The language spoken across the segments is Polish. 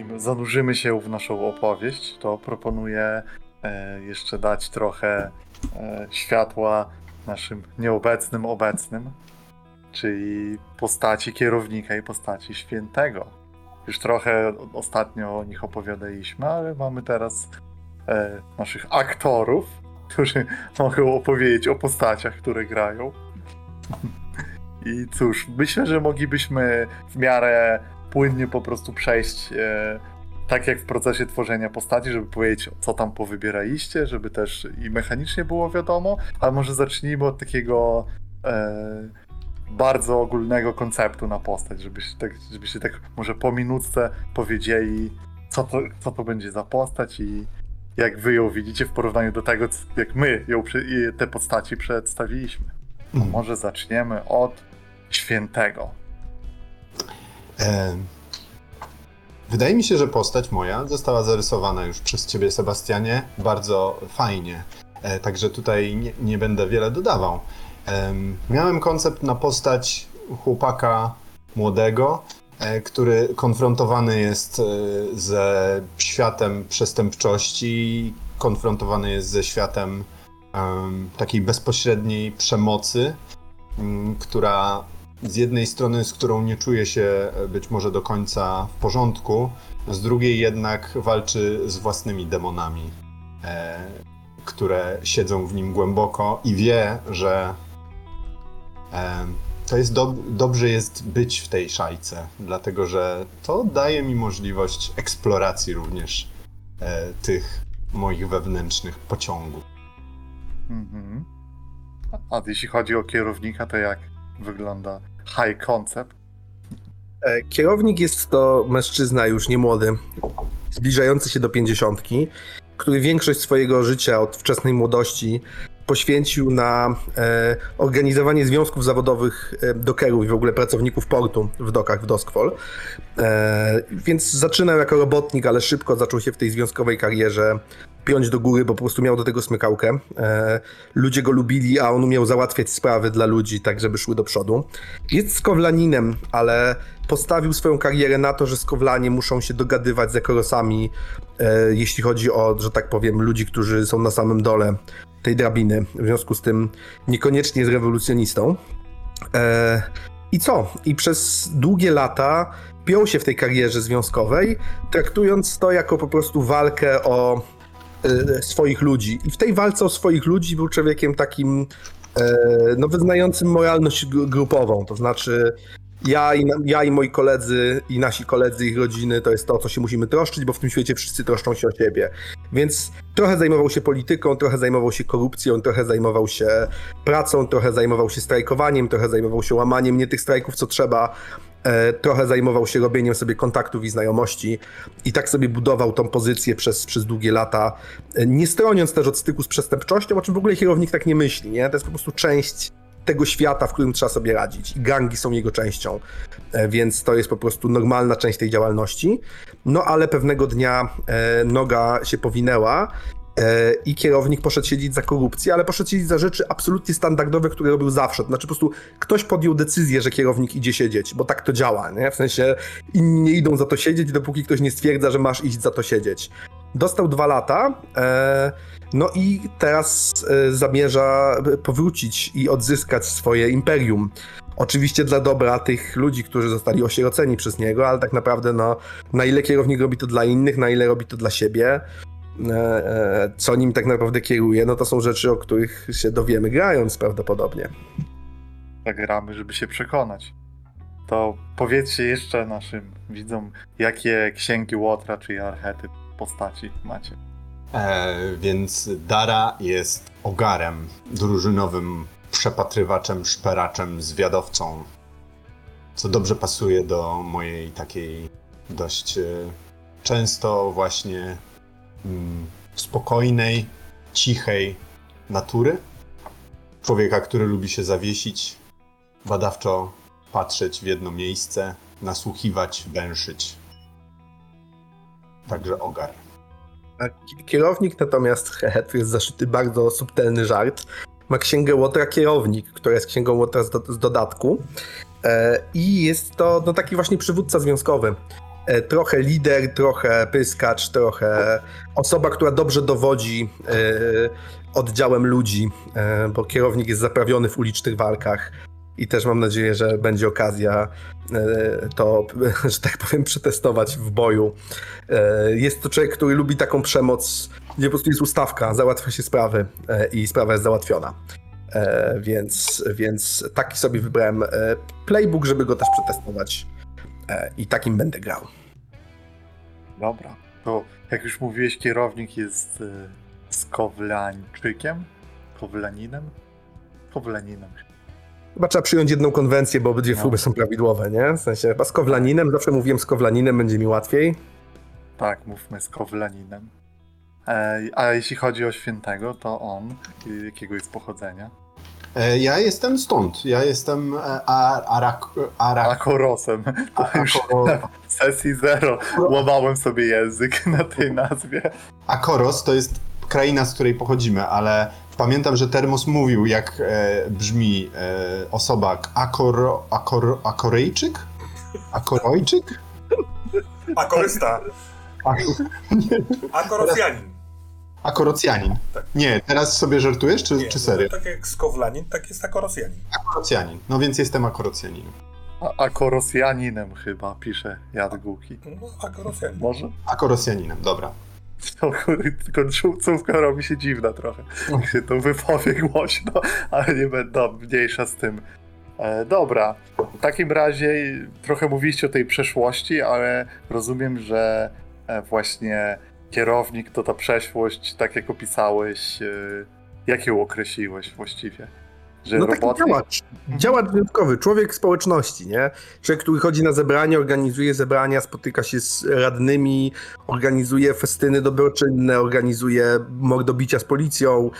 zanim zanurzymy się w naszą opowieść, to proponuję e, jeszcze dać trochę e, światła naszym nieobecnym obecnym, czyli postaci kierownika i postaci świętego. Już trochę ostatnio o nich opowiadaliśmy, ale mamy teraz e, naszych aktorów, którzy mogą opowiedzieć o postaciach, które grają. I cóż, myślę, że moglibyśmy w miarę płynnie po prostu przejść e, tak jak w procesie tworzenia postaci, żeby powiedzieć, co tam powybieraliście, żeby też i mechanicznie było wiadomo, ale może zacznijmy od takiego e, bardzo ogólnego konceptu na postać, żebyście tak, żebyście tak może po minutce powiedzieli, co to, co to będzie za postać i jak wy ją widzicie w porównaniu do tego, jak my ją, te postaci przedstawiliśmy. Mm. Może zaczniemy od świętego. Wydaje mi się, że postać moja została zarysowana już przez ciebie, Sebastianie, bardzo fajnie. E, także tutaj nie, nie będę wiele dodawał. Em, miałem koncept na postać chłopaka młodego, e, który konfrontowany jest e, ze światem przestępczości, konfrontowany jest ze światem em, takiej bezpośredniej przemocy, która z jednej strony, z którą nie czuje się e, być może do końca w porządku, z drugiej jednak walczy z własnymi demonami, e, które siedzą w nim głęboko i wie, że e, to jest do, dobrze jest być w tej szajce, dlatego że to daje mi możliwość eksploracji również e, tych moich wewnętrznych pociągów. Mhm. A jeśli chodzi o kierownika, to jak wygląda high concept? E, Kierownik jest to mężczyzna już nie młody, zbliżający się do pięćdziesiątki, który większość swojego życia od wczesnej młodości poświęcił na e, organizowanie związków zawodowych e, dokerów i w ogóle pracowników portu w dokach w Doskwol. E, więc zaczynał jako robotnik, ale szybko zaczął się w tej związkowej karierze piąć do góry, bo po prostu miał do tego smykałkę. E, ludzie go lubili, a on umiał załatwiać sprawy dla ludzi, tak żeby szły do przodu. Jest skowlaninem, ale postawił swoją karierę na to, że skowlanie muszą się dogadywać z ekorosami, e, jeśli chodzi o, że tak powiem, ludzi, którzy są na samym dole tej drabiny. W związku z tym niekoniecznie jest rewolucjonistą. E, I co? I przez długie lata piął się w tej karierze związkowej, traktując to jako po prostu walkę o e, swoich ludzi. I w tej walce o swoich ludzi był człowiekiem takim e, no, wyznającym moralność gru- grupową. To znaczy, ja i, ja i moi koledzy, i nasi koledzy, ich rodziny, to jest to, o co się musimy troszczyć, bo w tym świecie wszyscy troszczą się o siebie. Więc trochę zajmował się polityką, trochę zajmował się korupcją, trochę zajmował się pracą, trochę zajmował się strajkowaniem, trochę zajmował się łamaniem nie tych strajków, co trzeba. E, trochę zajmował się robieniem sobie kontaktów i znajomości i tak sobie budował tą pozycję przez, przez długie lata, e, nie stroniąc też od styku z przestępczością, o czym w ogóle kierownik tak nie myśli, nie? To jest po prostu część tego świata, w którym trzeba sobie radzić. I gangi są jego częścią, E, więc to jest po prostu normalna część tej działalności. No ale pewnego dnia e, noga się powinęła e, i kierownik poszedł siedzieć za korupcję, ale poszedł siedzieć za rzeczy absolutnie standardowe, które robił zawsze. Znaczy po prostu ktoś podjął decyzję, że kierownik idzie siedzieć, bo tak to działa, nie? W sensie inni nie idą za to siedzieć, dopóki ktoś nie stwierdza, że masz iść za to siedzieć. Dostał dwa lata, e, no i teraz e, zamierza powrócić i odzyskać swoje imperium. Oczywiście dla dobra tych ludzi, którzy zostali osieroceni przez niego, ale tak naprawdę, no, na ile kierownik robi to dla innych, na ile robi to dla siebie, e, co nim tak naprawdę kieruje, no to są rzeczy, o których się dowiemy grając prawdopodobnie. Tak gramy, żeby się przekonać. To powiedzcie jeszcze naszym widzom, jakie księgi Łotra czy archetyp postaci macie. E, więc Dara jest ogarem, drużynowym przepatrywaczem, szperaczem, zwiadowcą, co dobrze pasuje do mojej takiej dość e, często właśnie mm, spokojnej, cichej natury. Człowieka, który lubi się zawiesić, badawczo patrzeć w jedno miejsce, nasłuchiwać, węszyć. Także ogar. A ki- Kierownik natomiast, hehe, tu jest zaszyty bardzo subtelny żart, ma księgę Łotra Kierownik, która jest księgą Łotra z, do, z dodatku e, i jest to no, taki właśnie przywódca związkowy. e, trochę lider, trochę pyskacz, trochę osoba, która dobrze dowodzi e, oddziałem ludzi, e, bo kierownik jest zaprawiony w ulicznych walkach i też mam nadzieję, że będzie okazja e, to, że tak powiem, przetestować w boju. E, Jest to człowiek, który lubi taką przemoc, gdzie po prostu jest ustawka, załatwia się sprawy e, i sprawa jest załatwiona. Więc, więc taki sobie wybrałem playbook, żeby go też przetestować i takim będę grał. Dobra. To jak już mówiłeś, kierownik jest Skowlańczykiem? Kowlaninem? Kowlaninem. Chyba trzeba przyjąć jedną konwencję, bo obydwie No. próby są prawidłowe, nie? W sensie chyba z Kowlaninem, zawsze mówiłem z Kowlaninem, będzie mi łatwiej. Tak, mówmy z Kowlaninem. E, a jeśli chodzi o świętego, to on, jakiego jest pochodzenia? E, Ja jestem stąd. Ja jestem e, a- Arak... Arak... Akorosem. To już Akoro- w sesji zero łamałem sobie język na tej nazwie. Akoros to jest kraina, z której pochodzimy, ale pamiętam, że Termos mówił, jak e, brzmi e, osoba Akor... Akor... Akorejczyk? Akorojczyk? Akorysta. Ak- Akorosjanin. Akorocjanin. Nie, teraz sobie żartujesz, czy, Nie, czy serio? no, tak jak skowlanin, tak jest akorosjanin. Akorocjanin. No więc jestem akorocjaninem. A, Akorosjaninem chyba pisze Jadguki. No, akorosjanin. Może? Akorocjaninem, dobra. Kurde, końcówka robi się dziwna trochę. Jak się to wypowie głośno, ale nie będę mniejsza z tym. E, dobra, w takim razie trochę mówiliście o tej przeszłości, ale rozumiem, że e, właśnie kierownik to ta przeszłość, tak jak opisałeś, e, jak ją określiłeś właściwie? Że No taki roboty... działacz. Działacz wyjątkowy, człowiek społeczności, nie? Człowiek, który chodzi na zebrania, organizuje zebrania, spotyka się z radnymi, organizuje festyny dobroczynne, organizuje mordobicia z policją,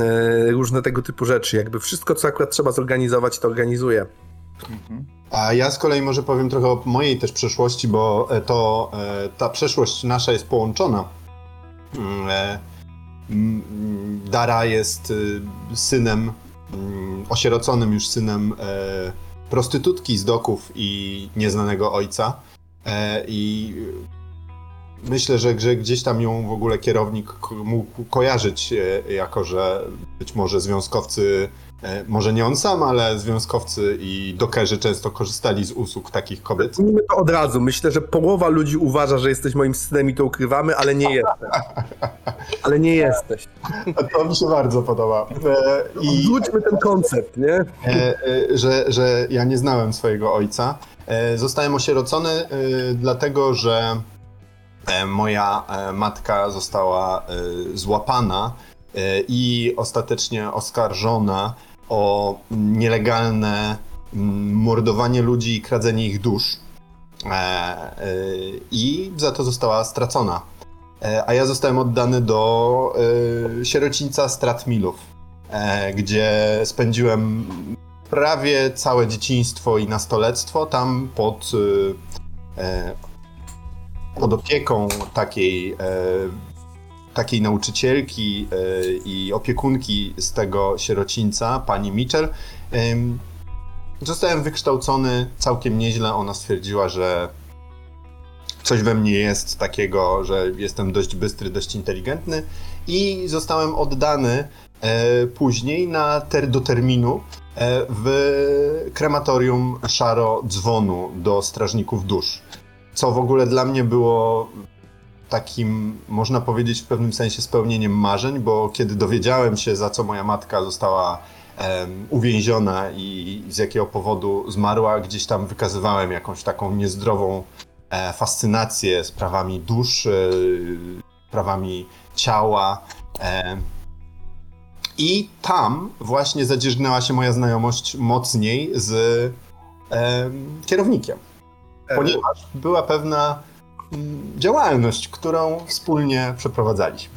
e, różne tego typu rzeczy. Jakby wszystko, co akurat trzeba zorganizować, to organizuje. Mhm. A ja z kolei może powiem trochę o mojej też przeszłości, bo e, to e, ta przeszłość nasza jest połączona. Mm, Dara jest y, synem, osieroconym już synem e, prostytutki z doków i nieznanego ojca. E, I myślę, że, że gdzieś tam ją w ogóle kierownik mógł kojarzyć, e, jako że być może związkowcy Może nie on sam, ale związkowcy i dokerzy często korzystali z usług takich kobiet. Zacznijmy to od razu. Myślę, że połowa ludzi uważa, że jesteś moim synem i to ukrywamy, ale nie jesteś. Ale nie jesteś. To mi się bardzo podoba. E, I Odwróćmy ten koncept, nie? e, e, że, że ja nie znałem swojego ojca. E, Zostałem osierocony e, dlatego, że e, moja e, matka została e, złapana e, i ostatecznie oskarżona o nielegalne mm, mordowanie ludzi i kradzenie ich dusz. E, e, I za to została stracona. E, A ja zostałem oddany do sierocińca Stratmilów, gdzie spędziłem prawie całe dzieciństwo i nastolectwo tam pod, pod opieką takiej, takiej nauczycielki e, i opiekunki z tego sierocińca, pani Mitchell. Em, Zostałem wykształcony całkiem nieźle. Ona stwierdziła, że coś we mnie jest takiego, że jestem dość bystry, dość inteligentny i zostałem oddany e, później na ter, do terminu e, w krematorium Szaro Dzwonu do strażników dusz. Co w ogóle dla mnie było takim, można powiedzieć, w pewnym sensie spełnieniem marzeń, bo kiedy dowiedziałem się, za co moja matka została em, uwięziona i z jakiego powodu zmarła, gdzieś tam wykazywałem jakąś taką niezdrową e, fascynację sprawami dusz, e, sprawami ciała. E, I tam właśnie zadzierzgnęła się moja znajomość mocniej z e, kierownikiem, ponieważ była pewna działalność, którą wspólnie przeprowadzaliśmy.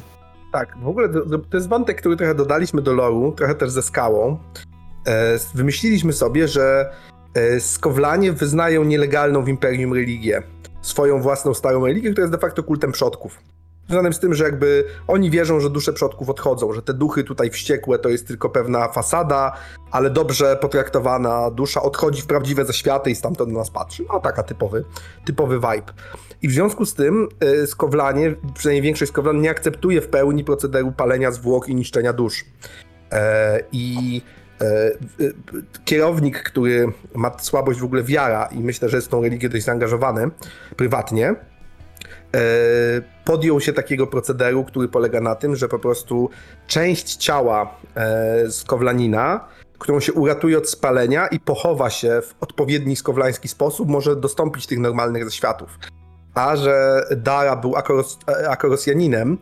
Tak, w ogóle to, jest wątek, który trochę dodaliśmy do loru, trochę też ze skałą. E, wymyśliliśmy sobie, że e, skowlanie wyznają nielegalną w Imperium religię. Swoją własną starą religię, która jest de facto kultem przodków. Związanym z tym, że jakby oni wierzą, że dusze przodków odchodzą, że te duchy tutaj wściekłe to jest tylko pewna fasada, ale dobrze potraktowana dusza odchodzi w prawdziwe zaświaty i stamtąd na nas patrzy. No taka typowy, typowy vibe. I w związku z tym y, Skowlanie, przynajmniej większość Skowlan nie akceptuje w pełni procederu palenia zwłok i niszczenia dusz. E, I e, y, kierownik, który ma słabość w ogóle wiara i myślę, że jest tą religię dość zaangażowany prywatnie, podjął się takiego procederu, który polega na tym, że po prostu część ciała e, skowlanina, którą się uratuje od spalenia i pochowa się w odpowiedni skowlański sposób, może dostąpić tych normalnych zaświatów. A że Dara był akoros, e, akorosjaninem,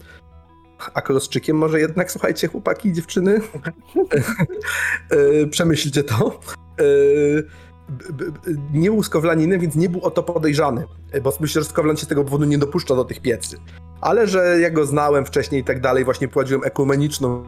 akorosczykiem może jednak, słuchajcie, chłopaki i dziewczyny, e, przemyślcie to. E, nie był skowlaninem, więc nie był o to podejrzany, e, bo myślę, że Skowlan się z tego powodu nie dopuszcza do tych piecy. Ale że ja go znałem wcześniej i tak dalej, właśnie prowadziłem ekumeniczną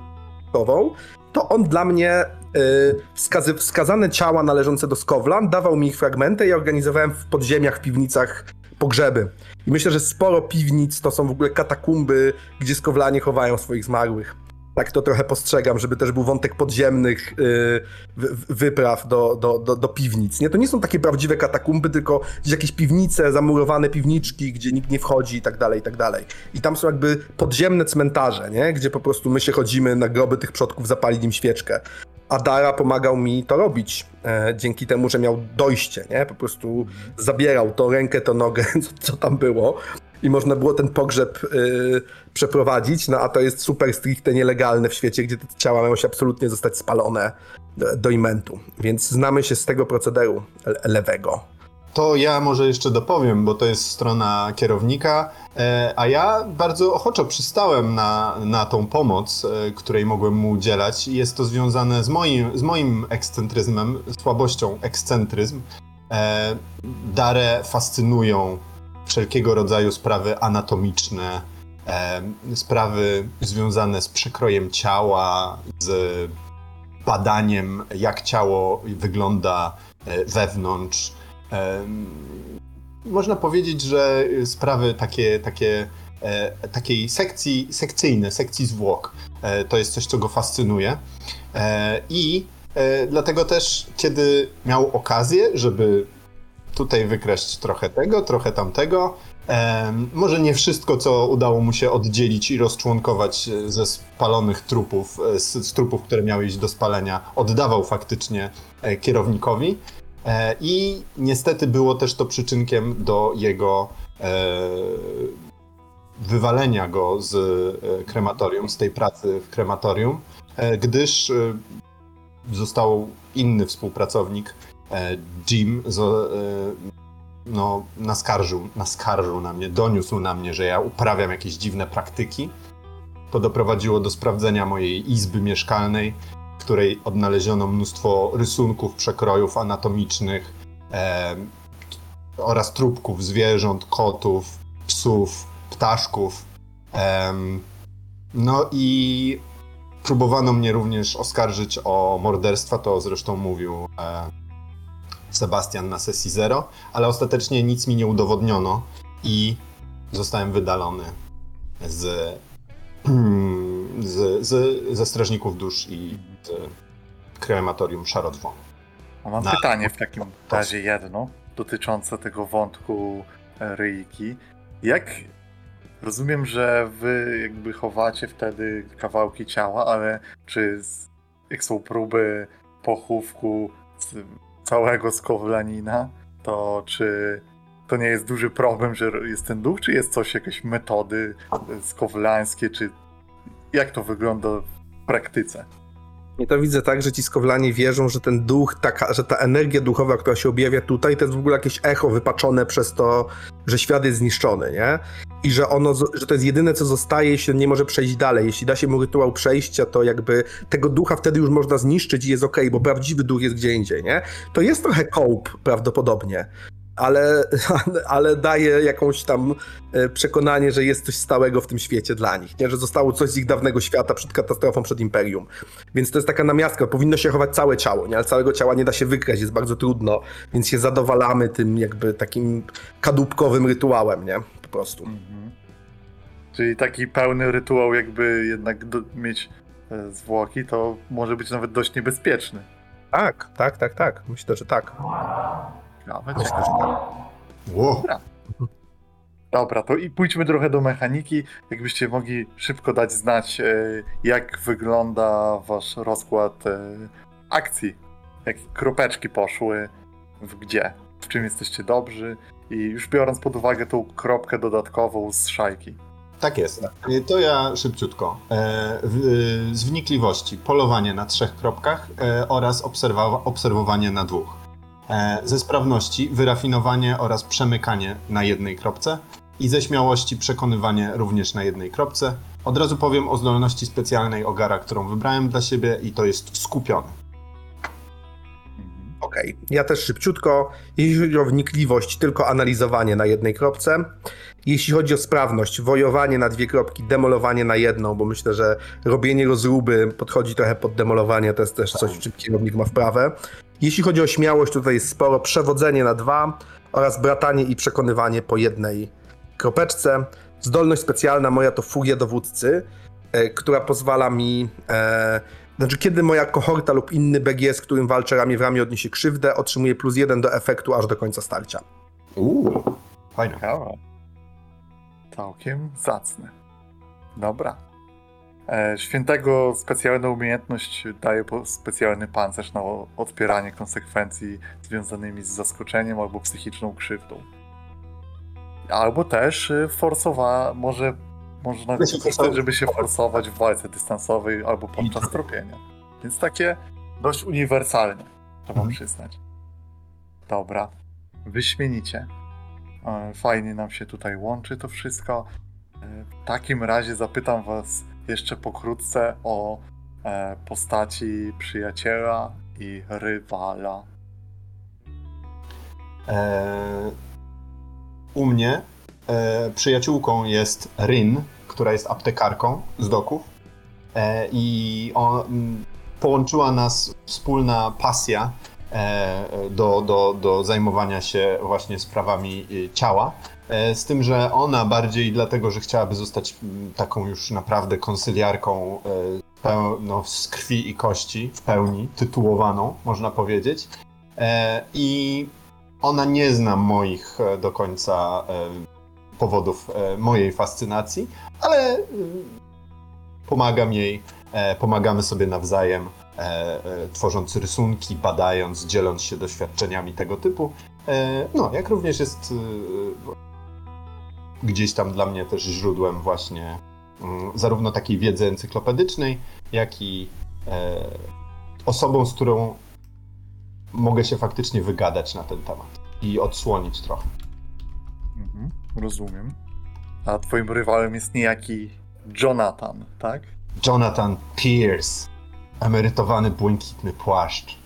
to on dla mnie y, wskazy, wskazane ciała należące do Skowlan dawał mi ich fragmenty i organizowałem w podziemiach, w piwnicach pogrzeby. I myślę, że sporo piwnic to są w ogóle katakumby, gdzie Skowlanie chowają swoich zmarłych. Tak to trochę postrzegam, żeby też był wątek podziemnych y, wy- wypraw do, do, do, do piwnic. Nie? To nie są takie prawdziwe katakumby, tylko jakieś piwnice, zamurowane piwniczki, gdzie nikt nie wchodzi i tak dalej, i tak dalej. I tam są jakby podziemne cmentarze, nie? gdzie po prostu my się chodzimy na groby tych przodków, zapalić im świeczkę. A Dara pomagał mi to robić, e, dzięki temu, że miał dojście, nie? Po prostu zabierał to rękę, to nogę, co, co tam było. I można było ten pogrzeb y, przeprowadzić, no a to jest super stricte nielegalne w świecie, gdzie te ciała mają się absolutnie zostać spalone do, imentu. Więc znamy się z tego procederu le- lewego. To ja może jeszcze dopowiem, bo to jest strona kierownika, e, a ja bardzo ochoczo przystałem na, na tą pomoc, e, której mogłem mu udzielać. Jest to związane z moim, z moim ekscentryzmem, słabością ekscentryzm. E, Darę fascynują wszelkiego rodzaju sprawy anatomiczne, sprawy związane z przekrojem ciała, z badaniem, jak ciało wygląda e, wewnątrz. Można powiedzieć, że sprawy takie, takie, e, takiej sekcji, sekcyjne, sekcji zwłok, e, to jest coś, co go fascynuje. I dlatego też, kiedy miał okazję, żeby tutaj wykraść trochę tego, trochę tamtego, może nie wszystko, co udało mu się oddzielić i rozczłonkować e, ze spalonych trupów, e, z, z trupów, które miały iść do spalenia, oddawał faktycznie e, kierownikowi. I niestety było też to przyczynkiem do jego wywalenia go z krematorium, z tej pracy w krematorium, gdyż został inny współpracownik, Jim, no, naskarżył, naskarżył na mnie, doniósł na mnie, że ja uprawiam jakieś dziwne praktyki. To doprowadziło do sprawdzenia mojej izby mieszkalnej, w której odnaleziono mnóstwo rysunków, przekrojów anatomicznych e, oraz trupków zwierząt, kotów, psów, ptaszków. Em, no i próbowano mnie również oskarżyć o morderstwa, to zresztą mówił e, Sebastian na sesji zero, ale ostatecznie nic mi nie udowodniono i zostałem wydalony z, z, z, ze strażników dusz i z krematorium Szarotwon. A mam Na- pytanie w takim razie jedno, dotyczące tego wątku e, ryjki. Jak rozumiem, że wy jakby chowacie wtedy kawałki ciała, ale czy z, jak są próby pochówku z całego skowlanina, to czy to nie jest duży problem, że jest ten duch, czy jest coś, jakieś metody skowlańskie, czy jak to wygląda w praktyce? Ja to widzę tak, że ci skowlanie wierzą, że ten duch, taka, że ta energia duchowa, która się objawia tutaj, to jest w ogóle jakieś echo wypaczone przez to, że świat jest zniszczony, nie? I że ono, że to jest jedyne, co zostaje, jeśli nie może przejść dalej. Jeśli da się mu rytuał przejścia, to jakby tego ducha wtedy już można zniszczyć i jest okej, bo prawdziwy duch jest gdzie indziej, nie? To jest trochę kołp prawdopodobnie. Ale, ale daje jakąś tam e, przekonanie, że jest coś stałego w tym świecie dla nich, nie? że zostało coś z ich dawnego świata przed katastrofą, przed imperium. Więc to jest taka namiastka. Powinno się chować całe ciało, nie? ale całego ciała nie da się wykraść, jest bardzo trudno, więc się zadowalamy tym jakby takim kadłubkowym rytuałem, nie? Po prostu. Mhm. Czyli taki pełny rytuał, jakby jednak do, mieć e, zwłoki, to może być nawet dość niebezpieczny. Tak, tak, tak, tak. Myślę, że tak. Ciekawe, Myślę, że tak. Ło, Dobra, to i pójdźmy trochę do mechaniki. Jakbyście mogli szybko dać znać, e, jak wygląda wasz rozkład e, akcji. Jakie kropeczki poszły, w gdzie, w czym jesteście dobrzy. I już biorąc pod uwagę tą kropkę dodatkową z szajki. tak jest. To ja szybciutko. E, w, z wnikliwości polowanie na trzech kropkach e, oraz obserwowanie na dwóch. E, ze sprawności wyrafinowanie oraz przemykanie na jednej kropce i ze śmiałości przekonywanie również na jednej kropce. Od razu powiem o zdolności specjalnej Ogara, którą wybrałem dla siebie i to jest skupiony. Okej, ja też szybciutko. Jeśli chodzi o wnikliwość, tylko analizowanie na jednej kropce. Jeśli chodzi o sprawność, wojowanie na dwie kropki, demolowanie na jedną, bo myślę, że robienie rozruby podchodzi trochę pod demolowanie, to jest też coś, w czym kierownik ma wprawę. Jeśli chodzi o śmiałość, tutaj jest sporo przewodzenie na dwa oraz bratanie i przekonywanie po jednej kropeczce. Zdolność specjalna moja to furia dowódcy, e, która pozwala mi e, znaczy, kiedy moja kohorta lub inny BG, z którym walczę ramię w ramię, odniesie krzywdę, otrzymuje plus jeden do efektu aż do końca starcia. Uuu, fajne. Całkiem zacne. Dobra. E, świętego specjalna umiejętność daje specjalny pancerz na odpieranie konsekwencji związanymi z zaskoczeniem albo psychiczną krzywdą. Albo też y, forsowa, może można wykorzystać, żeby się forsować w walce dystansowej albo podczas tropienia. Więc takie dość uniwersalne, trzeba Mhm. przyznać. Dobra. Wyśmienicie. E, Fajnie nam się tutaj łączy to wszystko. E, W takim razie zapytam Was jeszcze pokrótce o e, postaci przyjaciela i rywala. U mnie e, przyjaciółką jest Ryn, która jest aptekarką z doków. E, I on, połączyła nas wspólna pasja e, do, do, do zajmowania się właśnie sprawami y, ciała. E, Z tym, że ona bardziej dlatego, że chciałaby zostać taką już naprawdę konsyliarką e, no, z krwi i kości, w pełni tytułowaną, można powiedzieć. E, I ona nie zna moich e, do końca e, powodów e, mojej fascynacji, ale e, pomagam jej, e, pomagamy sobie nawzajem, tworząc rysunki, badając, dzieląc się doświadczeniami tego typu. No, jak również jest gdzieś tam dla mnie też źródłem właśnie mm, zarówno takiej wiedzy encyklopedycznej, jak i osobą, z którą mogę się faktycznie wygadać na ten temat i odsłonić trochę. Mhm, rozumiem. A Twoim rywalem jest niejaki Jonathan, tak? Jonathan Pierce, emerytowany błękitny płaszcz.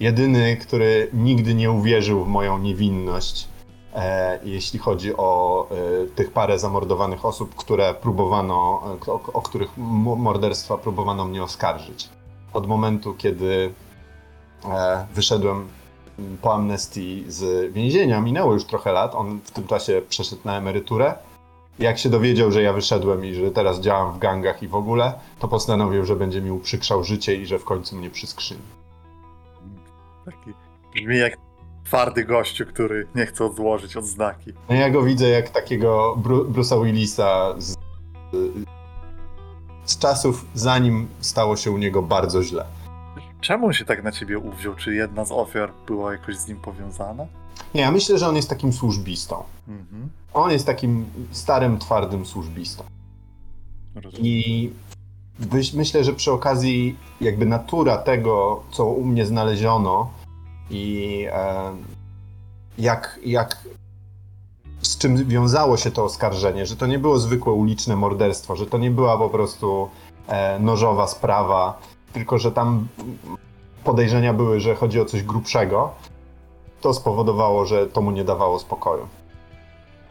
Jedyny, który nigdy nie uwierzył w moją niewinność, e, jeśli chodzi o e, tych parę zamordowanych osób, które próbowano, o, o których morderstwa próbowano mnie oskarżyć. Od momentu, kiedy e, wyszedłem po amnestii z więzienia, minęło już trochę lat, on w tym czasie przeszedł na emeryturę. Jak się dowiedział, że ja wyszedłem i że teraz działam w gangach i w ogóle, to postanowił, że będzie mi uprzykrzał życie i że w końcu mnie przyskrzyni. Taki brzmi jak twardy gościu, który nie chce odłożyć odznaki. No ja go widzę jak takiego Bru- Bruce'a Willisa z, z czasów, zanim stało się u niego bardzo źle. Czemu on się tak na ciebie uwziął? Czy jedna z ofiar była jakoś z nim powiązana? Nie, ja myślę, że on jest takim służbistą. Mhm. On jest takim starym, twardym służbistą. Rozumiem. I myślę, że przy okazji jakby natura tego, co u mnie znaleziono i e, jak, jak z czym wiązało się to oskarżenie, że to nie było zwykłe uliczne morderstwo, że to nie była po prostu e, nożowa sprawa, tylko że tam podejrzenia były, że chodzi o coś grubszego, to spowodowało, że to mu nie dawało spokoju.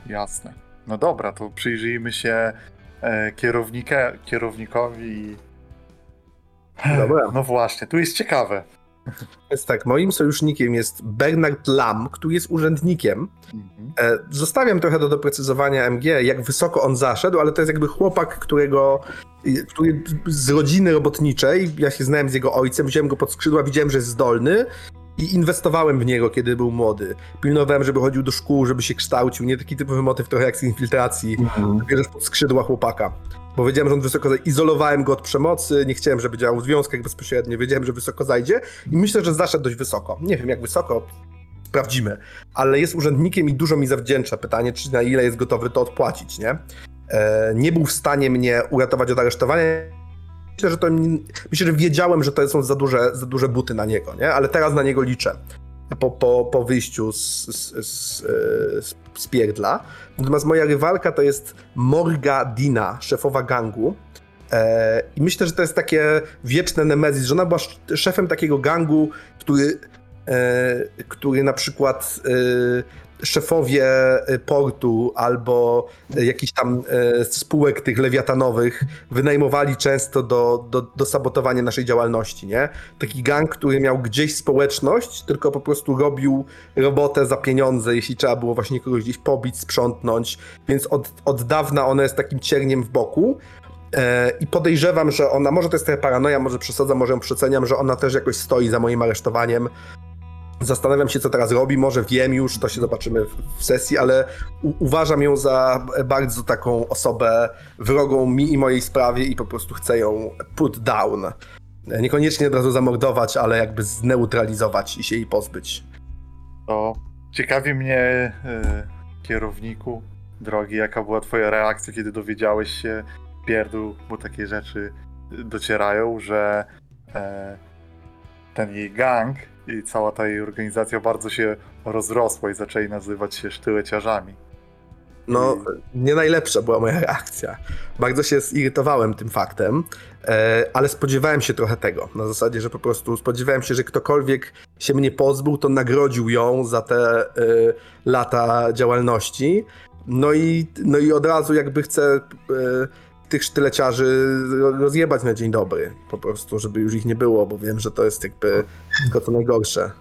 Jasne. No dobra, to przyjrzyjmy się e, kierownikowi. Dobra. No właśnie, tu jest ciekawe. Jest tak, moim sojusznikiem jest Bernard Lam, który jest urzędnikiem. Mhm. E, Zostawiam trochę do doprecyzowania MG, jak wysoko on zaszedł, ale to jest jakby chłopak, którego, z rodziny robotniczej, ja się znałem z jego ojcem, wziąłem go pod skrzydła, widziałem, że jest zdolny i inwestowałem w niego, kiedy był młody. Pilnowałem, żeby chodził do szkół, żeby się kształcił, nie taki typowy motyw trochę jak z infiltracji, bierzesz pod skrzydła chłopaka. Bo wiedziałem, że on wysoko zajdzie. Izolowałem go od przemocy, nie chciałem, żeby działał w związkach bezpośrednio, wiedziałem, że wysoko zajdzie i myślę, że zaszedł dość wysoko. Nie wiem, jak wysoko, sprawdzimy. Ale jest urzędnikiem i dużo mi zawdzięcza. Pytanie, czy na ile jest gotowy to odpłacić, nie? E, nie był w stanie mnie uratować od aresztowania. Myślę, że to. Myślę, że wiedziałem, że to są za duże, za duże buty na niego, nie? Ale teraz na niego liczę. Po, po, po wyjściu z, z, z, z, pierdla. Natomiast moja rywalka to jest Morga Dina, szefowa gangu. E, I myślę, że to jest takie wieczne nemezis, że ona była sz- szefem takiego gangu, który, e, który na przykład szefowie e, portu albo e, jakichś tam e, spółek tych lewiatanowych wynajmowali często do, do, do sabotowania naszej działalności, nie? Taki gang, który miał gdzieś społeczność, tylko po prostu robił robotę za pieniądze, jeśli trzeba było właśnie kogoś gdzieś pobić, sprzątnąć, więc od, od dawna ona jest takim cierniem w boku. E, I podejrzewam, że ona, może to jest trochę paranoja, może przesadzam, może ją przeceniam, że ona też jakoś stoi za moim aresztowaniem. Zastanawiam się, co teraz robi, może wiem już, to się zobaczymy w, sesji, ale u, uważam ją za bardzo taką osobę wrogą mi i mojej sprawie i po prostu chcę ją put down. Niekoniecznie od razu zamordować, ale jakby zneutralizować i się jej pozbyć. To ciekawi mnie, e, kierowniku drogi, jaka była twoja reakcja, kiedy dowiedziałeś się, pierdół, bo takie rzeczy docierają, że e, ten jej gang i cała ta jej organizacja bardzo się rozrosła i zaczęli nazywać się sztyleciarzami. No, nie najlepsza była moja reakcja. Bardzo się zirytowałem tym faktem, e, ale spodziewałem się trochę tego. Na zasadzie, że po prostu spodziewałem się, że ktokolwiek się mnie pozbył, to nagrodził ją za te e, lata działalności. No i, no i od razu jakby chcę e, tych sztyleciarzy rozjebać na dzień dobry. Po prostu, żeby już ich nie było, bo wiem, że to jest jakby tylko to najgorsze.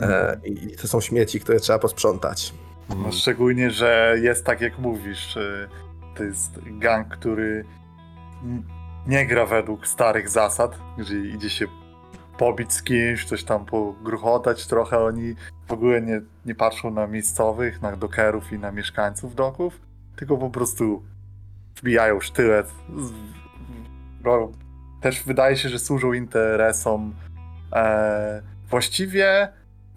E, I to są śmieci, które trzeba posprzątać. No, szczególnie, że jest tak jak mówisz, y, to jest gang, który nie gra według starych zasad, gdzie idzie się pobić z kimś, coś tam pogruchotać trochę, oni w ogóle nie, nie patrzą na miejscowych, na dokerów i na mieszkańców doków, tylko po prostu wbijają sztylet. z- ro- Też wydaje się, że służą interesom e, właściwie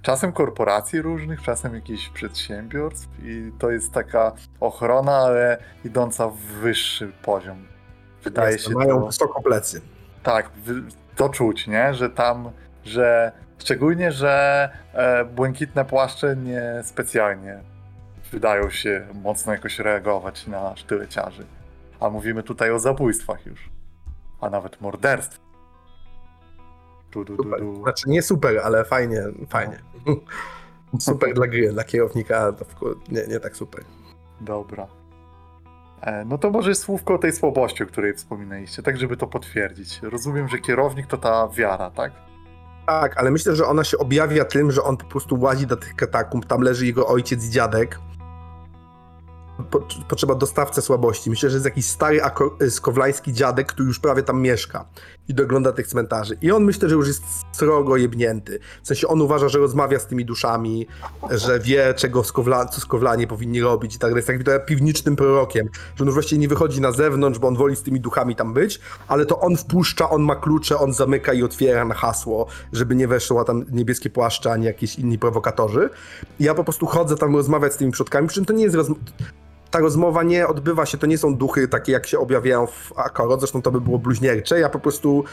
czasem korporacji różnych, czasem jakichś przedsiębiorstw i to jest taka ochrona, ale idąca w wyższy poziom. Wydaje Jasne, się Mają to... wysoko plecy. Tak, to czuć, nie? Że tam, że szczególnie, że e, błękitne płaszcze nie specjalnie wydają się mocno jakoś reagować na sztyleciarzy. A mówimy tutaj o zabójstwach już. A nawet morderstw. Du, du, du, du. Znaczy nie super, ale fajnie, fajnie. Super dla gry, dla kierownika nie, nie tak super. Dobra. E, no to może słówko o tej słabości, o której wspominaliście, tak żeby to potwierdzić. Rozumiem, że kierownik to ta wiara, tak? Tak, ale myślę, że ona się objawia tym, że on po prostu łazi do tych katakumb, tam leży jego ojciec i dziadek. Po, potrzeba dostawcę słabości. Myślę, że jest jakiś stary ako- skowlański dziadek, który już prawie tam mieszka i dogląda tych cmentarzy. I on myślę, że już jest srogo jebnięty. W sensie on uważa, że rozmawia z tymi duszami, że wie, czego skowla- co skowlanie powinni robić i tak dalej. Jest takim trochę piwnicznym prorokiem, że on już właściwie nie wychodzi na zewnątrz, bo on woli z tymi duchami tam być, ale to on wpuszcza, on ma klucze, on zamyka i otwiera na hasło, żeby nie weszło tam niebieskie płaszcze, ani jakieś inni prowokatorzy. I ja po prostu chodzę tam rozmawiać z tymi przodkami, przy czym to nie jest rozm- ta rozmowa nie odbywa się, to nie są duchy takie, jak się objawiają w Akoro, zresztą to by było bluźniercze. Ja po prostu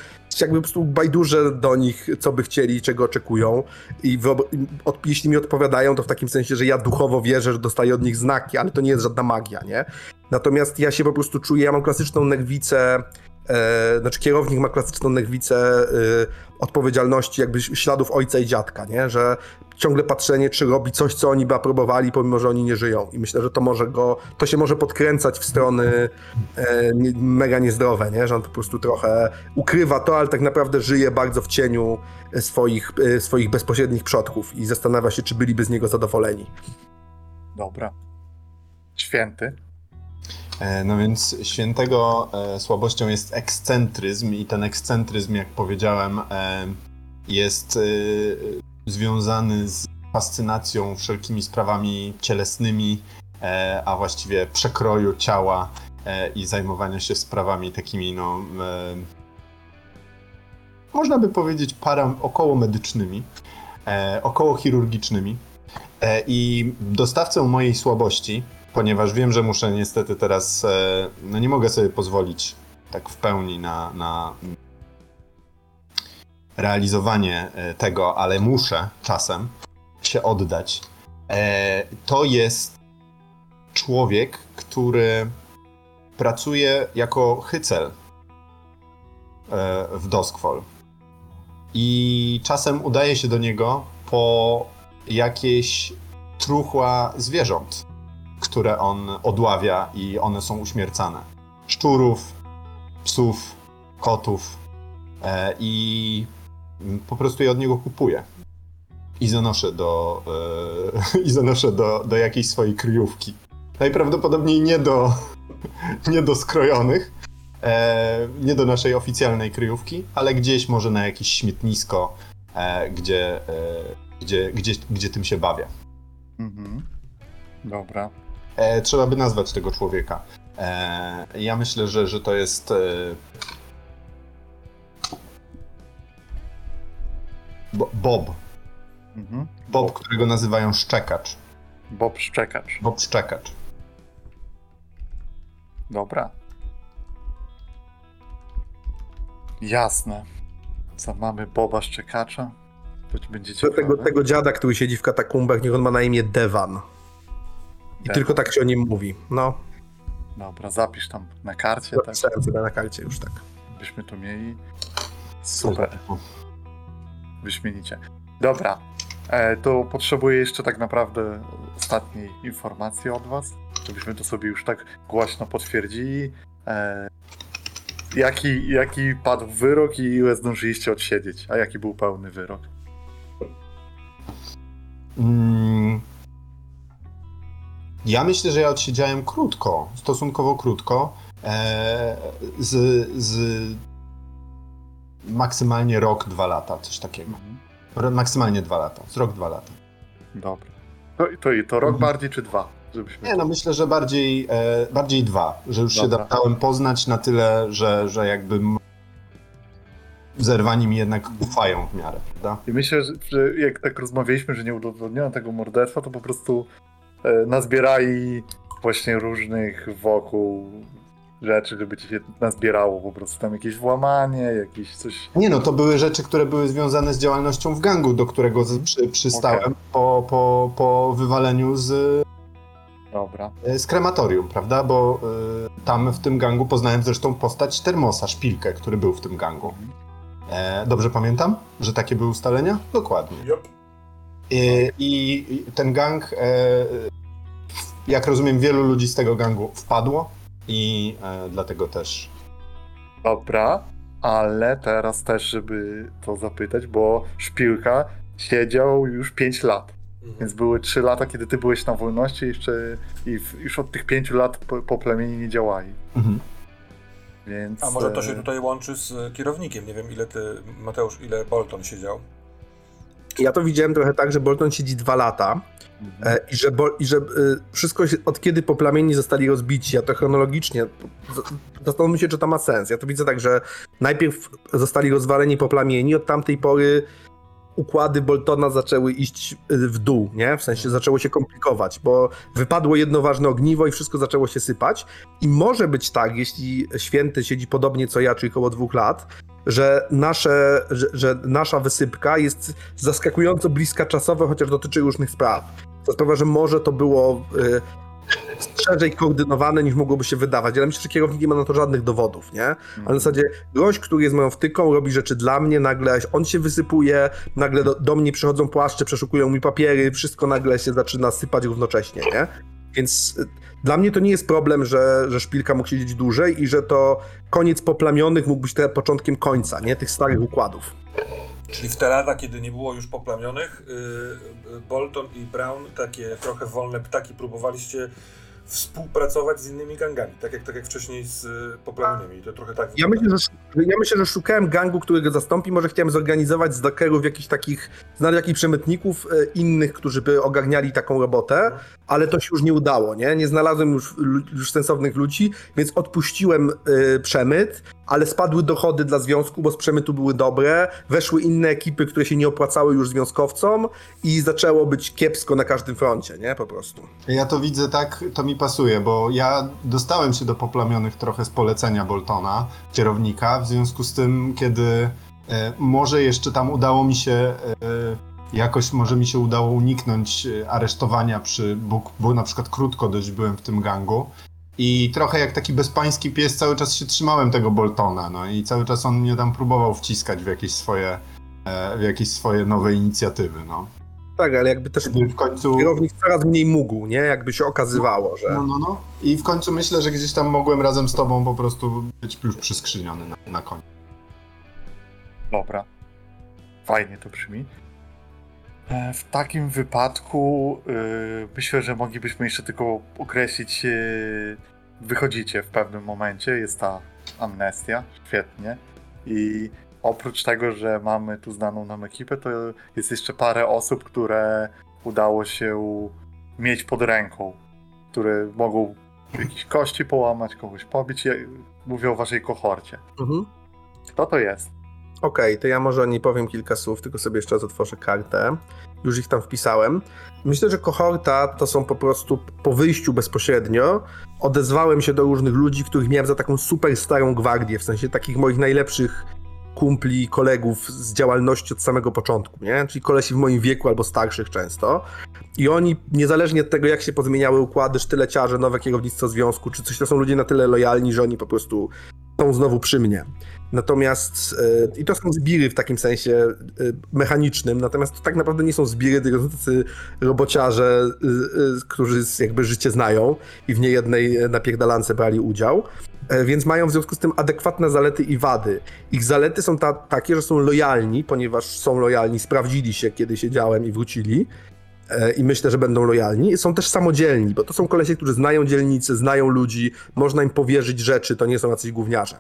jakby po prostu bajdurzę do nich, co by chcieli, czego oczekują i jeśli mi odpowiadają, to w takim sensie, że ja duchowo wierzę, że dostaję od nich znaki, ale to nie jest żadna magia, nie? Natomiast ja się po prostu czuję, ja mam klasyczną nerwicę e, znaczy kierownik ma klasyczną nerwicę e, odpowiedzialności, jakby śladów ojca i dziadka, nie? Że ciągle patrzenie, czy robi coś, co oni by aprobowali, pomimo, że oni nie żyją. I myślę, że to może go, to się może podkręcać w strony e, mega niezdrowe, nie? Że on po prostu trochę ukrywa to, ale tak naprawdę żyje bardzo w cieniu swoich, e, swoich bezpośrednich przodków i zastanawia się, czy byliby z niego zadowoleni. Dobra. Święty. E, No więc świętego e, słabością jest ekscentryzm i ten ekscentryzm, jak powiedziałem, e, jest związany z fascynacją wszelkimi sprawami cielesnymi, a właściwie przekroju ciała i zajmowania się sprawami takimi, no, można by powiedzieć, para około medycznymi, około chirurgicznymi. I dostawcą mojej słabości, ponieważ wiem, że muszę niestety teraz, e, no nie mogę sobie pozwolić tak w pełni na, na realizowanie e, tego, ale muszę czasem się oddać. E, To jest człowiek, który pracuje jako hycel w Doskwol. I czasem udaje się do niego po jakieś truchła zwierząt, które on odławia i one są uśmiercane. Szczurów, psów, kotów e, i po prostu je od niego kupuję. I zanoszę do, e, i zanoszę do, do jakiejś swojej kryjówki. Najprawdopodobniej nie do, nie do skrojonych, e, nie do naszej oficjalnej kryjówki, ale gdzieś może na jakieś śmietnisko, e, gdzie, e, gdzie, gdzie, gdzie tym się bawię. Mhm. Dobra. E, trzeba by nazwać tego człowieka. E, ja myślę, że, że to jest. E, Bo- Bob. Mhm. Bob, którego nazywają Szczekacz. Bob Szczekacz. Bob Szczekacz. Dobra. Jasne. Co mamy Boba Szczekacza? To będzie Do ciekawe. tego, tego dziada, który siedzi w katakumbach, niech on ma na imię Devan. I tylko tak się o nim mówi. No, Dobra, zapisz tam na karcie, tak zapisałem sobie na karcie już tak. byśmy tu mieli. Super, wyśmienicie. Dobra, e, to potrzebuję jeszcze tak naprawdę ostatniej informacji od was, żebyśmy to sobie już tak głośno potwierdzili. E, jaki, jaki padł wyrok i ile zdążyliście odsiedzieć, a jaki był pełny wyrok? Mm. Ja myślę, że ja odsiedziałem krótko, stosunkowo krótko. E, z, z maksymalnie rok, dwa lata, coś takiego. Ro- Maksymalnie dwa lata, z rok, dwa lata. Dobra. To, to, to rok Mhm. bardziej czy dwa? Żebyśmy Nie, no myślę, że bardziej, e, bardziej dwa, że już Dobra. się dałem poznać na tyle, że, że jakby zerwani mi jednak ufają w miarę, prawda? I myślę, że, że jak tak rozmawialiśmy, że nie udowodniono tego morderstwa, to po prostu nazbierali właśnie różnych wokół rzeczy, żeby ci się nazbierało po prostu tam jakieś włamanie, jakieś coś... Nie no, to były rzeczy, które były związane z działalnością w gangu, do którego przy, przystałem Okej. po, po, po wywaleniu z, Dobra. z krematorium, prawda? Bo y, tam w tym gangu poznałem zresztą postać Termosa, szpilkę, który był w tym gangu. E, dobrze pamiętam, że takie były ustalenia? Dokładnie. Jop. I, I ten gang, e, jak rozumiem, wielu ludzi z tego gangu wpadło i e, dlatego też. Dobra, ale teraz też, żeby to zapytać, bo Szpilka siedział już 5 lat, więc były 3 lata, kiedy ty byłeś na wolności jeszcze i w, już od tych 5 lat po, po plemieni nie działali, Mhm. więc... A może to się e, tutaj łączy z kierownikiem? Nie wiem, ile ty, Mateusz, ile Bolton siedział. Ja to widziałem trochę tak, że Bolton siedzi dwa lata mhm. e, i że, Bol- i że e, wszystko się, od kiedy po plamieni zostali rozbici, a to chronologicznie, zastanówmy się, czy to ma sens. Ja to widzę tak, że najpierw zostali rozwaleni po plamieni, od tamtej pory układy Boltona zaczęły iść y, w dół, nie? W sensie zaczęło się komplikować, bo wypadło jedno ważne ogniwo i wszystko zaczęło się sypać. I może być tak, jeśli święty siedzi podobnie co ja, czyli około dwóch lat, że, nasze, że, że nasza wysypka jest zaskakująco bliska czasowo, chociaż dotyczy różnych spraw. To sprawia, że może to było y, szerzej koordynowane niż mogłoby się wydawać, ale myślę, że kierownik nie ma na to żadnych dowodów, nie? Ale w zasadzie gość, który jest moją wtyką, robi rzeczy dla mnie, nagle on się wysypuje, nagle do, do mnie przychodzą płaszcze, przeszukują mi papiery, wszystko nagle się zaczyna sypać równocześnie, nie? Więc y, dla mnie to nie jest problem, że, że szpilka mógł siedzieć dłużej i że to koniec poplamionych mógł być początkiem końca, nie? Tych starych układów. Czyli w te lata, kiedy nie było już poplamionych, yy, yy, Bolton i Brown, takie trochę wolne ptaki, próbowaliście współpracować z innymi gangami, tak jak, tak jak wcześniej z y, poplamionymi. To trochę tak Ja myślę, że, ja myślę, że szukałem gangu, który go zastąpi. Może chciałem zorganizować z dokerów jakichś takich, znaleźć jakichś przemytników e, innych, którzy by ogarniali taką robotę, ale to się już nie udało, nie? Nie znalazłem już, już sensownych ludzi, więc odpuściłem e, przemyt, ale spadły dochody dla związku, bo z przemytu były dobre, weszły inne ekipy, które się nie opłacały już związkowcom i zaczęło być kiepsko na każdym froncie, nie? Po prostu. Ja to widzę tak, to mi pasuje, bo ja dostałem się do poplamionych trochę z polecenia Boltona, kierownika, w związku z tym, kiedy e, może jeszcze tam udało mi się, e, jakoś może mi się udało uniknąć e, aresztowania przy, bo, bo na przykład krótko dość byłem w tym gangu i trochę jak taki bezpański pies cały czas się trzymałem tego Boltona, no i cały czas on mnie tam próbował wciskać w jakieś swoje, e, w jakieś swoje nowe inicjatywy, no. Tak, ale jakby też w końcu... kierownik coraz mniej mógł, nie? Jakby się okazywało, że... No, no, no. I w końcu myślę, że gdzieś tam mogłem razem z tobą po prostu być już przyskrzyniony na, na koniec. Fajnie to brzmi. E, W takim wypadku yy, myślę, że moglibyśmy jeszcze tylko określić, yy, wychodzicie w pewnym momencie, jest ta amnestia, świetnie. I oprócz tego, że mamy tu znaną nam ekipę, to jest jeszcze parę osób, które udało się mieć pod ręką, które mogą jakieś kości połamać, kogoś pobić. Ja mówię o waszej kohorcie. Mhm. Kto to jest? Okej, to ja może o niej powiem kilka słów, tylko sobie jeszcze raz otworzę kartę. Już ich tam wpisałem. Myślę, że kohorta to są po prostu po wyjściu bezpośrednio. Odezwałem się do różnych ludzi, których miałem za taką super starą gwardię, w sensie takich moich najlepszych kumpli, kolegów z działalności od samego początku, nie? Czyli kolesi w moim wieku albo starszych często. I oni, niezależnie od tego, jak się pozmieniały układy, sztyleciarze, nowe kierownictwo związku, czy coś, to są ludzie na tyle lojalni, że oni po prostu są znowu przy mnie. Natomiast, e, i to są zbiry w takim sensie e, mechanicznym, natomiast to tak naprawdę nie są zbiry, tylko tacy robociarze, e, którzy jakby życie znają i w niejednej napierdalance brali udział, więc mają w związku z tym adekwatne zalety i wady. Ich zalety są ta, takie, że są lojalni, ponieważ są lojalni, sprawdzili się, kiedy siedziałem i wrócili, i myślę, że będą lojalni. Są też samodzielni, bo to są kolesie, którzy znają dzielnicy, znają ludzi, można im powierzyć rzeczy, to nie są jacyś gówniarze.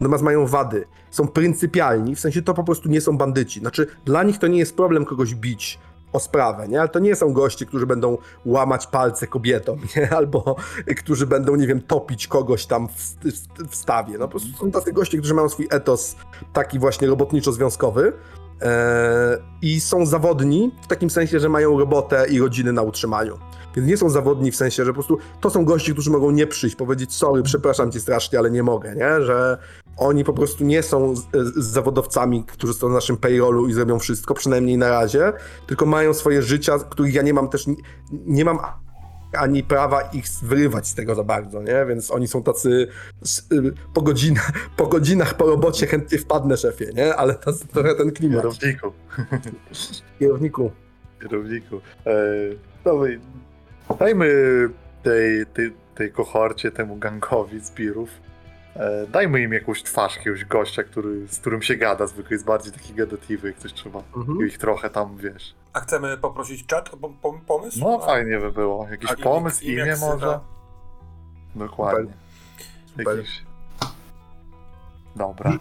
Natomiast mają wady. Są pryncypialni, w sensie to po prostu nie są bandyci. Znaczy, dla nich to nie jest problem kogoś bić o sprawę, nie? Ale to nie są goście, którzy będą łamać palce kobietom, nie? Albo którzy będą, nie wiem, topić kogoś tam w, w, w stawie. No po prostu są tacy goście, którzy mają swój etos taki właśnie robotniczo-związkowy e, i są zawodni w takim sensie, że mają robotę i rodziny na utrzymaniu. Więc nie są zawodni w sensie, że po prostu to są goście, którzy mogą nie przyjść, powiedzieć sorry, przepraszam cię strasznie, ale nie mogę, nie? Że oni po prostu nie są z, z zawodowcami, którzy są na naszym payrollu i zrobią wszystko, przynajmniej na razie, tylko mają swoje życia, których ja nie mam też, nie mam ani prawa ich wyrywać z tego za bardzo, nie? Więc oni są tacy y, po, godzinach, po godzinach po robocie chętnie wpadnę szefie, nie? Ale to jest trochę ten klimat. Kierowniku. Kierowniku. Kierowniku. E, dobra, dajmy tej, tej, tej kohorcie, temu gangowi zbirów, dajmy im jakąś twarz, jakiegoś gościa, który, z którym się gada, zwykle jest bardziej taki gadatliwy, jak coś trzeba Mhm. ich trochę tam, wiesz. A chcemy poprosić czat o pom- pom- pomysł? No A- fajnie by było. Jakiś a pomysł, imię, imię może? Dokładnie. Super. Jakiś... Dobra.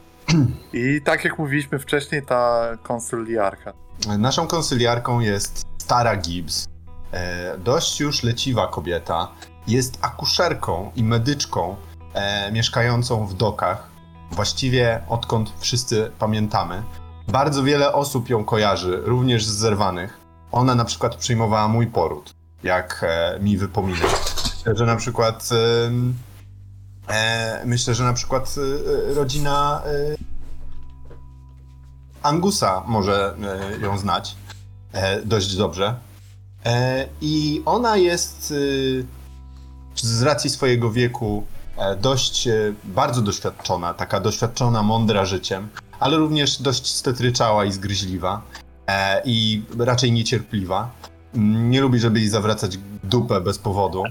I tak jak mówiliśmy wcześniej, ta konsyliarka. Naszą konsyliarką jest Stara Gibbs. E, dość już leciwa kobieta. Jest akuszerką i medyczką e, mieszkającą w dokach. Właściwie odkąd wszyscy pamiętamy. Bardzo wiele osób ją kojarzy, również z zerwanych. Ona na przykład przyjmowała mój poród, jak e, mi wypomina. Że na przykład e, myślę, że na przykład e, rodzina e, Angusa może ją znać e, dość dobrze. E, I ona jest. y, z racji swojego wieku dość e, bardzo doświadczona, taka doświadczona, mądra życiem, ale również dość stetryczała i zgryźliwa e, i raczej niecierpliwa. Mm, Nie lubi, żeby jej zawracać dupę bez powodu.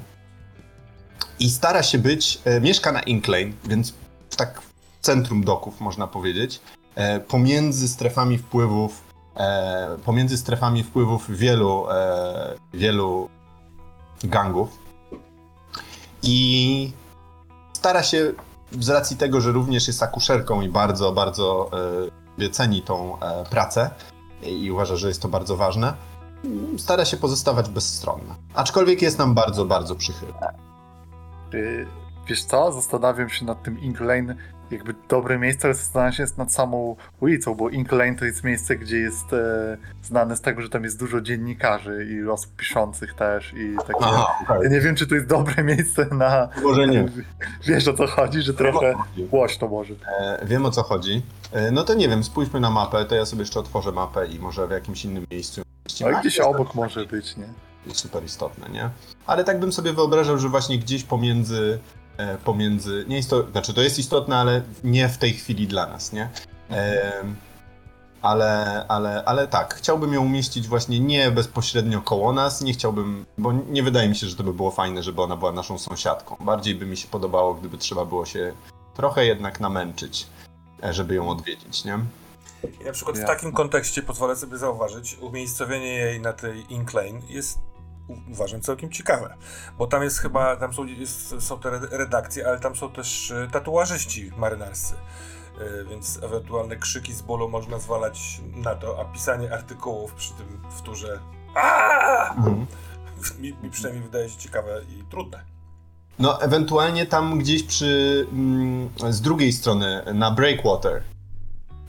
I stara się być, e, mieszka na Inclane, więc tak w centrum doków można powiedzieć, e, pomiędzy strefami wpływów, e, pomiędzy strefami wpływów wielu, e, wielu gangów. I stara się, z racji tego, że również jest akuszerką i bardzo, bardzo e, ceni tą e, pracę i uważa, że jest to bardzo ważne, stara się pozostawać bezstronna. Aczkolwiek jest nam bardzo, bardzo przychylna. Y, Wiesz co, zastanawiam się nad tym Ink Lane, jakby dobre miejsce, ale zastanawiam się nad samą ulicą, bo Ink Lane to jest miejsce, gdzie jest e, znane z tego, że tam jest dużo dziennikarzy i osób piszących też i takie... Ja nie wiem, czy to jest dobre miejsce na... Może nie. Wiesz o co chodzi, że trochę głośno może. E, wiem o co chodzi. E, no to nie wiem, spójrzmy na mapę, to ja sobie jeszcze otworzę mapę i może w jakimś innym miejscu. No gdzieś obok może być, nie? jest super istotne, nie? Ale tak bym sobie wyobrażał, że właśnie gdzieś pomiędzy, pomiędzy, nie jest to, znaczy to jest istotne, ale nie w tej chwili dla nas, nie? E, ale, ale, ale tak, chciałbym ją umieścić właśnie nie bezpośrednio koło nas, nie chciałbym, bo nie wydaje mi się, że to by było fajne, żeby ona była naszą sąsiadką. Bardziej by mi się podobało, gdyby trzeba było się trochę jednak namęczyć, e, żeby ją odwiedzić, nie? I na przykład w takim kontekście pozwolę sobie zauważyć, umiejscowienie jej na tej Inclane jest uważam całkiem ciekawe, bo tam jest chyba, tam są, jest, są te red- redakcje, ale tam są też e, tatuażyści marynarscy, E, więc ewentualne krzyki z bólu można zwalać na to, a pisanie artykułów przy tym w turze Aaaa! Mhm. mi, mi przynajmniej wydaje się ciekawe i trudne. No, ewentualnie tam gdzieś przy. Mm, z drugiej strony, na Breakwater.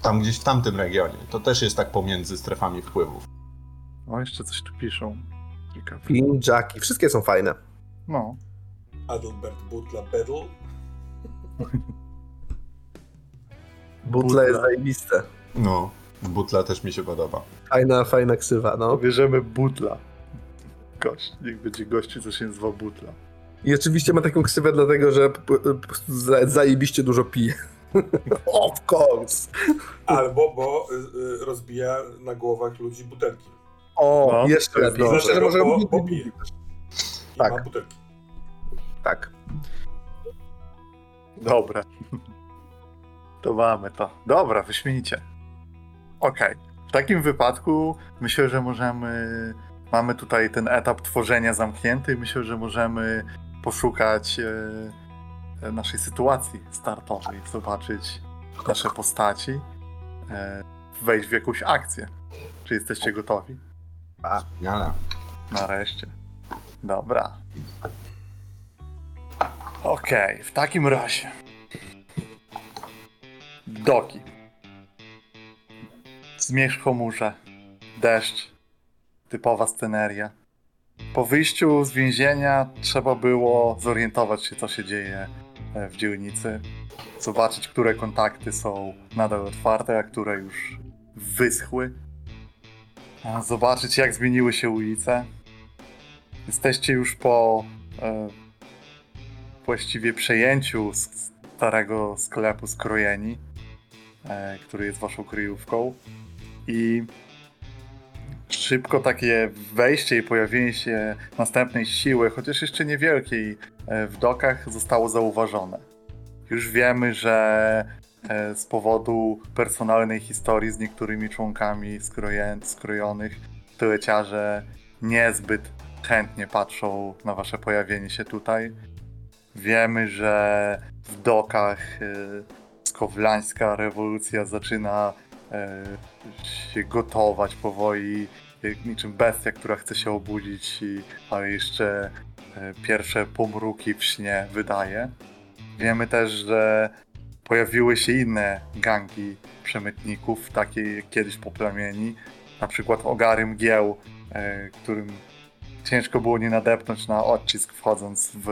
Tam gdzieś w tamtym regionie. To też jest tak pomiędzy strefami wpływów. O, jeszcze coś tu piszą. Flynn, Jackie, wszystkie są fajne. No. Adalbert Butla Bedl. Butle jest zajebiste. No, butla też mi się podoba. Fajna, fajna ksywa, no. Bierzemy butla. Gość, niech będzie gościu, co się nazywa butla. I oczywiście ma taką ksywę dlatego, że zajebiście dużo pije. of course! Albo bo y, y, rozbija na głowach ludzi butelki. O, No, jeszcze lepiej. że może Bo- bo Tak. ma butelki. Tak. Dobra. To mamy to. Dobra, wyśmienicie. Okej. W takim wypadku myślę, że możemy. Mamy tutaj ten etap tworzenia zamknięty i myślę, że możemy poszukać e, naszej sytuacji startowej, zobaczyć nasze postaci, e, wejść w jakąś akcję. Czy jesteście gotowi? Ale. Nareszcie. Dobra. Okej, w takim razie. Doki. Zmierzch chmurze. Deszcz. Typowa sceneria. Po wyjściu z więzienia trzeba było zorientować się, co się dzieje e, w dzielnicy. Zobaczyć, które kontakty są nadal otwarte, a które już wyschły. Zobaczyć, jak zmieniły się ulice. Jesteście już po e, właściwie przejęciu starego sklepu skrojeni, e, który jest waszą kryjówką. I szybko takie wejście i pojawienie się następnej siły, chociaż jeszcze niewielkiej, e, w dokach zostało zauważone. Już wiemy, że z powodu personalnej historii z niektórymi członkami skroje, skrojonych, tyleciarze niezbyt chętnie patrzą na wasze pojawienie się tutaj. Wiemy, że w dokach e, skowlańska rewolucja zaczyna e, się gotować powoli, jak niczym bestia, która chce się obudzić, ale jeszcze e, pierwsze pomruki w śnie wydaje. Wiemy też, że pojawiły się inne gangi przemytników, takie kiedyś po plemieni, na przykład ogary mgieł, e, którym ciężko było nie nadepnąć na odcisk wchodząc w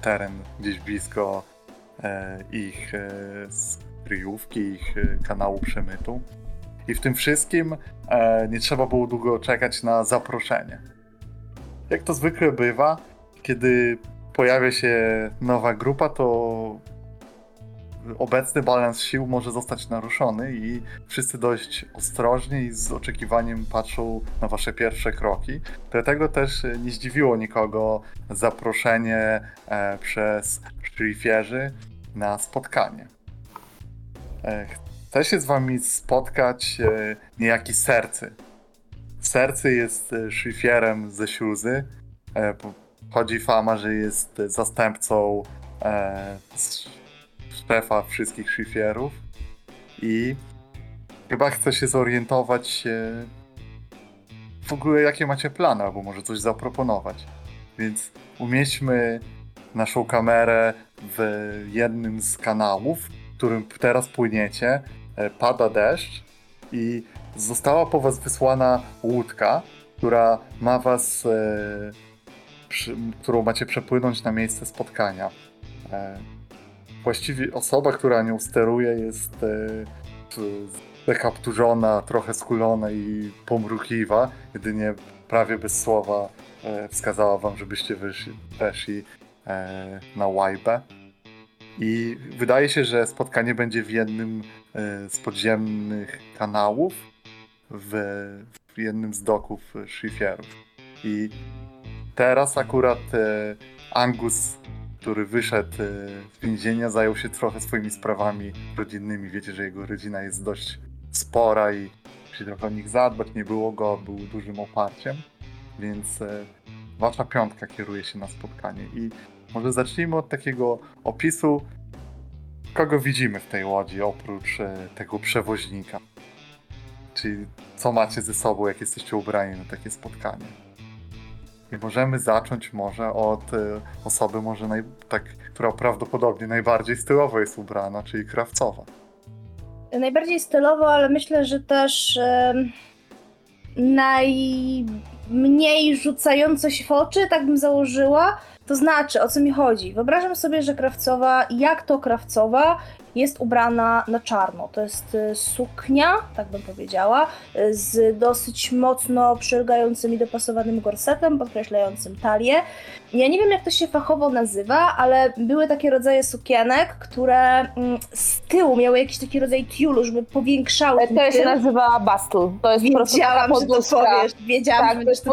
teren gdzieś blisko e, ich e, kryjówki, ich kanału przemytu. I w tym wszystkim nie trzeba było długo czekać na zaproszenie. Jak to zwykle bywa, kiedy pojawia się nowa grupa, to obecny balans sił może zostać naruszony i wszyscy dość ostrożnie i z oczekiwaniem patrzą na wasze pierwsze kroki. Dlatego też e, nie zdziwiło nikogo zaproszenie e, przez szlifierzy na spotkanie. E, chce się z wami spotkać e, niejaki Sercy. Sercy jest e, szlifierem ze Śluzy. E, chodzi fama, że jest zastępcą s- szefa wszystkich szlifierów i chyba chce się zorientować e, w ogóle jakie macie plany, albo może coś zaproponować. Więc umieśćmy naszą kamerę w jednym z kanałów, którym teraz płyniecie. E, Pada deszcz i została po was wysłana łódka, która ma was, e, przy, którą macie przepłynąć na miejsce spotkania. E, właściwie osoba, która nią steruje jest e, dekapturzona, trochę skulona i pomrukiwa, jedynie prawie bez słowa e, wskazała wam, żebyście wyszli, weszli e, na łajbę. I wydaje się, że spotkanie będzie w jednym z podziemnych kanałów, w, w jednym z doków szlifierów. I teraz akurat Angus, który wyszedł e, z więzienia, zajął się trochę swoimi sprawami rodzinnymi. Wiecie, że jego rodzina jest dość spora i musi trochę o nich zadbać. Nie było go, był dużym oparciem, więc e, wasza piątka kieruje się na spotkanie. I może zacznijmy od takiego opisu, kogo widzimy w tej łodzi oprócz e, tego przewoźnika. Czyli co macie ze sobą, jak jesteście ubrani na takie spotkanie. I możemy zacząć może od e, osoby, może naj, tak, która prawdopodobnie najbardziej stylowo jest ubrana, czyli krawcowa. Najbardziej stylowo, ale myślę, że też najmniej rzucająco się w oczy, tak bym założyła. To znaczy, o co mi chodzi? Wyobrażam sobie, że krawcowa, jak to krawcowa, jest ubrana na czarno. To jest y, suknia, tak bym powiedziała, z dosyć mocno przylegającym i dopasowanym gorsetem, podkreślającym talię. Ja nie wiem, jak to się fachowo nazywa, ale były takie rodzaje sukienek, które mm, z tyłu miały jakiś taki rodzaj tiulu, żeby powiększały To się tył. nazywa bastul. To jest po prostu Wiedziałam, że to powiesz. Wiedziałam, Tak, że to jest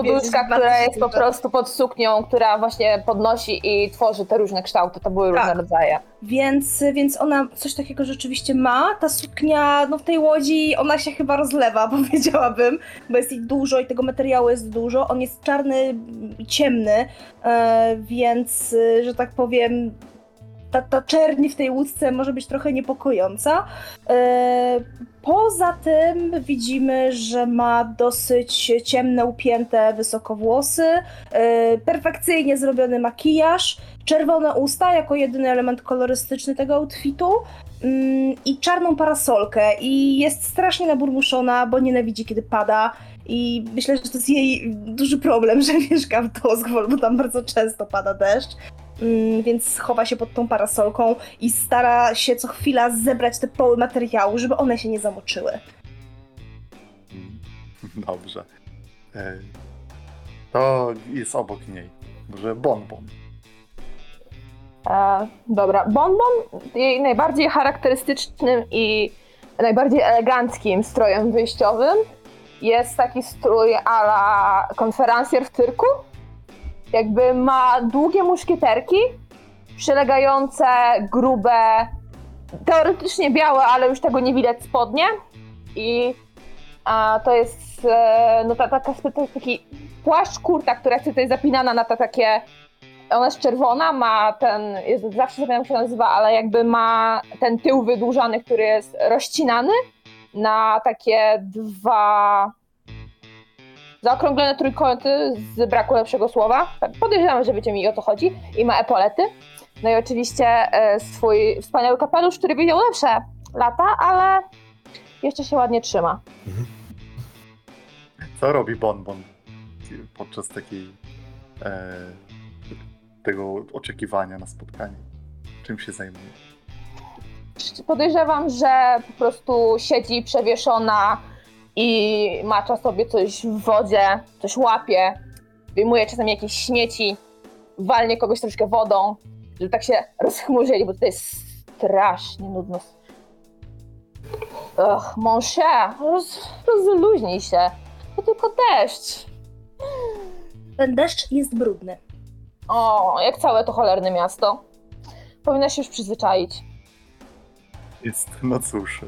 która jest po prostu pod suknią, która właśnie podnosi i tworzy te różne kształty. To były różne Tak. rodzaje. Więc, więc ona coś takiego rzeczywiście ma. Ta suknia, no w tej łodzi, ona się chyba rozlewa, powiedziałabym, bo jest jej dużo i tego materiału jest dużo. On jest czarny i ciemny, e, więc, że tak powiem, ta, ta czerni w tej łódce może być trochę niepokojąca. E, Poza tym widzimy, że ma dosyć ciemne, upięte wysoko włosy, e, perfekcyjnie zrobiony makijaż, czerwone usta jako jedyny element kolorystyczny tego outfitu. Mm, i czarną parasolkę. I jest strasznie naburmuszona, bo nienawidzi kiedy pada. I myślę, że to jest jej duży problem, że mieszka w Dozgwol, bo tam bardzo często pada deszcz. Mm, Więc chowa się pod tą parasolką i stara się co chwila zebrać te poły materiału, żeby one się nie zamoczyły. Mm, Dobrze. E, To jest obok niej. Może bonbon. E, dobra, Bonbon jej najbardziej charakterystycznym i najbardziej eleganckim strojem wyjściowym jest taki strój ala konferencjer w cyrku. Jakby ma długie muszkieterki, przylegające, grube, teoretycznie białe, ale już tego nie widać spodnie. I a, to jest e, no, ta, taka, taki płaszcz kurta, która jest tutaj zapinana na te takie ona jest czerwona, ma ten, jest, zawsze zapomniałam jak się nazywa, ale jakby ma ten tył wydłużany, który jest rozcinany na takie dwa zaokrąglone trójkąty z braku lepszego słowa. Tak, Podejrzewam, że wiecie mi o to chodzi. I ma epolety. No i oczywiście e, swój wspaniały kapelusz, który widział lepsze lata, ale jeszcze się ładnie trzyma. Co robi bonbon podczas takiej e, tego oczekiwania na spotkanie? Czym się zajmuje? Podejrzewam, że po prostu siedzi przewieszona i macza sobie coś w wodzie, coś łapie, wyjmuje czasami jakieś śmieci walnie kogoś troszkę wodą, żeby tak się rozchmurzyli, bo tutaj jest strasznie nudno. Ach, mon cher, roz, rozluźnij się. To tylko deszcz. Ten deszcz jest brudny. O, jak całe to cholerne miasto. Powinna się już przyzwyczaić. Jest, no cóż, e,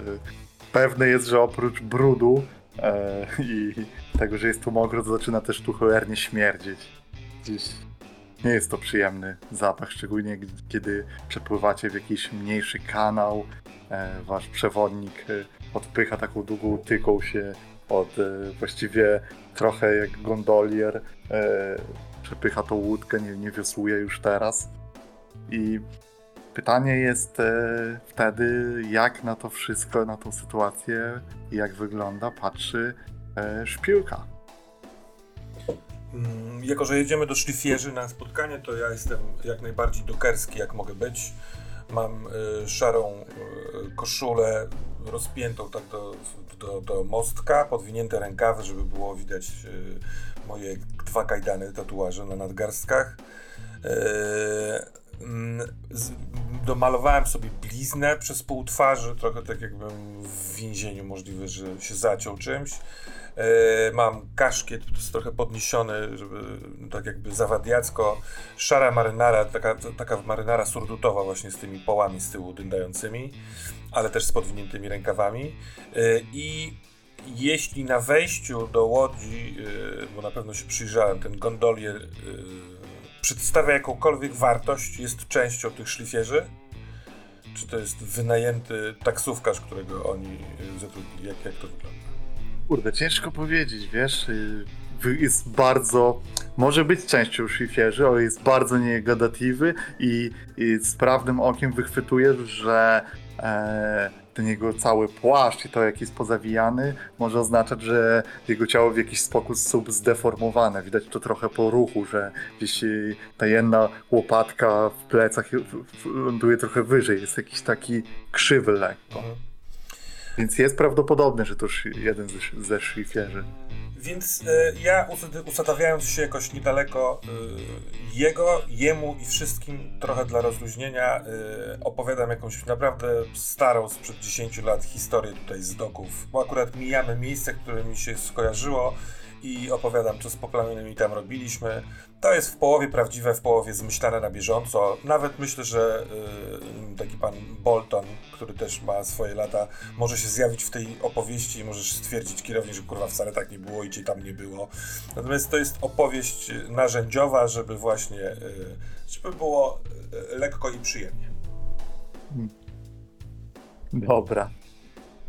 pewne jest, że oprócz brudu e, i tego, że jest tu mokro, to zaczyna też tu cholernie śmierdzieć. Gdzieś nie jest to przyjemny zapach, szczególnie kiedy przepływacie w jakiś mniejszy kanał. E, wasz przewodnik e, odpycha taką długą tyką się od e, właściwie trochę jak gondolier. E, przepycha tą łódkę, nie, nie wiosłuje już teraz. I Pytanie jest e, wtedy, jak na to wszystko, na tą sytuację i jak wygląda, patrzy e, szpiłka. Mm, Jako, że jedziemy do szlifierzy na spotkanie, to ja jestem jak najbardziej dokerski, jak mogę być. Mam y, szarą koszulę rozpiętą tak do, do, do mostka, podwinięte rękawy, żeby było widać moje dwa kajdany tatuaże na nadgarstkach. Mm, domalowałem sobie bliznę przez pół twarzy, trochę tak jakbym w więzieniu możliwe, że się zaciął czymś. E, Mam kaszkiet, jest trochę podniesiony, żeby tak jakby zawadiacko. Szara marynara, taka, taka marynara surdutowa właśnie z tymi połami z tyłu dyndającymi, ale też z podwiniętymi rękawami. E, I jeśli na wejściu do łodzi, e, bo na pewno się przyjrzałem, ten gondolier przedstawia jakąkolwiek wartość, jest częścią tych szlifierzy, czy to jest wynajęty taksówkarz, którego oni zatrudnili? Jak, jak to wygląda? Kurde, ciężko powiedzieć, wiesz, y, jest bardzo, może być częścią szlifierzy, ale jest bardzo niegadatliwy i, i sprawnym okiem wychwytujesz, że e, ten jego cały płaszcz i to, jak jest pozawijany, może oznaczać, że jego ciało w jakiś sposób zdeformowane. Widać to trochę po ruchu, że gdzieś ta jedna łopatka w plecach ląduje trochę wyżej, jest jakiś taki krzywy lekko. Więc jest prawdopodobne, że to szy- jeden ze, ze szlifierzy. Więc e, ja usadawiając się jakoś niedaleko e, jego, jemu i wszystkim, trochę dla rozluźnienia, e, opowiadam jakąś naprawdę starą, sprzed 10 lat historię tutaj z doków, bo akurat mijamy miejsce, które mi się skojarzyło i opowiadam, co z poplamionymi tam robiliśmy. To jest w połowie prawdziwe, w połowie zmyślane na bieżąco. Nawet myślę, że e, taki pan Bolton, który też ma swoje lata, może się zjawić w tej opowieści i możesz stwierdzić kierownik, że kurwa wcale tak nie było i cię tam nie było. Natomiast to jest opowieść narzędziowa, żeby właśnie, y, żeby było y, lekko i przyjemnie. Dobra.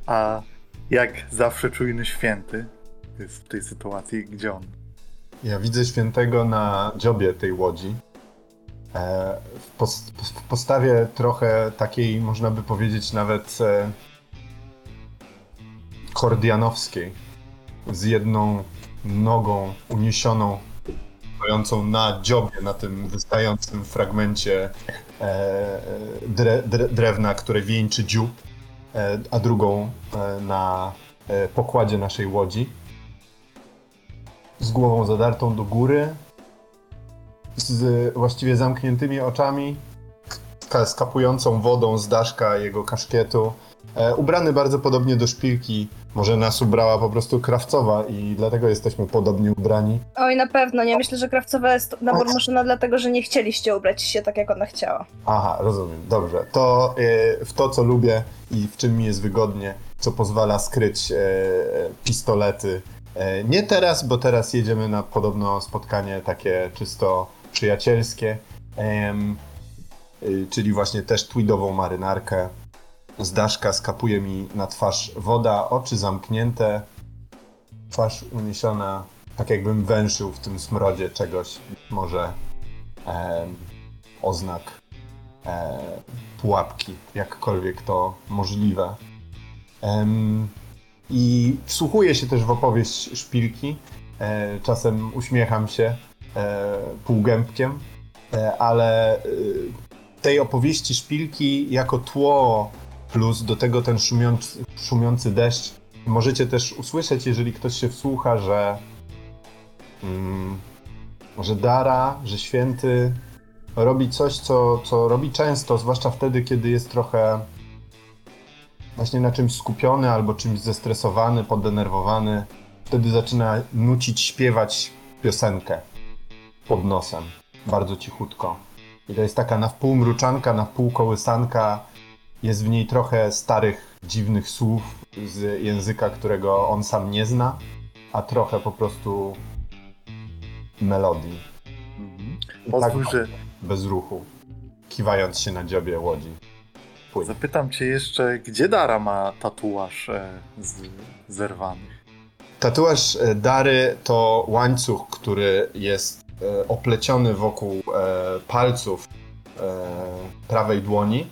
A jak zawsze czujny święty jest w tej sytuacji, gdzie on? Ja widzę świętego na dziobie tej łodzi. E, w, pos- w postawie trochę takiej, można by powiedzieć, nawet e, kordianowskiej. Z jedną nogą uniesioną, stojącą na dziobie, na tym wystającym fragmencie e, dre, dre, drewna, które wieńczy dziób, a drugą na pokładzie naszej łodzi z głową zadartą do góry, z właściwie zamkniętymi oczami, ka- skapującą wodą z daszka jego kaszkietu. E, ubrany bardzo podobnie do szpilki. Może nas ubrała po prostu krawcowa i dlatego jesteśmy podobnie ubrani. Oj, na pewno, nie. Myślę, że krawcowa jest nabór maszyna dlatego, że nie chcieliście ubrać się tak, jak ona chciała. Aha, rozumiem, dobrze. To e, w to, co lubię i w czym mi jest wygodnie, co pozwala skryć e, pistolety. E, nie teraz, bo teraz jedziemy na podobno spotkanie takie czysto przyjacielskie, y, czyli właśnie też tweedową marynarkę. Z daszka skapuje mi na twarz woda, oczy zamknięte, twarz uniesiona, tak jakbym węszył w tym smrodzie czegoś, może oznak e, pułapki, jakkolwiek to możliwe. I wsłuchuję się też w opowieść szpilki. E, czasem uśmiecham się e, półgębkiem, e, ale tej opowieści szpilki jako tło plus do tego ten szumiący, szumiący deszcz możecie też usłyszeć, jeżeli ktoś się wsłucha, że mm, że Dara, że święty robi coś, co, co robi często, zwłaszcza wtedy, kiedy jest trochę właśnie na czymś skupiony albo czymś zestresowany, podenerwowany. Wtedy zaczyna nucić, śpiewać piosenkę pod nosem, bardzo cichutko. I to jest taka na wpół mruczanka, na wpół kołysanka. Jest w niej trochę starych, dziwnych słów z języka, którego on sam nie zna, a trochę po prostu melodii. Mhm. I Pozwól, tak że bez ruchu, kiwając się na dziobie łodzi. Płynie. zapytam cię jeszcze, gdzie Dara ma tatuaż e, z zerwanych? Tatuaż e, Dary to łańcuch, który jest e, opleciony wokół e, palców e, prawej dłoni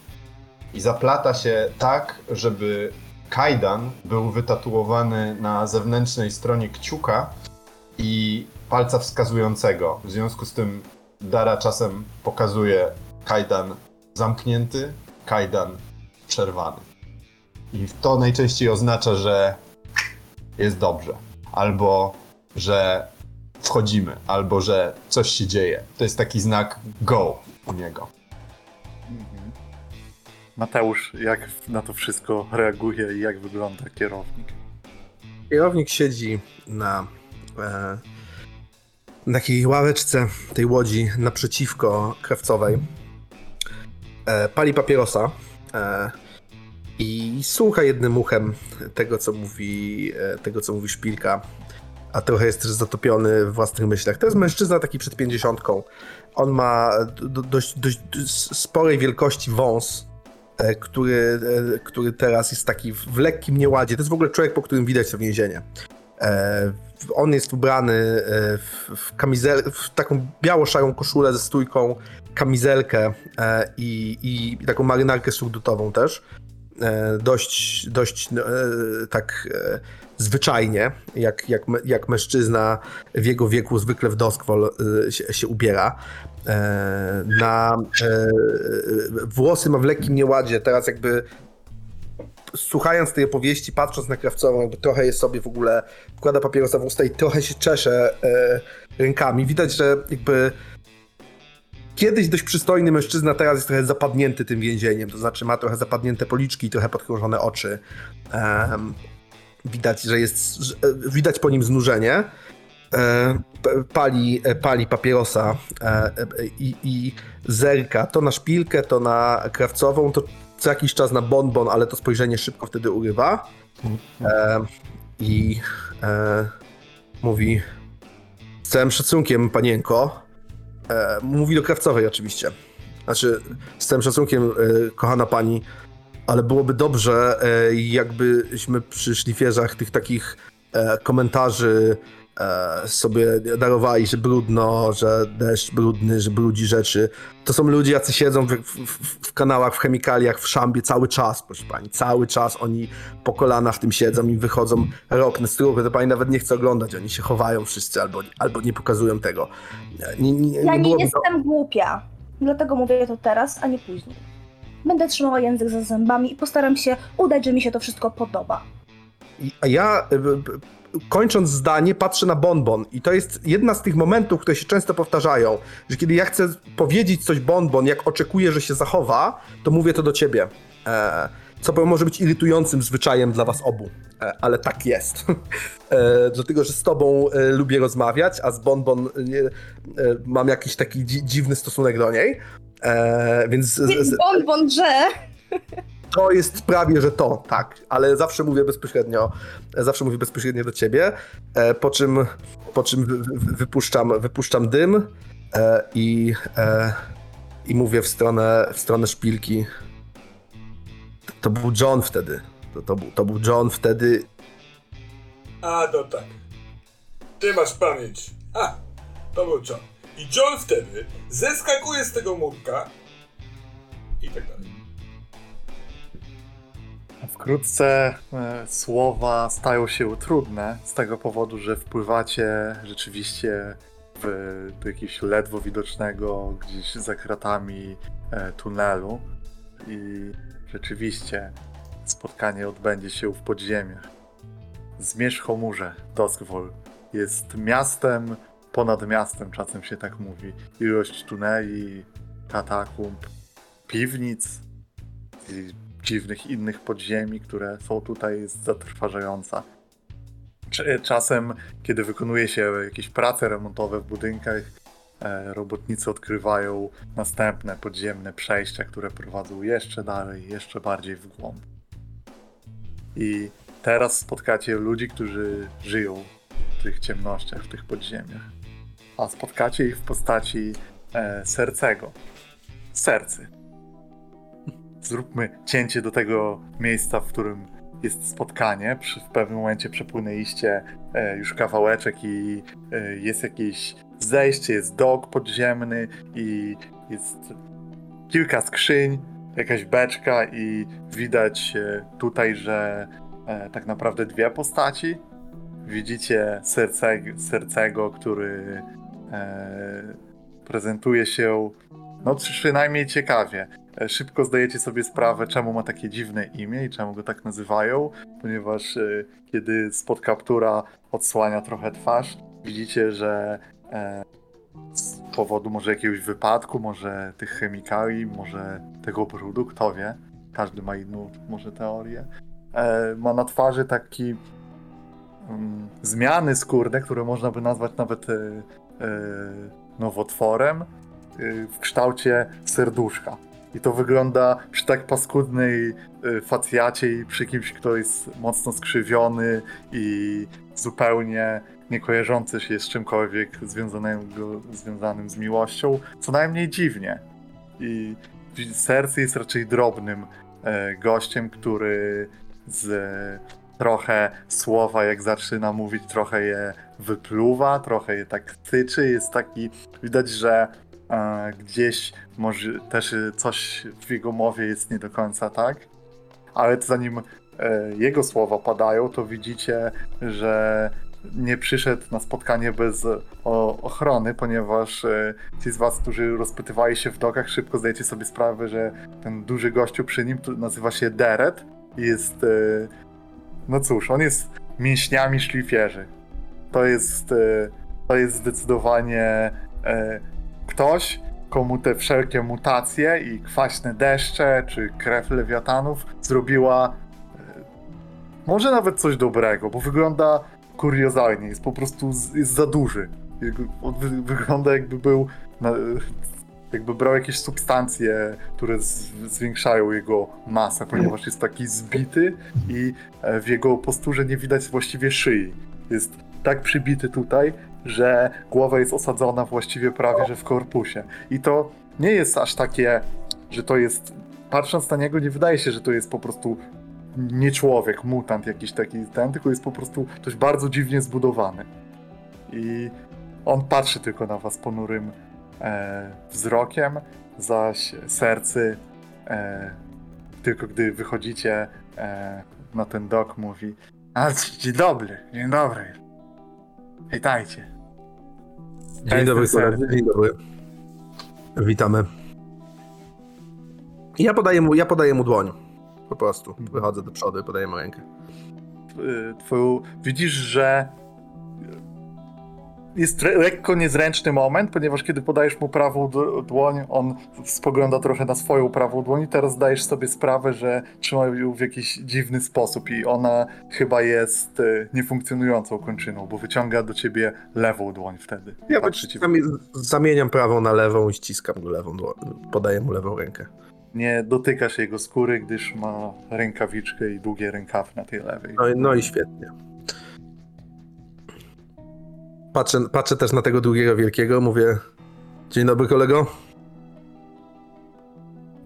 i zaplata się tak, żeby kajdan był wytatuowany na zewnętrznej stronie kciuka i palca wskazującego. W związku z tym Dara czasem pokazuje kajdan zamknięty, kajdan przerwany. I to najczęściej oznacza, że jest dobrze, albo że wchodzimy, albo że coś się dzieje. To jest taki znak go u niego. Mhm. Mateusz, jak na to wszystko reaguje i jak wygląda kierownik? Kierownik siedzi na, e, na takiej ławeczce tej łodzi naprzeciwko krawcowej. E, pali papierosa e, i słucha jednym uchem tego, co mówi, e, tego, co mówi szpilka, a trochę jest też zatopiony w własnych myślach. To jest mężczyzna taki przed pięćdziesiątką. On ma do, dość, dość sporej wielkości wąs, e, który, e, który teraz jest taki w lekkim nieładzie. To jest w ogóle człowiek, po którym widać to więzienie. E, On jest ubrany w kamizel, w taką biało-szarą koszulę ze stójką, kamizelkę e, i, i taką marynarkę surdutową też. E, Dość, dość e, tak zwyczajnie, jak, jak, jak mężczyzna w jego wieku zwykle w doskwol się, się ubiera. Na włosy ma w lekkim nieładzie, teraz jakby słuchając tej opowieści, patrząc na krawcową, jakby trochę jest sobie w ogóle, wkłada papierosa w usta i trochę się czesze e, rękami. Widać, że jakby kiedyś dość przystojny mężczyzna teraz jest trochę zapadnięty tym więzieniem, to znaczy ma trochę zapadnięte policzki trochę podkrążone oczy. Em, widać, że jest, że, e, widać po nim znużenie. E, pali, e, pali papierosa e, e, i, i zerka to na szpilkę, to na krawcową, to co jakiś czas na bonbon, ale to spojrzenie szybko wtedy urywa. E, I mówi z całym szacunkiem, panienko. E, mówi do krawcowej oczywiście. Znaczy, z całym szacunkiem, e, kochana pani, ale byłoby dobrze, e, jakbyśmy przy szlifierzach tych takich e, komentarzy sobie darowali, że brudno, że deszcz brudny, że brudzi rzeczy. To są ludzie, jacy siedzą w, w, w- kanałach, w chemikaliach, w szambie cały czas, proszę pani. Cały czas oni po kolana w tym siedzą i wychodzą ropne struchy. To pani nawet nie chce oglądać. Oni się chowają wszyscy albo, albo nie pokazują tego. Nie, nie, nie, Ja nie byłoby jestem głupia. Dlatego mówię to teraz, a nie później. Będę trzymała język za zębami i postaram się udać, że mi się to wszystko podoba. A ja, y, y, kończąc zdanie, patrzę na bonbon. I to jest jedna z tych momentów, które się często powtarzają, że kiedy ja chcę powiedzieć coś bonbon, jak oczekuję, że się zachowa, to mówię to do ciebie. E, co może być irytującym zwyczajem dla was obu, e, ale tak jest. e, dlatego, że z tobą e, lubię rozmawiać, a z bonbon e, e, mam jakiś taki dzi- dziwny stosunek do niej. Więc bonbon, że... to jest prawie, że to, tak, ale zawsze mówię bezpośrednio, zawsze mówię bezpośrednio do ciebie, e, po czym, po czym wy, wy, wypuszczam, wypuszczam dym e, i, e, i mówię w stronę, w stronę szpilki. To był John wtedy. To, to, był, to był John wtedy. A, to tak. Ty masz pamięć. A, to był John. I John wtedy zeskakuje z tego murka i tak dalej. Wkrótce e, słowa stają się trudne z tego powodu, że wpływacie rzeczywiście w, do jakiegoś ledwo widocznego gdzieś za kratami e, tunelu i rzeczywiście spotkanie odbędzie się w podziemiach. Zmierzchomurze Doskwol jest miastem ponad miastem, czasem się tak mówi. Ilość tuneli katakumb, piwnic i dziwnych innych podziemi, które są tutaj, jest zatrważająca. Czasem, kiedy wykonuje się jakieś prace remontowe w budynkach, e, robotnicy odkrywają następne podziemne przejścia, które prowadzą jeszcze dalej, jeszcze bardziej w głąb. I teraz spotkacie ludzi, którzy żyją w tych ciemnościach, w tych podziemiach. A spotkacie ich w postaci e, Sercego. Sercy. Zróbmy cięcie do tego miejsca, w którym jest spotkanie. Przy, w pewnym momencie przepłynęliście e, już kawałeczek i e, jest jakieś zejście, jest dok podziemny i jest kilka skrzyń, jakaś beczka i widać e, tutaj, że e, tak naprawdę dwie postaci. Widzicie serce, Sercego, który e, prezentuje się no przynajmniej ciekawie. E, Szybko zdajecie sobie sprawę, czemu ma takie dziwne imię i czemu go tak nazywają, ponieważ e, kiedy spod kaptura odsłania trochę twarz, widzicie, że e, z powodu może jakiegoś wypadku, może tych chemikali, może tego brudu, kto wie, każdy ma inną może teorię, ma na twarzy taki mm, zmiany skórne, które można by nazwać nawet nowotworem w kształcie serduszka. I to wygląda przy tak paskudnej e, facjacie i przy kimś, kto jest mocno skrzywiony i zupełnie nie kojarzący się z czymkolwiek związanego, związanym z miłością, co najmniej dziwnie. I serce jest raczej drobnym e, gościem, który z trochę słowa, jak zaczyna mówić, trochę je wypluwa, trochę je tak tyczy. Jest taki, widać, że e, gdzieś może też coś w jego mowie jest nie do końca tak, ale zanim e, jego słowa padają, to widzicie, że nie przyszedł na spotkanie bez ochrony, ponieważ e, ci z was, którzy rozpytywali się w dokach, szybko zdajecie sobie sprawę, że ten duży gościu przy nim nazywa się Deret i jest e, no cóż, on jest mięśniami szlifierzy. To jest, to jest zdecydowanie ktoś, komu te wszelkie mutacje i kwaśne deszcze, czy krew lewiatanów zrobiła e, może nawet coś dobrego, bo wygląda kuriozalnie, jest po prostu jest za duży. Wygląda jakby był jakby brał jakieś substancje, które zwiększają jego masę, ponieważ jest taki zbity i e, w jego posturze nie widać właściwie szyi. Jest tak przybity tutaj, że głowa jest osadzona właściwie prawie że w korpusie. I to nie jest aż takie, że to jest. Patrząc na niego, nie wydaje się, że to jest po prostu nie człowiek, mutant jakiś taki ten, tylko jest po prostu ktoś bardzo dziwnie zbudowany. I on patrzy tylko na was ponurym e, wzrokiem, zaś sercy e, tylko gdy wychodzicie e, na ten dok mówi a, dzień dobry, dzień dobry. Witajcie. Dzień dobry, koledzy. Dzień dobry. Witamy. Ja podaję mu, ja podaję mu dłoń. Po prostu. Wychodzę do przodu i podaję mu rękę. y, twoją, widzisz, że jest lekko niezręczny moment, ponieważ kiedy podajesz mu prawą dłoń, on spogląda trochę na swoją prawą dłoń i teraz zdajesz sobie sprawę, że trzyma ją w jakiś dziwny sposób i ona chyba jest y, niefunkcjonującą kończyną, bo wyciąga do ciebie lewą dłoń wtedy. Ja zami- zamieniam prawą na lewą i ściskam go lewą dłoń. Podaję mu lewą rękę. Nie dotykasz jego skóry, gdyż ma rękawiczkę i długie rękawy na tej lewej. No, no i świetnie. Patrzę, patrzę też na tego drugiego wielkiego, mówię Dzień dobry kolego.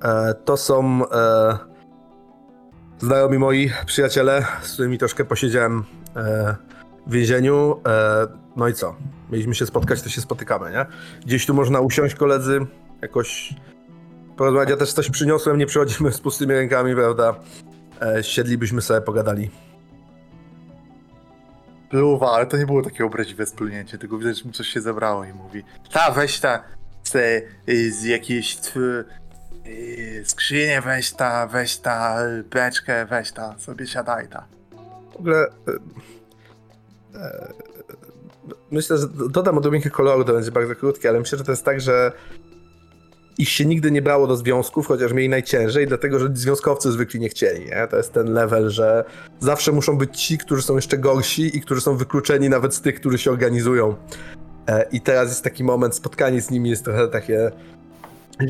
E, to są e, znajomi moi przyjaciele, z którymi troszkę posiedziałem e, w więzieniu. E, no i co? Mieliśmy się spotkać, to się spotykamy, nie? Gdzieś tu można usiąść koledzy, jakoś porozmawiać. Ja też coś przyniosłem, nie przychodzimy z pustymi rękami, prawda? E, siedlibyśmy sobie, pogadali. Pluwa, ale to nie było takie obraźliwe splunięcie, tylko widać, że mu coś się zebrało i mówi ta, weź ta z, z jakiejś y, skrzynię, weź ta, weź ta beczkę, weź ta, sobie siadaj ta. W ogóle. e, myślę, że dodam odrobinkę koloru, to będzie bardzo krótkie, ale myślę, że to jest tak, że ich się nigdy nie brało do związków, chociaż mieli najciężej, dlatego że związkowcy zwykli nie chcieli. Nie? To jest ten level, że zawsze muszą być ci, którzy są jeszcze gorsi i którzy są wykluczeni nawet z tych, którzy się organizują. E, I teraz jest taki moment, spotkanie z nimi jest trochę takie...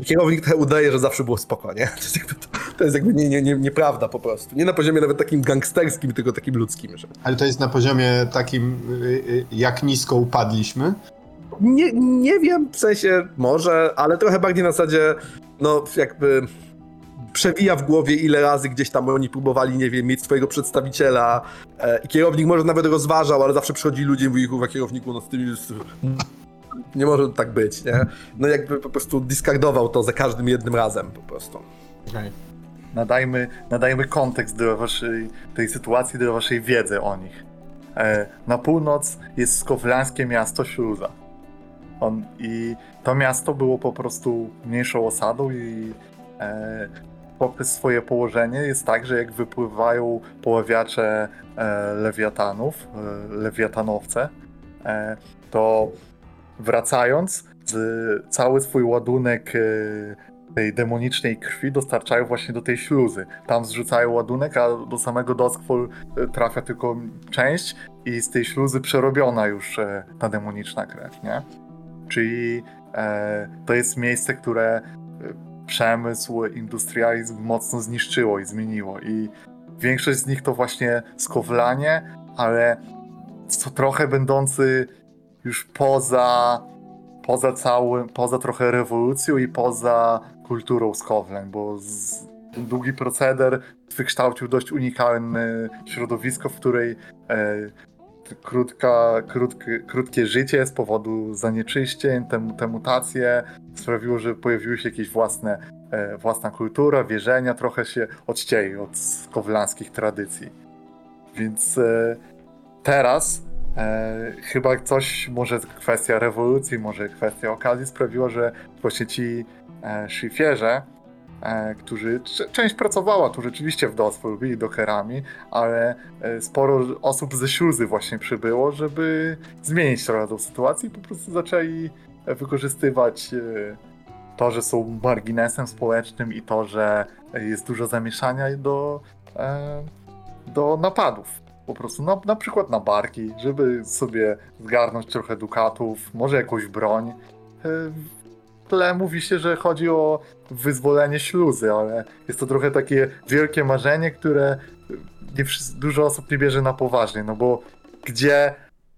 Kierownik trochę udaje, że zawsze było spoko, nie? To jest jakby, to, to jest jakby nie, nie, nie, nieprawda po prostu. Nie na poziomie nawet takim gangsterskim, tylko takim ludzkim. Że... Ale to jest na poziomie takim, y, y, jak nisko upadliśmy. Nie, nie wiem, w sensie może, ale trochę bardziej na zasadzie, no jakby przewija w głowie, ile razy gdzieś tam oni próbowali, nie wiem, mieć swojego przedstawiciela e, i kierownik może nawet rozważał, ale zawsze przychodzi ludzie i mówi, kierowniku, no z tymi... z- Nie może tak być, nie? No jakby po prostu discardował to za każdym jednym razem po prostu. Nadajmy, nadajmy kontekst do waszej, tej sytuacji, do waszej wiedzy o nich. E, na północ jest skowlańskie miasto Śluza. On, I to miasto było po prostu mniejszą osadą i e, poprzez swoje położenie jest tak, że jak wypływają poławiacze e, lewiatanów, e, lewiatanowce, e, to wracając, z, cały swój ładunek e, tej demonicznej krwi dostarczają właśnie do tej śluzy. Tam zrzucają ładunek, a do samego Doskwol e, trafia tylko część i z tej śluzy przerobiona już e, ta demoniczna krew, nie? Czyli e, to jest miejsce, które e, przemysł, industrializm mocno zniszczyło i zmieniło. I większość z nich to właśnie skowlanie, ale co trochę będący już poza poza całym, poza trochę rewolucją i poza kulturą skowleń, bo z, ten długi proceder wykształcił dość unikalne środowisko, w której e, krótka, krótkie, krótkie życie z powodu zanieczyścień, te, te mutacje sprawiło, że pojawiły się jakieś własne, e, własna kultura, wierzenia, trochę się odcięli od skowlańskich tradycji. Więc e, teraz e, chyba coś, może kwestia rewolucji, może kwestia okazji sprawiła, że właśnie ci e, którzy, cze- część pracowała tu rzeczywiście w Dosfu, byli dokerami, ale e, sporo osób ze śluzy właśnie przybyło, żeby zmienić trochę tą sytuację i po prostu zaczęli e, wykorzystywać e, to, że są marginesem społecznym i to, że jest dużo zamieszania do, e, do napadów. Po prostu na, na przykład na barki, żeby sobie zgarnąć trochę dukatów, może jakąś broń. Tle mówi się, że chodzi o wyzwolenie śluzy, ale jest to trochę takie wielkie marzenie, które nie dużo osób nie bierze na poważnie, no bo gdzie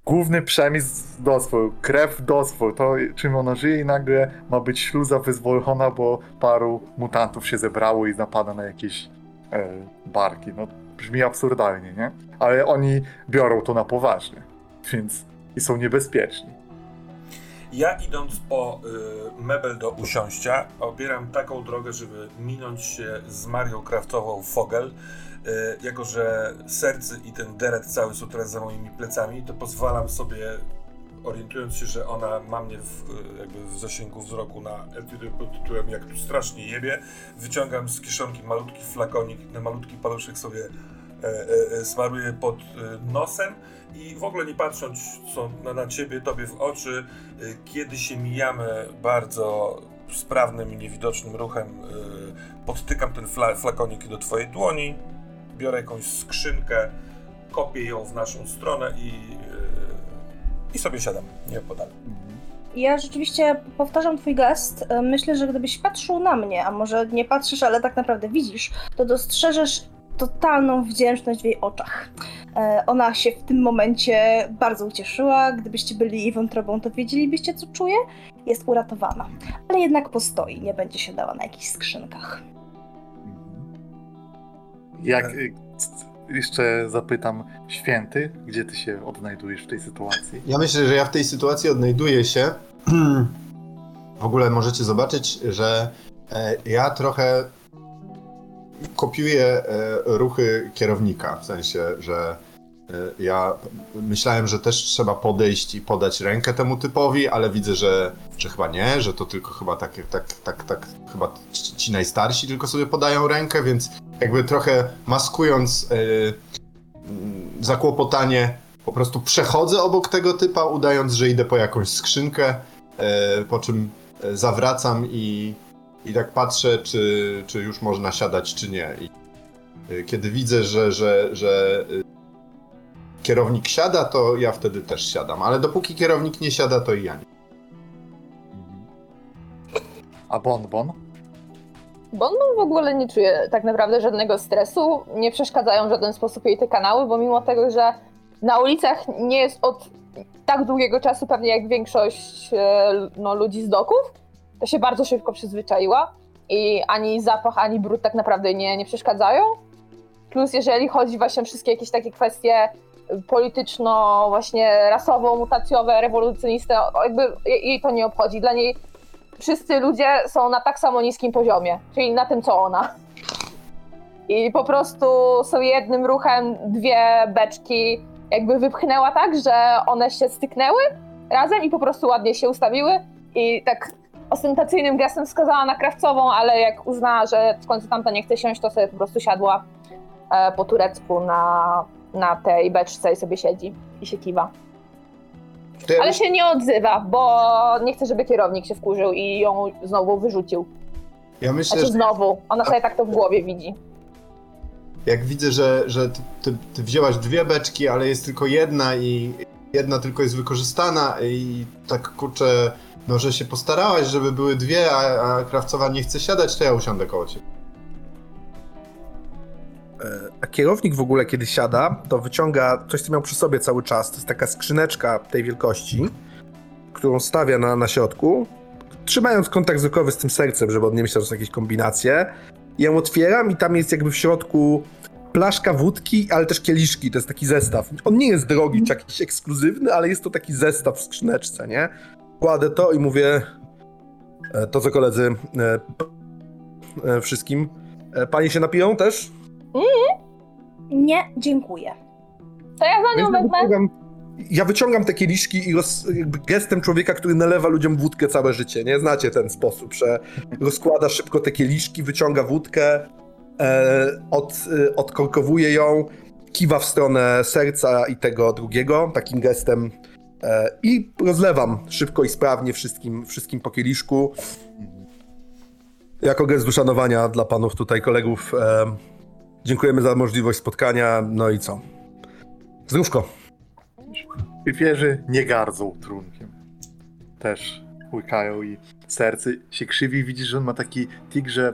główny przemysł doswój, krew doswój, to czym ona żyje i nagle ma być śluza wyzwolona, bo paru mutantów się zebrało i napada na jakieś e, barki. No brzmi absurdalnie, nie? Ale oni biorą to na poważnie, więc i są niebezpieczni. Ja idąc po y, mebel do usiąścia, obieram taką drogę, żeby minąć się z Marią Kraftową Fogel. Y, jako, że serce i ten deret cały są teraz za moimi plecami, to pozwalam sobie, orientując się, że ona ma mnie w, y, jakby w zasięgu wzroku na etudy pod tytułem jak tu strasznie jebie, wyciągam z kieszonki malutki flakonik, na malutki paluszek sobie e, e, e, smaruję pod nosem i w ogóle nie patrząc co na, na ciebie, tobie w oczy, kiedy się mijamy bardzo sprawnym i niewidocznym ruchem, podtykam ten fla, flakonik do twojej dłoni, biorę jakąś skrzynkę, kopię ją w naszą stronę i, i sobie siadam nieopodal. Ja rzeczywiście powtarzam twój gest. Myślę, że gdybyś patrzył na mnie, a może nie patrzysz, ale tak naprawdę widzisz, to dostrzeżesz totalną wdzięczność w jej oczach. E, Ona się w tym momencie bardzo ucieszyła. Gdybyście byli jej wątrobą, to wiedzielibyście, co czuje. Jest uratowana. Ale jednak postoi, nie będzie się dała na jakichś skrzynkach. Jak c- jeszcze zapytam, święty, gdzie ty się odnajdujesz w tej sytuacji? Ja myślę, że ja w tej sytuacji odnajduję się. W ogóle możecie zobaczyć, że e, ja trochę kopiuję e, ruchy kierownika. W sensie, że e, ja myślałem, że też trzeba podejść i podać rękę temu typowi, ale widzę, że, że chyba nie, że to tylko chyba tak, tak, tak, tak chyba ci, najstarsi tylko sobie podają rękę, więc jakby trochę maskując mm, zakłopotanie po prostu przechodzę obok tego typa, udając, że idę po jakąś skrzynkę, e, po czym zawracam i I tak patrzę, czy, czy już można siadać, czy nie. I y, kiedy widzę, że, że, że y, kierownik siada, to ja wtedy też siadam. Ale dopóki kierownik nie siada, to i ja nie. A bonbon? Bo on w ogóle nie czuje tak naprawdę żadnego stresu, nie przeszkadzają w żaden sposób jej te kanały, bo mimo tego, że na ulicach nie jest od tak długiego czasu pewnie jak większość e, no, ludzi z doków, się bardzo szybko przyzwyczaiła i ani zapach, ani brud tak naprawdę nie, nie przeszkadzają. Plus jeżeli chodzi właśnie o wszystkie jakieś takie kwestie polityczno, właśnie rasowo, mutacjowe, rewolucjoniste, jakby jej to nie obchodzi. Dla niej wszyscy ludzie są na tak samo niskim poziomie, czyli na tym, co ona. I po prostu sobie jednym ruchem dwie beczki jakby wypchnęła tak, że one się styknęły razem i po prostu ładnie się ustawiły i tak ostentacyjnym gestem wskazała na krawcową, ale jak uznała, że w końcu tamta nie chce siąść, to sobie po prostu siadła e, po turecku na, na tej beczce i sobie siedzi i się kiwa. Ja Ale się nie odzywa, bo nie chce, żeby kierownik się wkurzył i ją znowu wyrzucił. ja myślę, Znaczy że znowu, ona sobie tak to w głowie widzi. jak widzę, że, że ty, ty, ty wzięłaś dwie beczki, ale jest tylko jedna i jedna tylko jest wykorzystana i tak kurczę, no że się postarałaś, żeby były dwie, a, a krawcowa nie chce siadać, to ja usiądę koło ciebie. A kierownik w ogóle, kiedy siada, to wyciąga coś, co miał przy sobie cały czas. To jest taka skrzyneczka tej wielkości, którą stawia na, na środku, trzymając kontakt wzrokowy z tym sercem, żeby on nie myślał, że są jakieś kombinacje. I ją otwieram i tam jest jakby w środku plaszka wódki, ale też kieliszki. To jest taki zestaw. On nie jest drogi czy jakiś ekskluzywny, ale jest to taki zestaw w skrzyneczce, nie? Kładę to i mówię e, to, co koledzy e, e, wszystkim. Panie się napiją też? Nie, dziękuję. To ja za nią Więc wezmę. wyciągam, ja wyciągam te kieliszki i roz, gestem człowieka, który nalewa ludziom wódkę całe życie, nie? Znacie ten sposób, że rozkłada szybko te kieliszki, wyciąga wódkę, e, od, e, odkorkowuje ją, kiwa w stronę serca i tego drugiego, takim gestem i rozlewam szybko i sprawnie wszystkim, wszystkim po kieliszku. Jako gest uszanowania dla panów tutaj kolegów e, dziękujemy za możliwość spotkania, no i co? Zdrówko. Pipierzy nie gardzą trunkiem. Też łykają i serce się krzywi. Widzisz, że on ma taki tik, że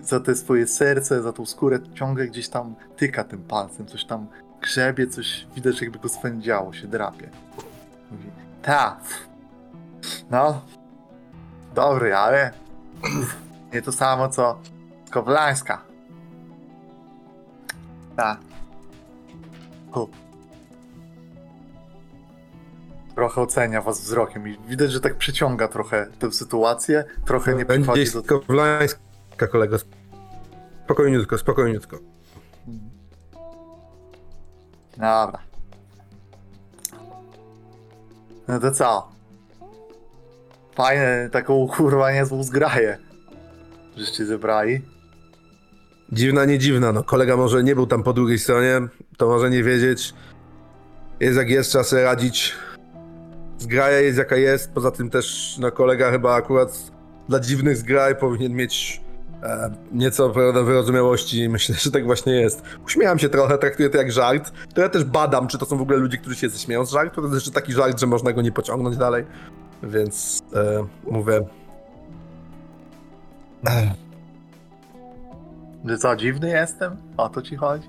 za te swoje serce, za tą skórę ciągle gdzieś tam tyka tym palcem, coś tam grzebie, coś widać jakby go swędziało, się drapie. Mówi, ta, no, dobry, ale nie to samo co Koblańska. Ta. Hu. Trochę ocenia was wzrokiem i widać, że tak przyciąga trochę tę sytuację, trochę nie Będzie przychodzi do... Kowlańska, kolego. Spokojniutko, spokojniutko. Dobra. No to co? Fajne, taką kurwa niezłą zgraję. Żeście zebrali. Dziwna, nie dziwna, no. Kolega może nie był tam po drugiej stronie, to może nie wiedzieć. Jest jak jest, trzeba sobie radzić. Zgraja jest jaka jest, poza tym też, no kolega chyba akurat dla dziwnych zgraj powinien mieć nieco prawda, wyrozumiałości. Myślę, że tak właśnie jest. Uśmiałam się trochę, traktuję to jak żart. To ja też badam, czy to są w ogóle ludzie, którzy się ześmieją z żartu. To jest jeszcze taki żart, że można go nie pociągnąć dalej. Więc e, mówię, Że co, dziwny jestem? O to ci chodzi?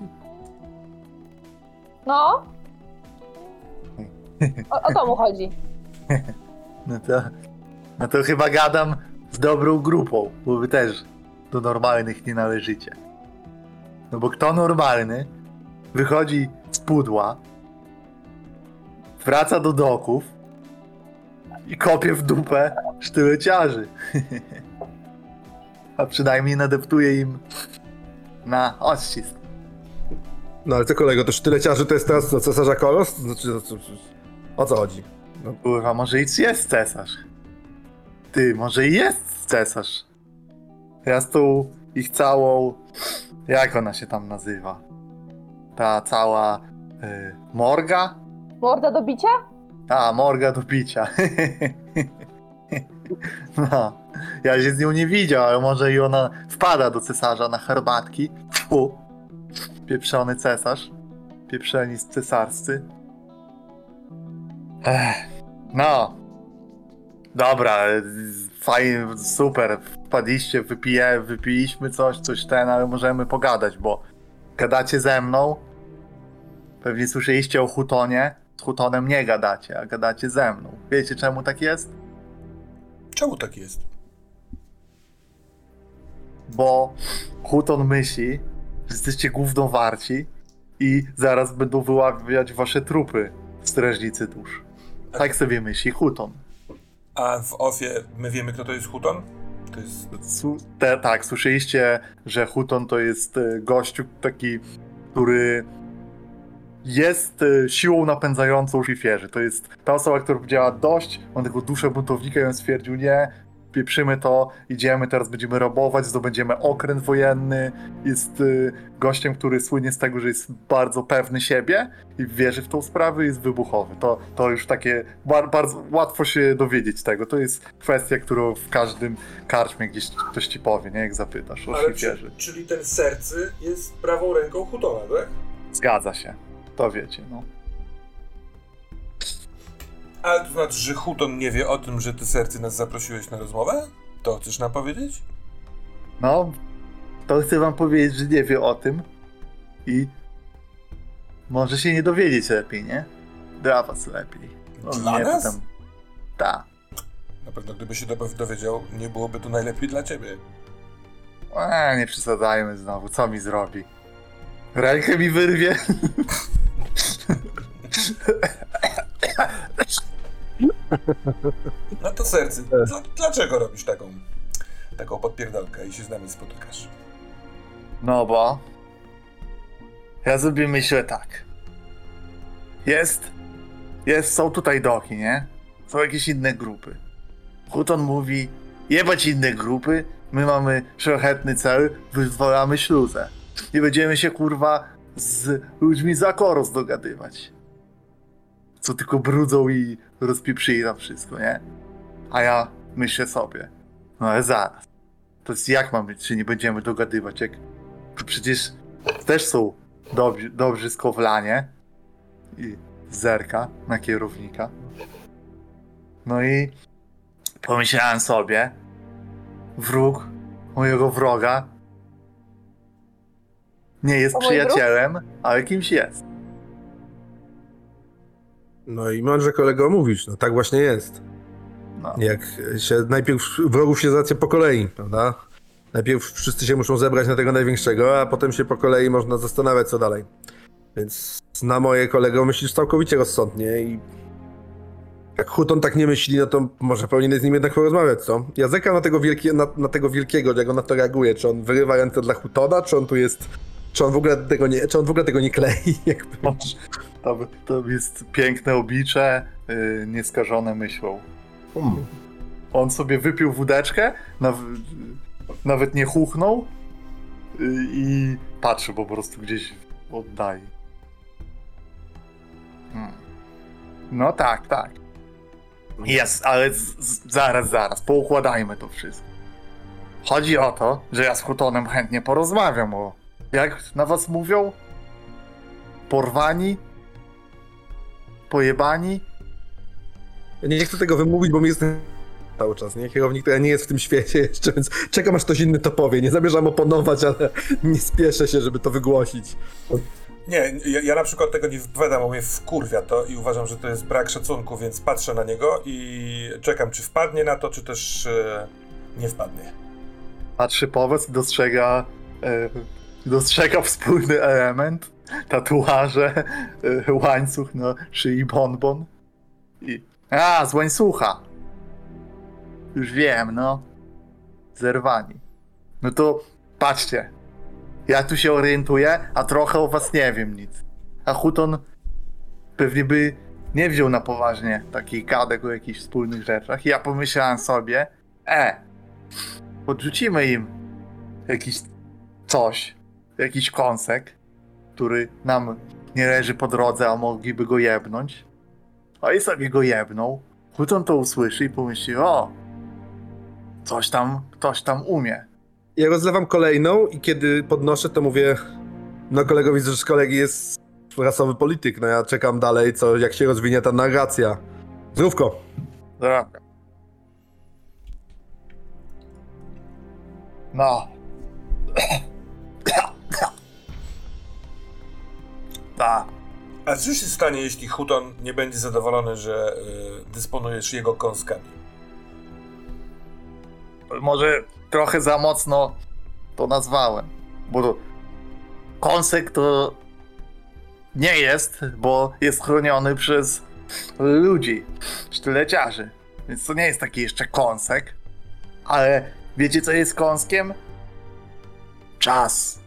No. O, o to mu chodzi. No to, no to chyba gadam z dobrą grupą, bo wy też do normalnych nie należycie. No bo kto normalny wychodzi z pudła, wraca do doków i kopie w dupę sztyleciarzy. A przynajmniej nadeptuje im na odcisk. no ale co kolego, to sztyleciarzy to jest teraz co, cesarza Koros? To Znaczy, o co chodzi? Kurwa, może i jest cesarz. Ty, może i jest cesarz. Ja z tą ich całą. Jak ona się tam nazywa? Ta cała. Y, morga? Morda do bicia? Ta, morga do picia. No, ja się z nią nie widział, ale może i ona wpada do cesarza na herbatki. Fu, pieprzony cesarz. Pieprzeni cesarscy. Ech, no. Dobra, fajnie, super. Wpadliście, wypije, wypiliśmy coś, coś ten, ale możemy pogadać, bo gadacie ze mną. Pewnie słyszeliście o Hutonie. Z Hutonem nie gadacie, a gadacie ze mną. Wiecie czemu tak jest? Czemu tak jest? bo Huton myśli, że jesteście gówno warci i zaraz będą wyławiać wasze trupy strażnicy dusz. Tak sobie myśli Huton. A w Ofie my wiemy, kto to jest Huton? To jest... Te, tak, słyszeliście, że Huton to jest e, gościu taki, który jest e, siłą napędzającą szlifierzy. To jest ta osoba, która powiedziała dość, on tego duszę buntownika i on stwierdził nie, pieprzymy to, idziemy, teraz będziemy rabować, zdobędziemy okręt wojenny. Jest y, gościem, który słynie z tego, że jest bardzo pewny siebie i wierzy w tą sprawę i jest wybuchowy. To, to już takie, bar, bardzo łatwo się dowiedzieć tego. To jest kwestia, którą w każdym karczmie gdzieś ktoś ci powie, nie? Jak zapytasz o Ale czy, czyli ten sercy jest prawą ręką Hutona, tak? Zgadza się. To wiecie, no. Ale to znaczy, że Huton nie wie o tym, że ty sercy nas zaprosiłeś na rozmowę? To chcesz nam powiedzieć? No, to chcę wam powiedzieć, że nie wie o tym i może się nie dowiedzieć lepiej, nie? Dla was lepiej. No, Dla nie, nas? Tam... Tak. Na pewno gdyby się do- dowiedział, nie byłoby to najlepiej dla ciebie. E, nie przesadzajmy znowu, co mi zrobi? Rękę mi wyrwie? No to sercy, dla, dlaczego robisz taką, taką podpierdolkę i się z nami spotykasz? No bo... Ja sobie myślę tak. Jest... Jest, są tutaj doki, nie? Są jakieś inne grupy. Huton mówi, jebać inne grupy, my mamy szlachetny cel, wyzwalamy śluzę. I będziemy się, kurwa, z ludźmi z Akoros dogadywać. Co tylko brudzą i rozpieprzyli tam wszystko, nie? A ja myślę sobie, no ale zaraz. To jest jak mamy, czy nie będziemy dogadywać, jak to przecież też są dobrzy, dobrzy skowlanie i zerka na kierownika. No i pomyślałem sobie, wróg mojego wroga nie jest O przyjacielem, ale kimś jest. No i mądrze kolego mówisz, no tak właśnie jest. No. Jak się najpierw wrogów się zacznie po kolei, prawda? Najpierw wszyscy się muszą zebrać na tego największego, a potem się po kolei można zastanawiać, co dalej. Więc na moje kolego myślisz całkowicie rozsądnie i jak Huton tak nie myśli, no to może powinien z nim jednak porozmawiać, co? Ja zerkam na tego, wielkie, na, na tego wielkiego, jak on na to reaguje. Czy on wyrywa ręce dla Hutona, czy on tu jest... Czy on w ogóle tego nie, czy on w ogóle tego nie klei? Jakby. To, to jest piękne oblicze, yy, nieskażone myślą. Hmm. On sobie wypił wódeczkę, naw nawet nie chuchnął yy, i patrzy po prostu gdzieś oddali. Hmm. No tak, tak. Jest, ale zaraz, zaraz, poukładajmy to wszystko. Chodzi o to, że ja z Hutonem chętnie porozmawiam o... Jak na was mówią? Porwani? Pojebani? Ja nie chcę tego wymówić, bo mi jest cały czas, nie? Kierownik, który nie jest w tym świecie jeszcze, więc czekam aż ktoś inny to powie. Nie zamierzam oponować, ale nie spieszę się, żeby to wygłosić. Nie, ja, ja na przykład tego nie wypowiadam, bo mnie wkurwia to i uważam, że to jest brak szacunku, więc patrzę na niego i czekam, czy wpadnie na to, czy też e, nie wpadnie. Patrzy powiedz i dostrzega, e, dostrzega wspólny element, tatuaże, e, łańcuch na szyi bonbon i... A, z łańcucha! Już wiem, no. Zerwani. No to patrzcie. Ja tu się orientuję, a trochę o was nie wiem nic. A Huton pewnie by nie wziął na poważnie taki gadek o jakichś wspólnych rzeczach. I ja pomyślałem sobie, e, podrzucimy im jakiś coś, jakiś kąsek, który nam nie leży po drodze, a mogliby go jebnąć. A i sobie go jebną. Huton to usłyszy i pomyśli, o, Coś tam, ktoś tam umie. Ja rozlewam kolejną i kiedy podnoszę, to mówię, no kolego, widzę, że z kolegi jest rasowy polityk, no ja czekam dalej, co, jak się rozwinie ta narracja. Zdrówko. Dobra. No. A co się stanie, jeśli Hutton nie będzie zadowolony, że y, dysponujesz jego kąskami? Może trochę za mocno to nazwałem. Bo to kąsek to nie jest, bo jest chroniony przez ludzi, sztyleciarzy. Więc to nie jest taki jeszcze kąsek. Ale wiecie co jest kąskiem? Czas.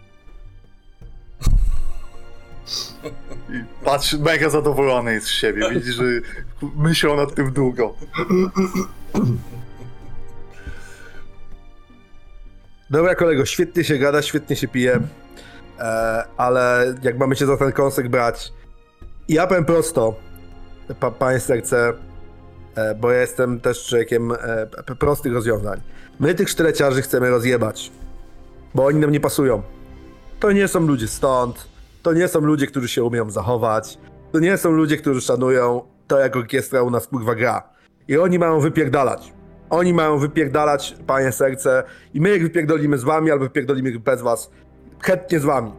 I patrz, mega zadowolony jest z siebie. Widzisz, że myślał nad tym długo. Dobra kolego, świetnie się gada, świetnie się pije, e, ale jak mamy się za ten kąsek brać, ja powiem prosto, pa, panie serce, e, bo ja jestem też człowiekiem e, prostych rozwiązań. My tych sztyleciarzy chcemy rozjebać, bo oni nam nie pasują. To nie są ludzie stąd, to nie są ludzie, którzy się umieją zachować, to nie są ludzie, którzy szanują to, jak orkiestra u nas kurwa gra. I oni mają wypierdalać. Oni mają wypierdalać, panie serce, i my ich wypierdolimy z wami, albo wypierdolimy ich bez was. Chętnie z wami.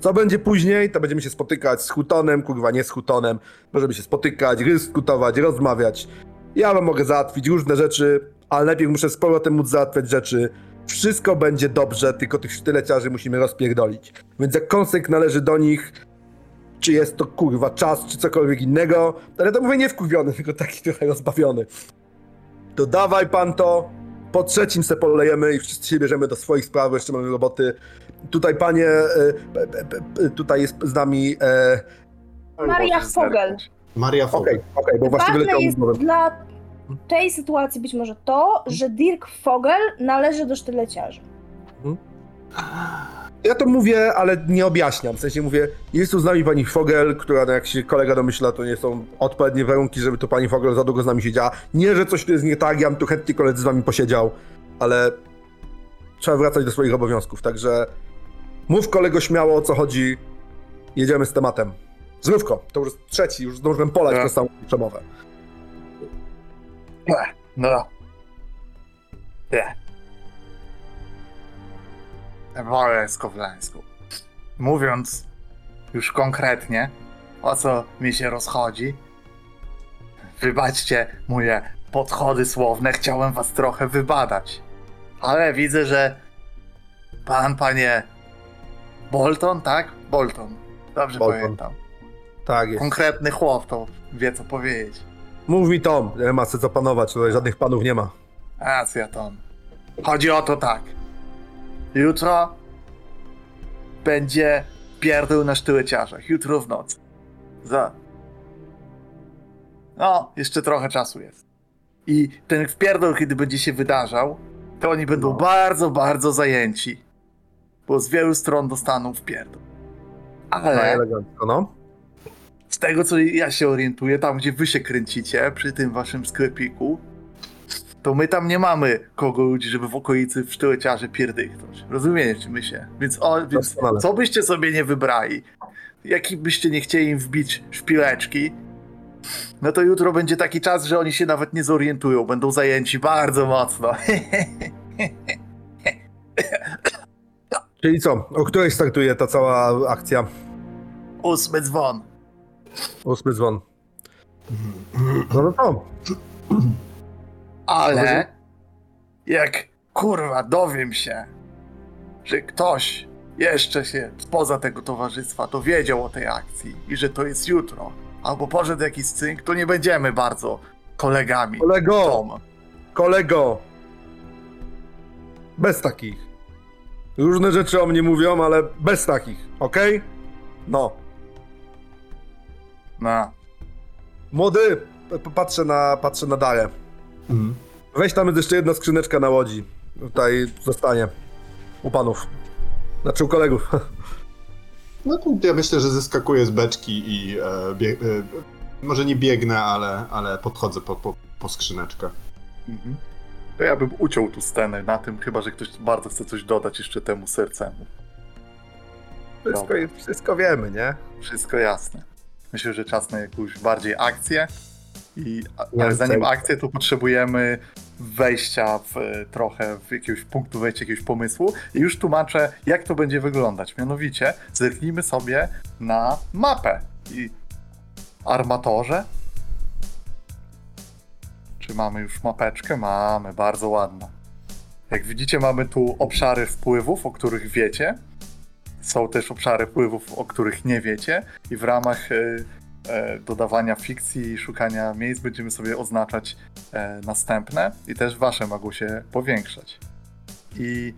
Co będzie później, to będziemy się spotykać z Hutonem, kurwa nie z Hutonem. Możemy się spotykać, dyskutować, rozmawiać. Ja wam mogę załatwić różne rzeczy, ale najpierw muszę z powrotem móc załatwiać rzeczy. Wszystko będzie dobrze, tylko tych sztyleciarzy musimy rozpierdolić. Więc jak kąsek należy do nich, czy jest to kurwa czas, czy cokolwiek innego, ale to mówię nie wkurwiony, tylko taki trochę rozbawiony. To dawaj pan to, po trzecim se polejemy i wszyscy się bierzemy do swoich spraw, jeszcze mamy roboty. Tutaj panie, e, e, e, tutaj jest z nami, e, Maria Fogel. Maria okej, Fogel. okej, bo właściwie Ważne jest mi głowę. dla tej sytuacji być może to, że Dirk Fogel należy do sztyleciarzy. Ja to mówię, ale nie objaśniam. W sensie mówię, jest tu z nami pani Fogel, która no jak się kolega domyśla, to nie są odpowiednie warunki, żeby tu pani Fogel za długo z nami siedziała. Nie, że coś tu jest nie tak, ja bym tu chętnie koledzy z wami posiedział, ale trzeba wracać do swoich obowiązków, także mów kolego śmiało o co chodzi, jedziemy z tematem. Zdrówko, to już trzeci, już zdążyłem polać Tak. na samą przemowę. No. Nie. Wolę skowlańską. Mówiąc już konkretnie, o co mi się rozchodzi, wybaczcie moje podchody słowne, chciałem was trochę wybadać. Ale widzę, że pan, panie Bolton, tak? Bolton. Dobrze Bolton. pamiętam. Tak jest. Konkretny chłop to wie co powiedzieć. Mów mi Tom, nie ma co panować, tutaj żadnych panów nie ma. Racja, Tom. Chodzi o to tak. Jutro będzie pierdół na sztyłeciarzach. Jutro w nocy. Za. No, jeszcze trochę czasu jest. I ten wpierdol, kiedy będzie się wydarzał, to oni będą No. bardzo, bardzo zajęci. Bo z wielu stron dostaną wpierdol. No, Ale elegancko, no. Z tego, co ja się orientuję, tam gdzie wy się kręcicie, przy tym waszym sklepiku, to my tam nie mamy kogo ludzi, żeby w okolicy w sztyłeciarze pierdyknąć. Rozumiecie my się? Więc, o, więc co byście sobie nie wybrali, jaki byście nie chcieli im wbić szpileczki, no to jutro będzie taki czas, że oni się nawet nie zorientują, będą zajęci bardzo mocno. Czyli co, o której startuje ta cała akcja? Ósmy dzwon. Ósmy dzwon. No no to. Ale jak kurwa dowiem się, że ktoś jeszcze się spoza tego towarzystwa dowiedział o tej akcji i że to jest jutro, albo poszedł jakiś cynk, to nie będziemy bardzo kolegami. Kolego! Tom. Kolego! Bez takich. Różne rzeczy o mnie mówią, ale bez takich, okej? No. No. Młody, p- patrzę na, patrzę na Darę. Mhm. Weź tam jest jeszcze jedna skrzyneczka na łodzi. Tutaj zostanie. U panów. Znaczy u kolegów. No to ja myślę, że zeskakuję z beczki i e, bie, e, może nie biegnę, ale, ale podchodzę po, po, po skrzyneczkę. Mhm. To ja bym uciął tu scenę na tym, chyba że ktoś bardzo chce coś dodać jeszcze temu sercemu. Wszystko, Dobra. wszystko wiemy, nie? Wszystko jasne. Myślę, że czas na jakąś bardziej akcję. I, ale zanim akcję, to potrzebujemy wejścia w e, trochę w jakiegoś punktu wejścia, jakiegoś pomysłu. I już tłumaczę, jak to będzie wyglądać. Mianowicie, zerknijmy sobie na mapę. I armatorze. Czy mamy już mapeczkę? Mamy, bardzo ładna. Jak widzicie, mamy tu obszary wpływów, o których wiecie. Są też obszary wpływów, o których nie wiecie, i w ramach e, e, dodawania fikcji i szukania miejsc będziemy sobie oznaczać e, następne, i też wasze mogą się powiększać. I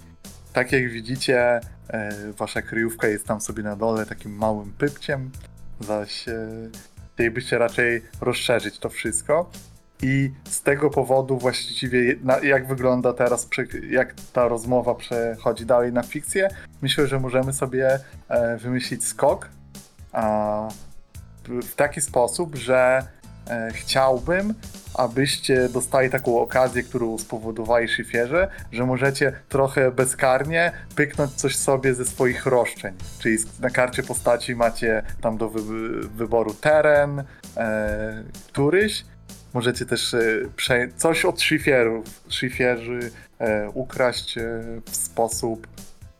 tak jak widzicie, wasza kryjówka jest tam sobie na dole takim małym pypciem, zaś chcielibyście raczej rozszerzyć to wszystko. I z tego powodu właściwie jak wygląda teraz, jak ta rozmowa przechodzi dalej na fikcję, myślę, że możemy sobie e, wymyślić skok w- taki sposób, że e, chciałbym, abyście dostali taką okazję, którą spowodowali szyfierze, że możecie trochę bezkarnie pyknąć coś sobie ze swoich roszczeń. Czyli na karcie postaci macie tam do wy- wyboru teren, e, któryś. Możecie też e, prze- coś od szifierów, szifierzy e, ukraść e, w sposób,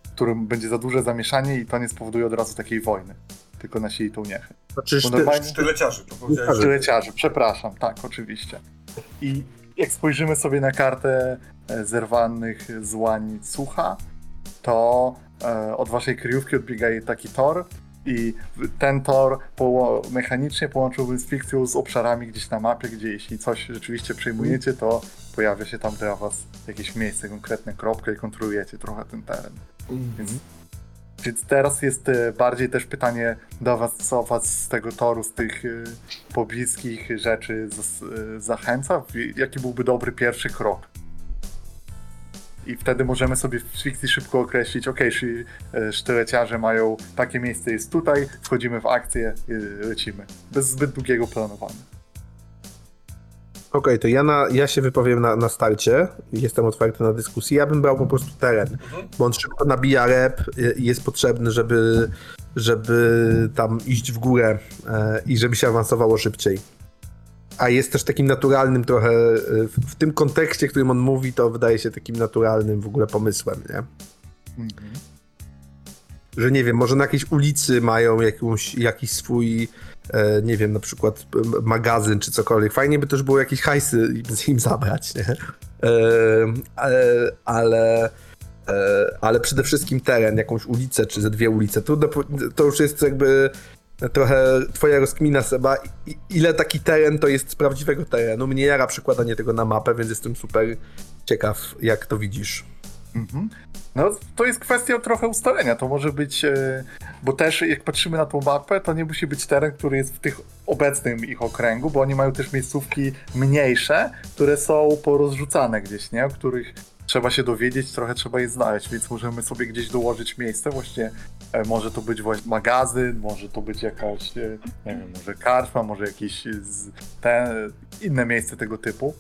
w którym będzie za duże zamieszanie i to nie spowoduje od razu takiej wojny. Tylko nasili tą niechę. Znaczy, szty... normalnie- Sztyleciarzy. Sztyleciarzy, przepraszam, tak, oczywiście. I jak spojrzymy sobie na kartę e, zerwanych złań Sucha, to e, od waszej kryjówki odbiega taki tor i ten tor poło- mechanicznie połączyłbym z fikcją z obszarami gdzieś na mapie, gdzie jeśli coś rzeczywiście przejmujecie, to pojawia się tam dla was jakieś miejsce, konkretne kropkę i kontrolujecie trochę ten teren. Więc, więc teraz jest e, bardziej też pytanie do was, co was z tego toru, z tych e, pobliskich rzeczy e, zachęca? Jaki byłby dobry pierwszy krok? I wtedy możemy sobie w fikcji szybko określić, ok, e, sztyleciarze mają takie miejsce jest tutaj, wchodzimy w akcję, e, lecimy. Bez zbyt długiego planowania. Okej, to ja, na, ja się wypowiem na, na starcie. Jestem otwarty na dyskusję. Ja bym brał po prostu teren, Mhm. bo on szybko nabija rep i jest potrzebny, żeby, żeby tam iść w górę e, i żeby się awansowało szybciej. A jest też takim naturalnym trochę, y, w, tym kontekście, w którym on mówi, to wydaje się takim naturalnym w ogóle pomysłem, nie? Mhm. że nie wiem, może na jakiejś ulicy mają jakąś, jakiś swój, e, nie wiem, na przykład magazyn czy cokolwiek. Fajnie by też było jakieś hajsy im- im zabrać, nie? E, ale, ale, e, ale przede wszystkim teren, jakąś ulicę czy ze dwie ulice. Trudno, to już jest jakby trochę twoja rozkmina, Seba. Ile taki teren to jest z prawdziwego terenu? Mnie jara przekładanie tego na mapę, więc jestem super ciekaw, jak to widzisz. Mhm. No, to jest kwestia trochę ustalenia. To może być, e, bo też jak patrzymy na tą mapę, to nie musi być teren, który jest w tych obecnym ich okręgu, bo oni mają też miejscówki mniejsze, które są porozrzucane gdzieś, nie? O których trzeba się dowiedzieć, trochę trzeba je znaleźć, więc możemy sobie gdzieś dołożyć miejsce, właśnie może to być właśnie magazyn, może to być jakaś, e, nie wiem, może karczma, może jakieś z, te, inne miejsce tego typu.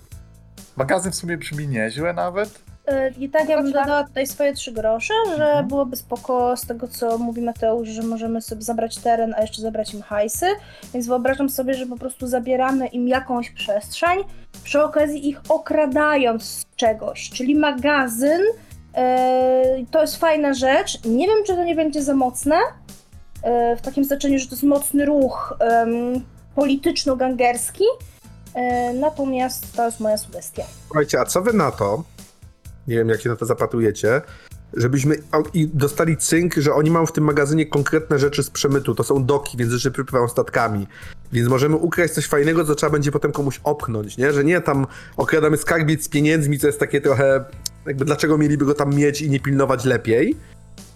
Magazyn w sumie brzmi nieźle nawet. Y, I tak ja bym dodała tutaj swoje trzy grosze, że Mhm. byłoby spoko z tego, co mówi Mateusz, że możemy sobie zabrać teren, a jeszcze zabrać im hajsy. Więc wyobrażam sobie, że po prostu zabieramy im jakąś przestrzeń, przy okazji ich okradając z czegoś, czyli magazyn. Y, to jest fajna rzecz. Nie wiem, czy to nie będzie za mocne, y, w takim znaczeniu, że to jest mocny ruch polityczno-gangerski. y, Natomiast to jest moja sugestia. Słuchajcie, a co wy na to? Nie wiem, jak się na to zapatrujecie. Żebyśmy i dostali cynk, że oni mają w tym magazynie konkretne rzeczy z przemytu. To są doki, więc rzeczy przypływają statkami. Więc możemy ukraść coś fajnego, co trzeba będzie potem komuś opchnąć, nie? Że nie tam okradamy skarbiec z pieniędzmi, co jest takie trochę. Jakby dlaczego mieliby go tam mieć i nie pilnować lepiej?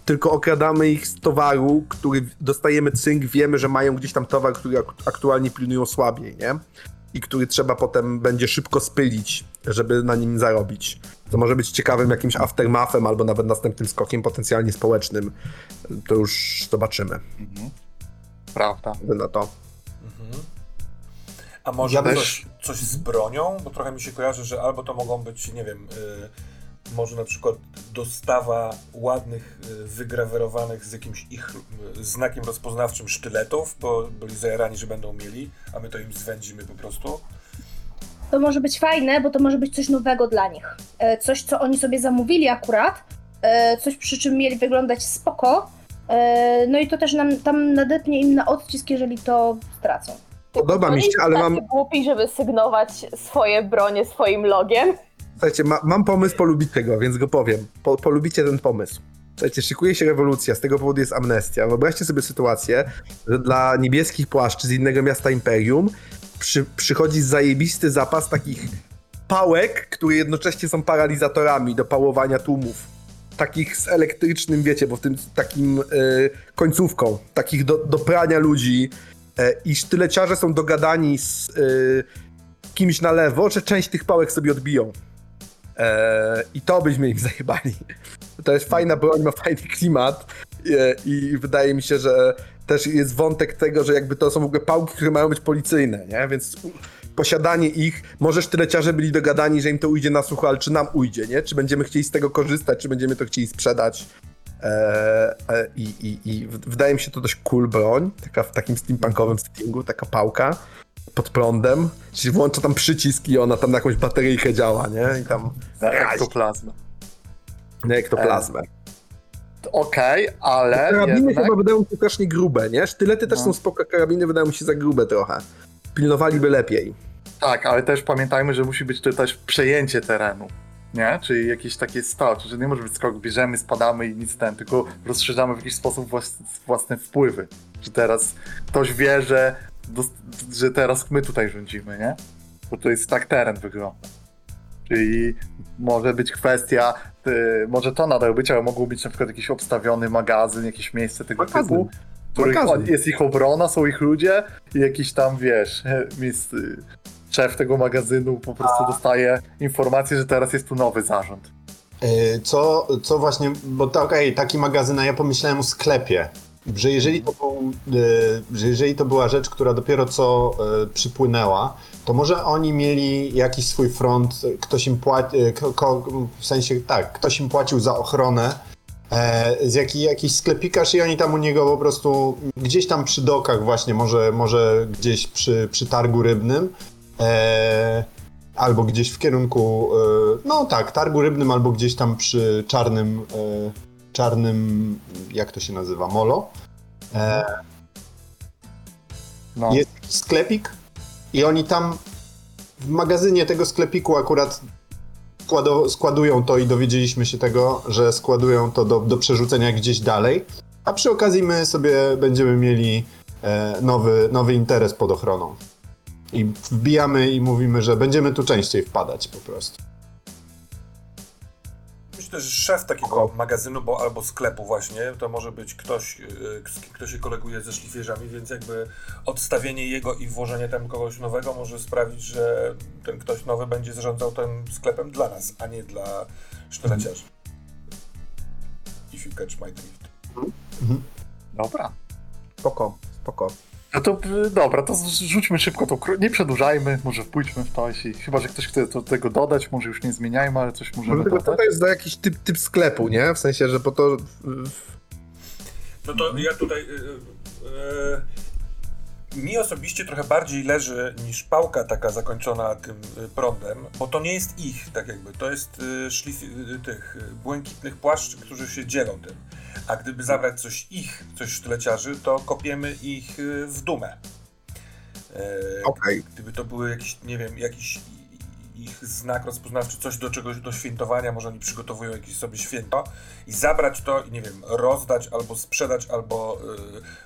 Tylko okradamy ich z towaru, który dostajemy cynk, wiemy, że mają gdzieś tam towar, który ak- aktualnie pilnują słabiej, nie? i który trzeba potem będzie szybko spylić, żeby na nim zarobić. To może być ciekawym jakimś aftermathem albo nawet następnym skokiem potencjalnie społecznym. To już zobaczymy Mhm. Prawda. na to. Mhm. A może Ja coś, też- coś z bronią? Bo trochę mi się kojarzy, że albo to mogą być, nie wiem, y, może na przykład dostawa ładnych, y, wygrawerowanych z jakimś ich y, znakiem rozpoznawczym sztyletów, bo byli zajarani, że będą mieli, a my to im zwędzimy po prostu. To może być fajne, bo to może być coś nowego dla nich. E, Coś, co oni sobie zamówili akurat, e, coś przy czym mieli wyglądać spoko. E, No i to też nam tam nadepnie im na odcisk, jeżeli to stracą. Podoba To mi się, ale mam, głupi, żeby sygnować swoje bronie swoim logiem. Słuchajcie, ma, mam pomysł, polubicie go, więc go powiem. Po, polubicie ten pomysł. Słuchajcie, szykuje się rewolucja, z tego powodu jest amnestia. Wyobraźcie sobie sytuację, że dla niebieskich płaszczy z innego miasta Imperium przy, przychodzi zajebisty zapas takich pałek, które jednocześnie są paralizatorami do pałowania tłumów. Takich z elektrycznym, wiecie, bo w tym takim y, końcówką, takich do, do prania ludzi. E, I sztyleciarze są dogadani z y, kimś na lewo, że część tych pałek sobie odbiją. E, I to byśmy im zajebali. To jest fajna broń, ma fajny klimat e, i wydaje mi się, że też jest wątek tego, że jakby to są w ogóle pałki, które mają być policyjne, nie? Więc posiadanie ich, może sztyleciarze byli dogadani, że im to ujdzie na sucho, ale czy nam ujdzie, nie? Czy będziemy chcieli z tego korzystać, czy będziemy to chcieli sprzedać. E, e, i, i, I wydaje mi się to dość cool broń, taka w takim steampunkowym settingu, taka pałka pod prądem, czyli włącza tam przycisk i ona tam na jakąś bateryjkę działa, nie? I tam ektoplazmę. nie ektoplazmę. Okej, ale Karabiny jednak... chyba wydają mi się strasznie grube, nie? Sztylety też No. są spoko, karabiny wydają mi się za grube trochę. Pilnowaliby lepiej. Tak, ale też pamiętajmy, że musi być to też przejęcie terenu. Nie? Czyli jakieś takie start, że nie może być skok, bierzemy, spadamy i nic ten, tylko rozszerzamy w jakiś sposób włas, własne wpływy. Że teraz ktoś wie, że, że teraz my tutaj rządzimy, nie? Bo to jest tak teren wygląda. Czyli może być kwestia, y, może to nadal być, ale mogło być na przykład jakiś obstawiony magazyn, jakieś miejsce tego Magazyn. typu. w których jest ich obrona, są ich ludzie i jakiś tam, wiesz, y, szef tego magazynu po prostu dostaje informację, że teraz jest tu nowy zarząd. E, Co, co właśnie, bo to, okej, taki magazyn, a ja pomyślałem o sklepie. Że jeżeli, to był, e, że jeżeli to była rzecz, która dopiero co e, przypłynęła, to może oni mieli jakiś swój front, ktoś im płacił, w sensie tak, ktoś im płacił za ochronę, e, z jaki, jakiś sklepikarz i oni tam u niego po prostu gdzieś tam przy dokach właśnie, może, może gdzieś przy, przy targu rybnym, e, albo gdzieś w kierunku, e, no tak, targu rybnym, albo gdzieś tam przy czarnym, e, czarnym, jak to się nazywa, molo. E, No. jest sklepik i oni tam w magazynie tego sklepiku akurat składują to i dowiedzieliśmy się tego, że składują to do, do przerzucenia gdzieś dalej, a przy okazji my sobie będziemy mieli e, nowy, nowy interes pod ochroną. I wbijamy i mówimy, że będziemy tu częściej wpadać po prostu. Że szef takiego magazynu bo, albo sklepu właśnie, to może być ktoś, kim kto się koleguje ze szlifierzami, więc jakby odstawienie jego i włożenie tam kogoś nowego może sprawić, że ten ktoś nowy będzie zarządzał tym sklepem dla nas, a nie dla sztyleciarzy. If you catch my drift. Dobra. Spoko, spoko. No to y, dobra, to rzućmy szybko to, kró- nie przedłużajmy, może wpójdźmy w to, jeśli, chyba, że ktoś chce do tego dodać, może już nie zmieniajmy, ale coś możemy Może dodać. to jest za jakiś typ, typ sklepu, nie? W sensie, że po to... No to ja tutaj. y, y, y, mi osobiście trochę bardziej leży niż pałka taka zakończona tym y, prądem, bo to nie jest ich, tak jakby. To jest y, szlif tych błękitnych płaszczy, którzy się dzielą tym. A gdyby zabrać coś ich, coś sztyleciarzy, to kopiemy ich y, w dumę. Y, Okej. Gdyby to były jakiś, nie wiem, jakiś ich znak rozpoznawczy, coś do czegoś, do świętowania, może oni przygotowują jakieś sobie święto i zabrać to i nie wiem, rozdać albo sprzedać, albo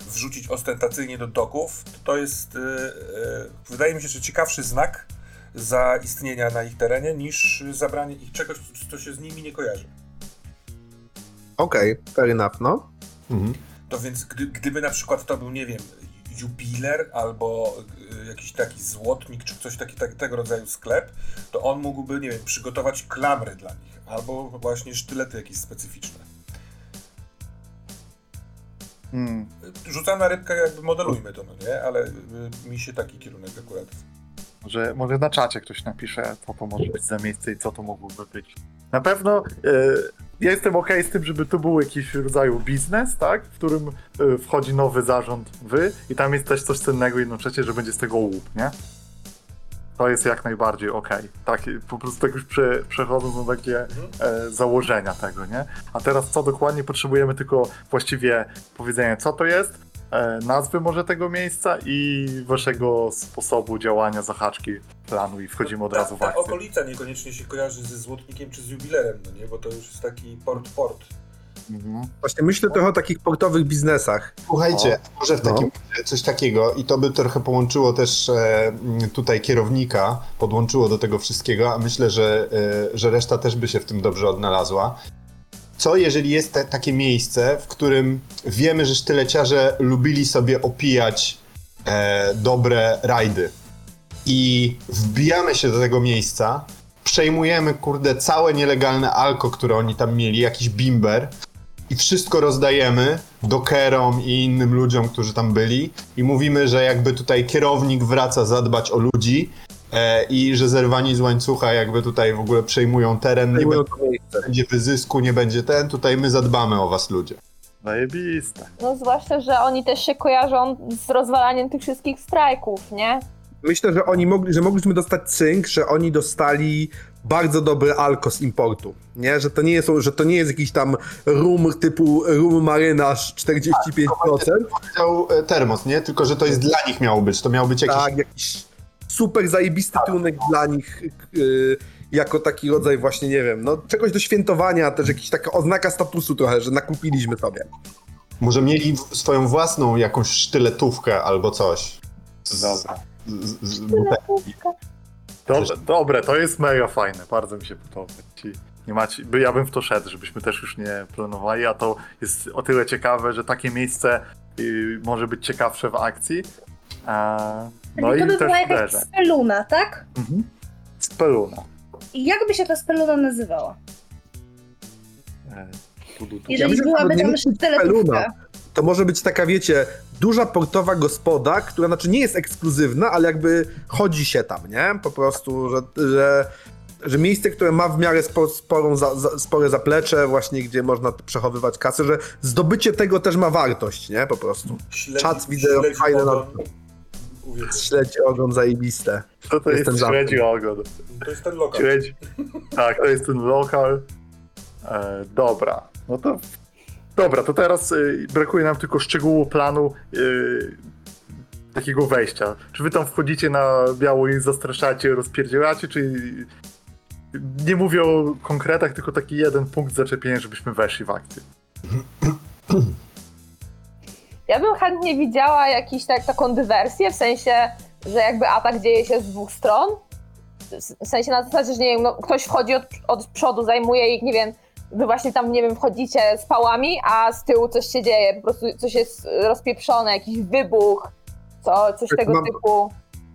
y, wrzucić ostentacyjnie do doków, to, to jest, y, wydaje mi się, że ciekawszy znak zaistnienia na ich terenie niż zabranie ich czegoś, co się z nimi nie kojarzy. Okej, fair enough, no. Mhm. To więc gdy, gdyby na przykład to był, nie wiem, jubiler albo y, jakiś taki złotnik, czy coś taki, tak, tego rodzaju sklep, to on mógłby, nie wiem, przygotować klamry dla nich, albo właśnie sztylety jakieś specyficzne. Hmm. Rzucam na rybkę, jakby modelujmy to, no nie? Ale y, mi się taki kierunek akurat Może, może na czacie ktoś napisze, co to może być za miejsce i co to mogłoby być. Na pewno e, ja jestem ok z tym, żeby tu był jakiś rodzaju biznes, tak? W którym e, wchodzi nowy zarząd wy i tam jest też coś cennego jednocześnie, że będzie z tego łup, nie? To jest jak najbardziej ok. Tak, po prostu tak już prze, przechodząc na takie e, założenia tego, nie? A teraz co dokładnie potrzebujemy tylko właściwie powiedzenia, co to jest, nazwy może tego miejsca i waszego sposobu działania, zahaczki planu i wchodzimy od ta, razu w ta akcję. okolica niekoniecznie się kojarzy ze Złotnikiem czy z jubilerem, no nie? Bo to już jest taki port-port. Mhm. Właśnie myślę trochę o takich portowych biznesach. Słuchajcie, może w No. takim razie coś takiego i to by trochę połączyło też e, tutaj kierownika, podłączyło do tego wszystkiego, a myślę, że, e, że reszta też by się w tym dobrze odnalazła. Co jeżeli jest te, takie miejsce, w którym wiemy, że sztyleciarze lubili sobie opijać e, dobre rajdy i wbijamy się do tego miejsca, przejmujemy, kurde, całe nielegalne alko, które oni tam mieli, jakiś bimber i wszystko rozdajemy dokerom i innym ludziom, którzy tam byli i mówimy, że jakby tutaj kierownik wraca zadbać o ludzi i że zerwani z łańcucha jakby tutaj w ogóle przejmują teren, nie będzie, wyzysku, nie będzie ten, tutaj my zadbamy o was ludzie. Zajebiste. No zwłaszcza, że oni też się kojarzą z rozwalaniem tych wszystkich strajków, nie? Myślę, że oni mogli, że mogliśmy dostać cynk, że oni dostali bardzo dobry alko z importu. Nie? Że to nie jest, że to nie jest jakiś tam rum typu rum marynarz 45%. Powiedział e, termos, nie? Tylko, że to jest dla nich miało być, to miał być jakiś... Tak, jakiś super zajebisty trunek dla nich yy, jako taki rodzaj właśnie, nie wiem, no czegoś do świętowania, też jakaś taka oznaka statusu trochę, że nakupiliśmy sobie. Może mieli swoją własną jakąś sztyletówkę albo coś. Z, Dobra. z. Dobre, dobre, to jest mega fajne, bardzo mi się podoba. Ci nie macie, by ja bym w to szedł, żebyśmy też już nie planowali, a to jest o tyle ciekawe, że takie miejsce y, może być ciekawsze w akcji. A, no Czyli i to by też była jakaś speluna, tak? Mhm. Speluna. I jak by się ta speluna nazywała? E, tu, tu, tu. Jeżeli myślę, że byłaby nawet nie tam musi być sztyletówka. speluna. To może być taka, wiecie, duża portowa gospoda, która znaczy nie jest ekskluzywna, ale jakby chodzi się tam, nie? Po prostu, że, że, że miejsce, które ma w miarę spo, sporą za, za, spore zaplecze, właśnie gdzie można przechowywać kasę, że zdobycie tego też ma wartość, nie? Po prostu. Śledzi, Czat widzę śledzi fajny na-. Uwielbiam. Śledzi ogon zajebiste. To, to jest Jestem za. śledzi ogon. To jest ten lokal. Śledzi. Tak, to jest ten lokal. E, dobra, no to dobra, to teraz y, brakuje nam tylko szczegółu planu y, takiego wejścia. Czy wy tam wchodzicie na biało i zastraszacie, rozpierdzielacie, czy nie mówię o konkretach, tylko taki jeden punkt zaczepienia, żebyśmy weszli w akcję. Ja bym chętnie widziała jakiś tak, taką dywersję, w sensie, że jakby atak dzieje się z dwóch stron. W sensie na zasadzie, że nie wiem, no, ktoś wchodzi od, od przodu, zajmuje ich, nie wiem, wy właśnie tam, nie wiem, wchodzicie z pałami, a z tyłu coś się dzieje, po prostu coś jest rozpieprzone, jakiś wybuch, co, coś Tak, tego mam- typu.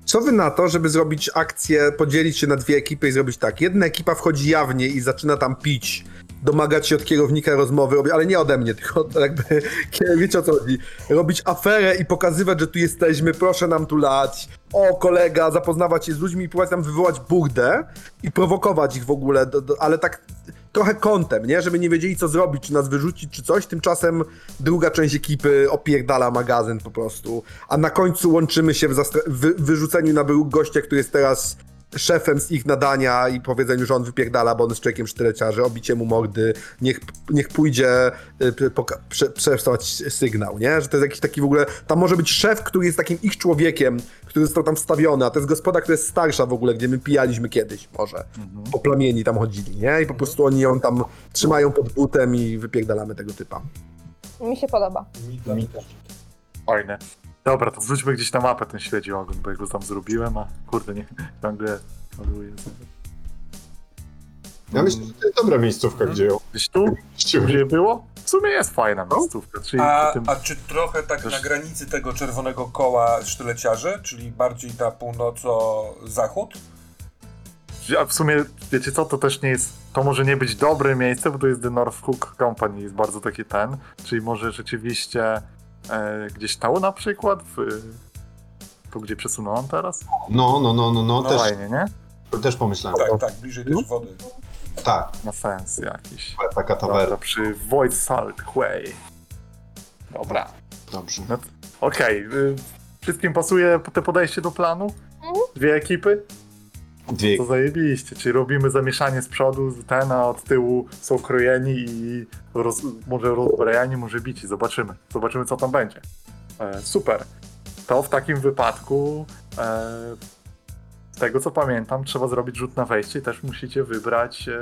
Co wy na to, żeby zrobić akcję, podzielić się na dwie ekipy i zrobić tak? Jedna ekipa wchodzi jawnie i zaczyna tam pić, domagać się od kierownika rozmowy, ale nie ode mnie, tylko jakby, wiecie o co chodzi, robić aferę i pokazywać, że tu jesteśmy, proszę nam tu lać, o kolega, zapoznawać się z ludźmi i próbować tam wywołać burdę i prowokować ich w ogóle, do, do, ale tak trochę kątem, nie? Żeby nie wiedzieli co zrobić, czy nas wyrzucić, czy coś, tymczasem druga część ekipy opierdala magazyn po prostu, a na końcu łączymy się w wy- wyrzuceniu na bruk gościa, który jest teraz szefem z ich nadania i powiedzeniu, że on wypierdala, bo on jest człowiekiem sztyleciarzy, obicie mu mordy, niech, niech pójdzie y, prze, przesłać sygnał, nie? Że to jest jakiś taki w ogóle, tam może być szef, który jest takim ich człowiekiem, który został tam wstawiony, a to jest gospoda, która jest starsza w ogóle, gdzie my pijaliśmy kiedyś może. Po plamieni tam chodzili, nie? I po prostu oni ją tam trzymają pod butem i wypierdalamy tego typa. Mi się podoba. Mi też. Fajne. Dobra, to wrzućmy gdzieś na mapę ten śledzi ogon, bo ja go tam zrobiłem, a kurde, nie, ciągle maluję. Ja myślę, że to jest dobra miejscówka, gdzie ją Gdzieś tu? Gdzie było? W sumie jest fajna miejscówka, czyli A, tym... a czy trochę tak Też- na granicy tego czerwonego koła sztyleciarzy, czyli bardziej ta północo-zachód? A w sumie, wiecie co, to też nie jest, to może nie być dobre miejsce, bo to jest The North Cook Company, jest bardzo taki ten, czyli może rzeczywiście e, gdzieś tam na przykład w, Tu gdzie przesunąłem teraz? No, no, no, no, no, No też, fajnie, nie? też pomyślałem. Tak, tak, bliżej też wody. Tak, Ma sens jakiś. taka tawerna. Dobra, przy Void Salt Way. Dobra. Dobrze. Okej, y, wszystkim pasuje te podejście do planu? Mhm. Dwie ekipy? Dwie To zajebiście, czyli robimy zamieszanie z przodu, ten, a od tyłu są krojeni i roz, może rozbrajani, może bici. Zobaczymy. Zobaczymy, co tam będzie. E, super. To w takim wypadku, e, z tego co pamiętam, trzeba zrobić rzut na wejście i też musicie wybrać e,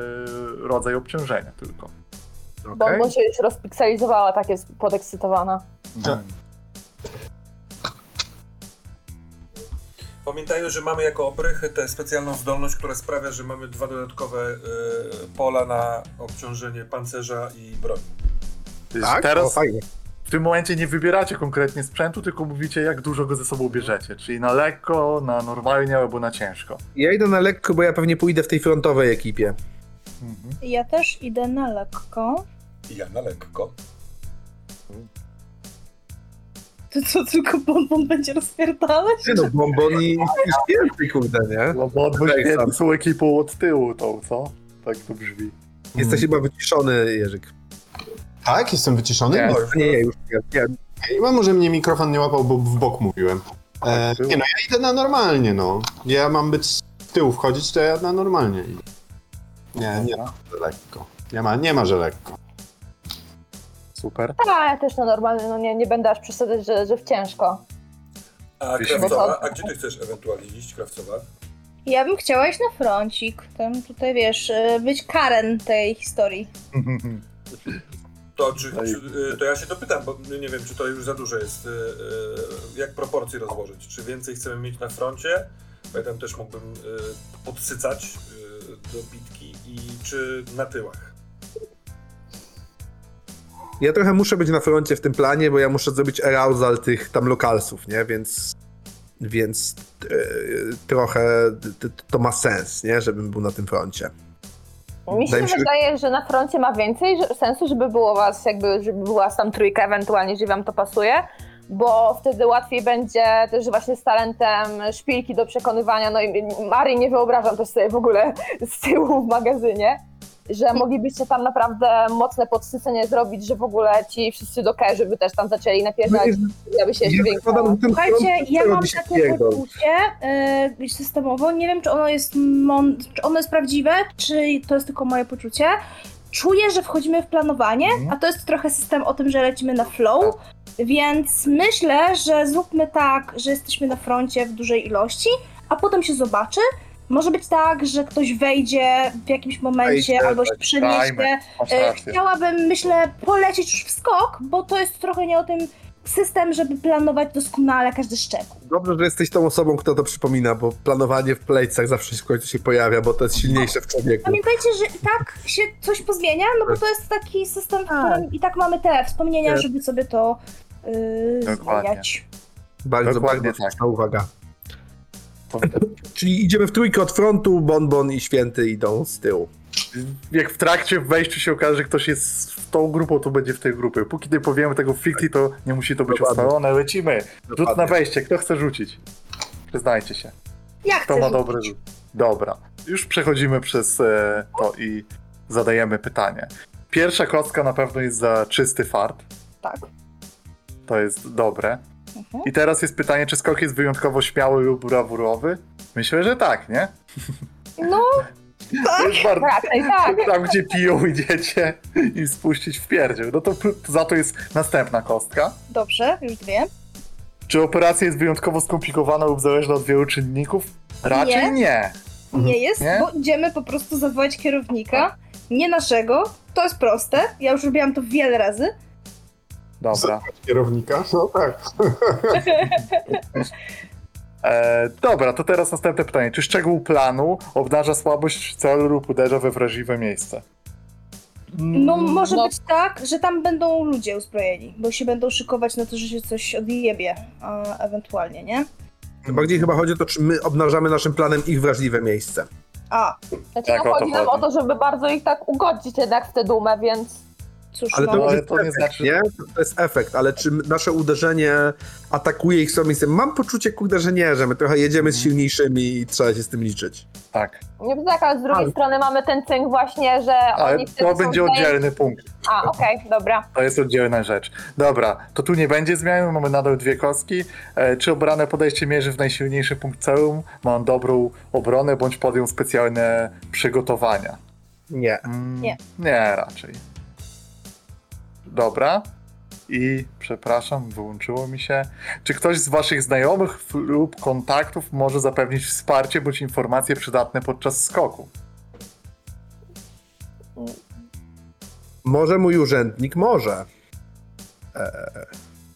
rodzaj obciążenia tylko. Bo Okej? on się już rozpikselizowała, tak jest podekscytowana. Mhm. Pamiętajmy, że mamy jako oprychy tę specjalną zdolność, która sprawia, że mamy dwa dodatkowe y, pola na obciążenie pancerza i broni. Tak? Teraz O, fajnie. w tym momencie nie wybieracie konkretnie sprzętu, tylko mówicie, jak dużo go ze sobą bierzecie. Czyli na lekko, na normalnie albo na ciężko. Ja idę na lekko, bo ja pewnie pójdę w tej frontowej ekipie. Mhm. Ja też idę na lekko. I ja na lekko. To co, tylko bonbon będzie rozpierdalać? Ty no, bombon i więcej, kurde, nie? No bo sam. są ekipą od tyłu tą, co? Tak to brzmi. Jesteś chyba wyciszony, Jerzyk. Tak, jestem wyciszony? Nie. Nie. No, już Nie, nie, już nie. nie. Chyba może mnie mikrofon nie łapał, bo w bok mówiłem. E, Tak, nie no, ja idę na normalnie, no. Ja mam być z tyłu wchodzić, to ja na normalnie idę. Nie, nie, że lekko. Nie ma, nie ma, że lekko. Super. A, ja też na normalny, no nie, nie będę aż przesadzać, że, że w ciężko. A Krawcowa? A gdzie ty chcesz ewentualnie iść, Krawcowa? Ja bym chciała iść na froncik. Tam tutaj wiesz, y, być Karen tej historii. To, czy, No czy, y, to ja się dopytam, bo nie wiem, czy to już za dużo jest. y, Jak proporcje rozłożyć? Czy więcej chcemy mieć na froncie? Bo ja tam też mógłbym podsycać do bitki. I czy na tyłach? Ja trochę muszę być na froncie w tym planie, bo ja muszę zrobić arousal tych tam lokalsów, nie? Więc, więc e, trochę to ma sens, nie? Żebym był na tym froncie. Mi się się, że- wydaje, że na froncie ma więcej sensu, żeby było was, jakby, żeby była tam trójka ewentualnie, jeżeli wam to pasuje, bo wtedy łatwiej będzie też właśnie z talentem szpilki do przekonywania, no i Marii nie wyobrażam też sobie w ogóle z tyłu w magazynie, że moglibyście tam naprawdę mocne podsycenie zrobić, że w ogóle ci wszyscy dokerzy by też tam zaczęli napierdalać, aby się że ten Słuchajcie, ja mam takie poczucie yy, systemowo. Nie wiem, czy ono jest czy ono jest prawdziwe, czy to jest tylko moje poczucie. Czuję, że wchodzimy w planowanie, Mhm. a to jest trochę system o tym, że lecimy na flow. Więc myślę, że zróbmy tak, że jesteśmy na froncie w dużej ilości, a potem się zobaczy. Może być tak, że ktoś wejdzie w jakimś momencie Wejdzie, albo się tak, przeniesie. dajmy. Masz E, rację. Chciałabym, myślę, polecieć już w skok, bo to jest trochę nie o tym system, żeby planować doskonale każdy szczegół. Dobrze, że jesteś tą osobą, kto to przypomina, bo planowanie w plejcach zawsze w końcu się pojawia, bo to jest silniejsze w człowieku. Pamiętajcie, że i tak się coś pozmienia, no bo to jest taki system, w Tak. którym i tak mamy te wspomnienia, Tak. żeby sobie to yy, Dokładnie. zmieniać. Bardzo, Dokładnie bardzo tak. słuszna uwaga. Czyli idziemy w trójkę od frontu, Bonbon i Święty idą z tyłu. jak w trakcie w wejściu się okaże, że ktoś jest w tą grupą, to będzie w tej grupie. Póki nie powiemy tego w fikcji, to nie musi to być Dokładnie. ustalone. Lecimy. Rzut na wejście. Kto chce rzucić? Przyznajcie się. Ja Kto chcę ma rzucić. dobry rzut? Dobra. Już przechodzimy przez e, to i zadajemy pytanie. Pierwsza kostka na pewno jest za czysty fart. Tak. To jest dobre. Mhm. I teraz jest pytanie, czy skok jest wyjątkowo śmiały lub brawurowy? Myślę, że tak, nie? No, To jest bardzo... Raczej tak. Tam, gdzie piją, idziecie i spuścić w pierdziel. No to p- za to jest następna kostka. dobrze, już dwie. Czy operacja jest wyjątkowo skomplikowana lub zależna od wielu czynników? Raczej Nie. nie. Nie jest, Nie? bo idziemy po prostu zawołać kierownika, nie naszego. To jest proste, ja już robiłam to wiele razy. Dobra. Kierownika? No tak. E, dobra, to teraz następne pytanie. Czy szczegół planu obnaża słabość celu lub uderza we wrażliwe miejsce? No może No. być tak, że tam będą ludzie uzbrojeni, bo się będą szykować na to, że się coś odjebie, a, ewentualnie, nie? Bardziej chyba chodzi o to, czy my obnażamy naszym planem ich wrażliwe miejsce. A, Znaczy, Tak, no, chodzi nam o to, żeby bardzo ich tak ugodzić jednak w tę dumę, więc Cóż, Ale to, No, ale to nie efekt, znaczy- nie? To jest efekt, ale czy nasze uderzenie atakuje ich słabym miejscem? Mam poczucie, kurde, że nie, że my trochę jedziemy z Mhm. silniejszymi i trzeba się z tym liczyć. Tak, Nie tak, ale z drugiej Ale- strony mamy ten cynk właśnie, że ale oni to będzie oddzielny punkt. A, okej, dobra. To jest oddzielna rzecz. Dobra, to tu nie będzie zmian, mamy nadal dwie kostki. E, czy obrane podejście mierzy w najsilniejszy punkt całym? Mam dobrą obronę, bądź podjął specjalne przygotowania? Nie. Mm, Nie. Nie, raczej. Dobra. I przepraszam, wyłączyło mi się. Czy ktoś z Waszych znajomych lub kontaktów może zapewnić wsparcie bądź informacje przydatne podczas skoku? Może mój urzędnik? Może.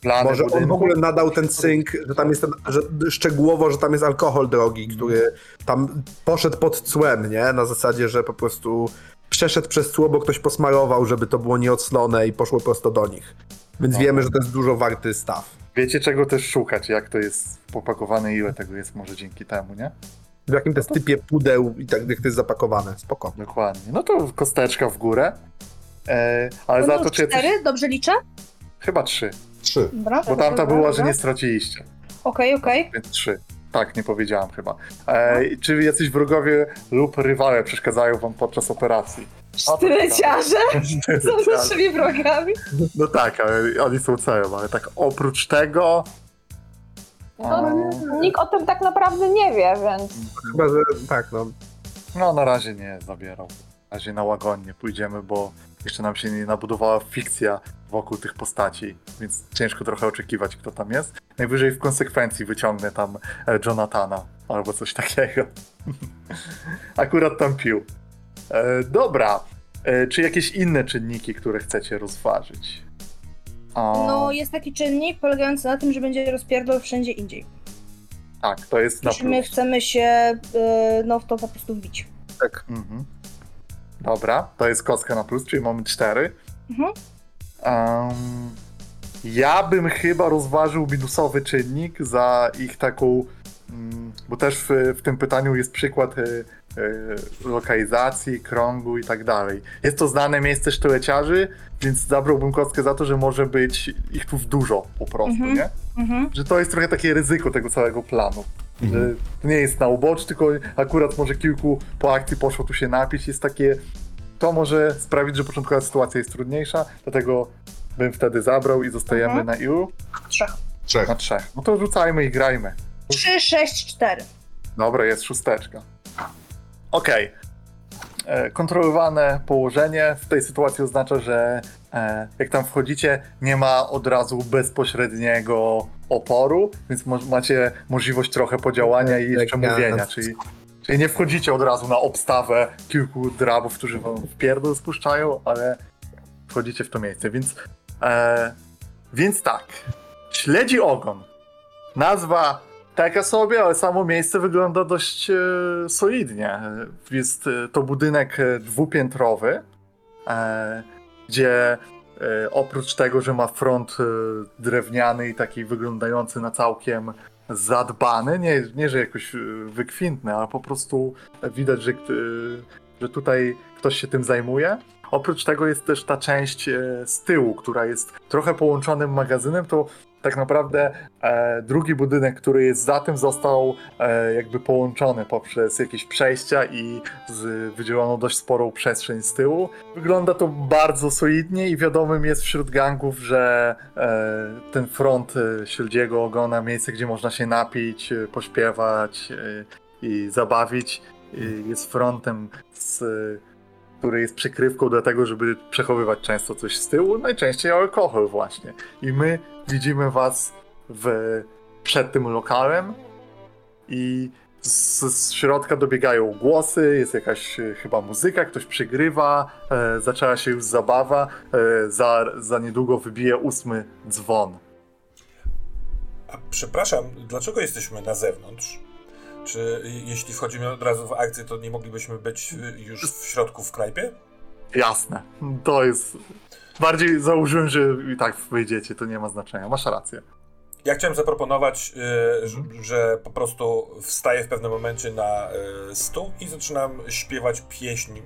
Plany Może on w budynku? ogóle nadał ten cynk, że tam jest ten, że, szczegółowo, że tam jest alkohol drogi, który tam poszedł pod cłem, nie? Na zasadzie, że po prostu przeszedł przez cło, bo ktoś posmarował, żeby to było nieoclone i poszło prosto do nich. Więc Dobra. wiemy, że to jest dużo warty staw. Wiecie czego też szukać, jak to jest popakowane i ile tego jest może dzięki temu, nie? W jakim to jest typie pudeł i tak jak to jest zapakowane. Spoko. Dokładnie. No to kosteczka w górę. E, ale To za to czy cztery? Dobrze liczę? Chyba trzy. Trzy. Dobra, Bo tamta dobra, była, że dobra. nie straciliście. Okej, okej. Więc trzy. Tak, nie powiedziałam chyba. E, czy jacyś wrogowie lub rywale przeszkadzają wam podczas operacji? Sztyleciarze są naszymi wrogami. No tak, ale oni są celem, ale tak oprócz tego... To o, nikt o tym tak naprawdę nie wie, więc Chyba, że tak, no. No na razie nie zabierał. Na razie na łagodnie pójdziemy, bo jeszcze nam się nie nabudowała fikcja wokół tych postaci, więc ciężko trochę oczekiwać, kto tam jest. Najwyżej w konsekwencji wyciągnę tam e, Jonathana albo coś takiego. Akurat tam pił. E, dobra. E, czy jakieś inne czynniki, które chcecie rozważyć? O, No, jest taki czynnik polegający na tym, że będzie rozpierdol wszędzie indziej. Tak, to jest na Jeśli my chcemy się y, no, w to po prostu wbić. Tak. Mhm. Dobra, to jest kostka na plus, czyli mamy cztery. Mhm. Em, ja bym chyba rozważył minusowy czynnik za ich taką. mm, Bo też w, w tym pytaniu jest przykład y, y, lokalizacji, krągu i tak dalej. Jest to znane miejsce sztyleciarzy, więc zabrałbym kostkę za to, że może być ich tu w dużo po prostu, Mhm. nie? Mhm. Że to jest trochę takie ryzyko tego całego planu. Mhm. Że to nie jest na ubocz, tylko akurat może kilku po akcji poszło tu się napić. Jest takie. To może sprawić, że początkowa sytuacja jest trudniejsza, dlatego bym wtedy zabrał i zostajemy Mhm. na ilu? Trzech. Trzech. Na trzech. No to rzucajmy i grajmy. Trzy, sześć, cztery. Dobra, jest szósteczka. Okej. E, Kontrolowane położenie w tej sytuacji oznacza, że e, jak tam wchodzicie, nie ma od razu bezpośredniego oporu, więc mo- macie możliwość trochę podziałania i jeszcze Elegancko. mówienia, czyli, czyli nie wchodzicie od razu na obstawę kilku drabów, którzy wam w pierdol spuszczają, ale wchodzicie w to miejsce, więc e, więc tak. Śledzi ogon. Nazwa taka sobie, ale samo miejsce wygląda dość e, solidnie. Jest e, to budynek e, dwupiętrowy, e, gdzie oprócz tego, że ma front e, drewniany i taki wyglądający na całkiem zadbany, nie, nie że jakoś e, wykwintny, ale po prostu widać, że, e, że tutaj ktoś się tym zajmuje. Oprócz tego jest też ta część e, z tyłu, która jest trochę połączonym magazynem, to tak naprawdę e, drugi budynek, który jest za tym, został e, jakby połączony poprzez jakieś przejścia i z, wydzielono dość sporą przestrzeń z tyłu. Wygląda to bardzo solidnie i wiadomym jest wśród gangów, że e, ten front e, śledziego ogona, miejsce, gdzie można się napić, e, pośpiewać e, i zabawić, jest frontem z który jest przykrywką do tego, żeby przechowywać często coś z tyłu, najczęściej alkohol właśnie. I my widzimy was w, przed tym lokalem i z, z środka dobiegają głosy, jest jakaś e, chyba muzyka, ktoś przygrywa, e, zaczęła się już zabawa, e, za, za niedługo wybije ósmy dzwon. A przepraszam, dlaczego jesteśmy na zewnątrz? Czy jeśli wchodzimy od razu w akcję, to nie moglibyśmy być już w środku w knajpie? Jasne, to jest... Bardziej założyłem, że i tak wyjdziecie, to nie ma znaczenia, masz rację. Ja chciałem zaproponować, y, że, że po prostu wstaję w pewnym momencie na y, stół i zaczynam śpiewać pieśń y,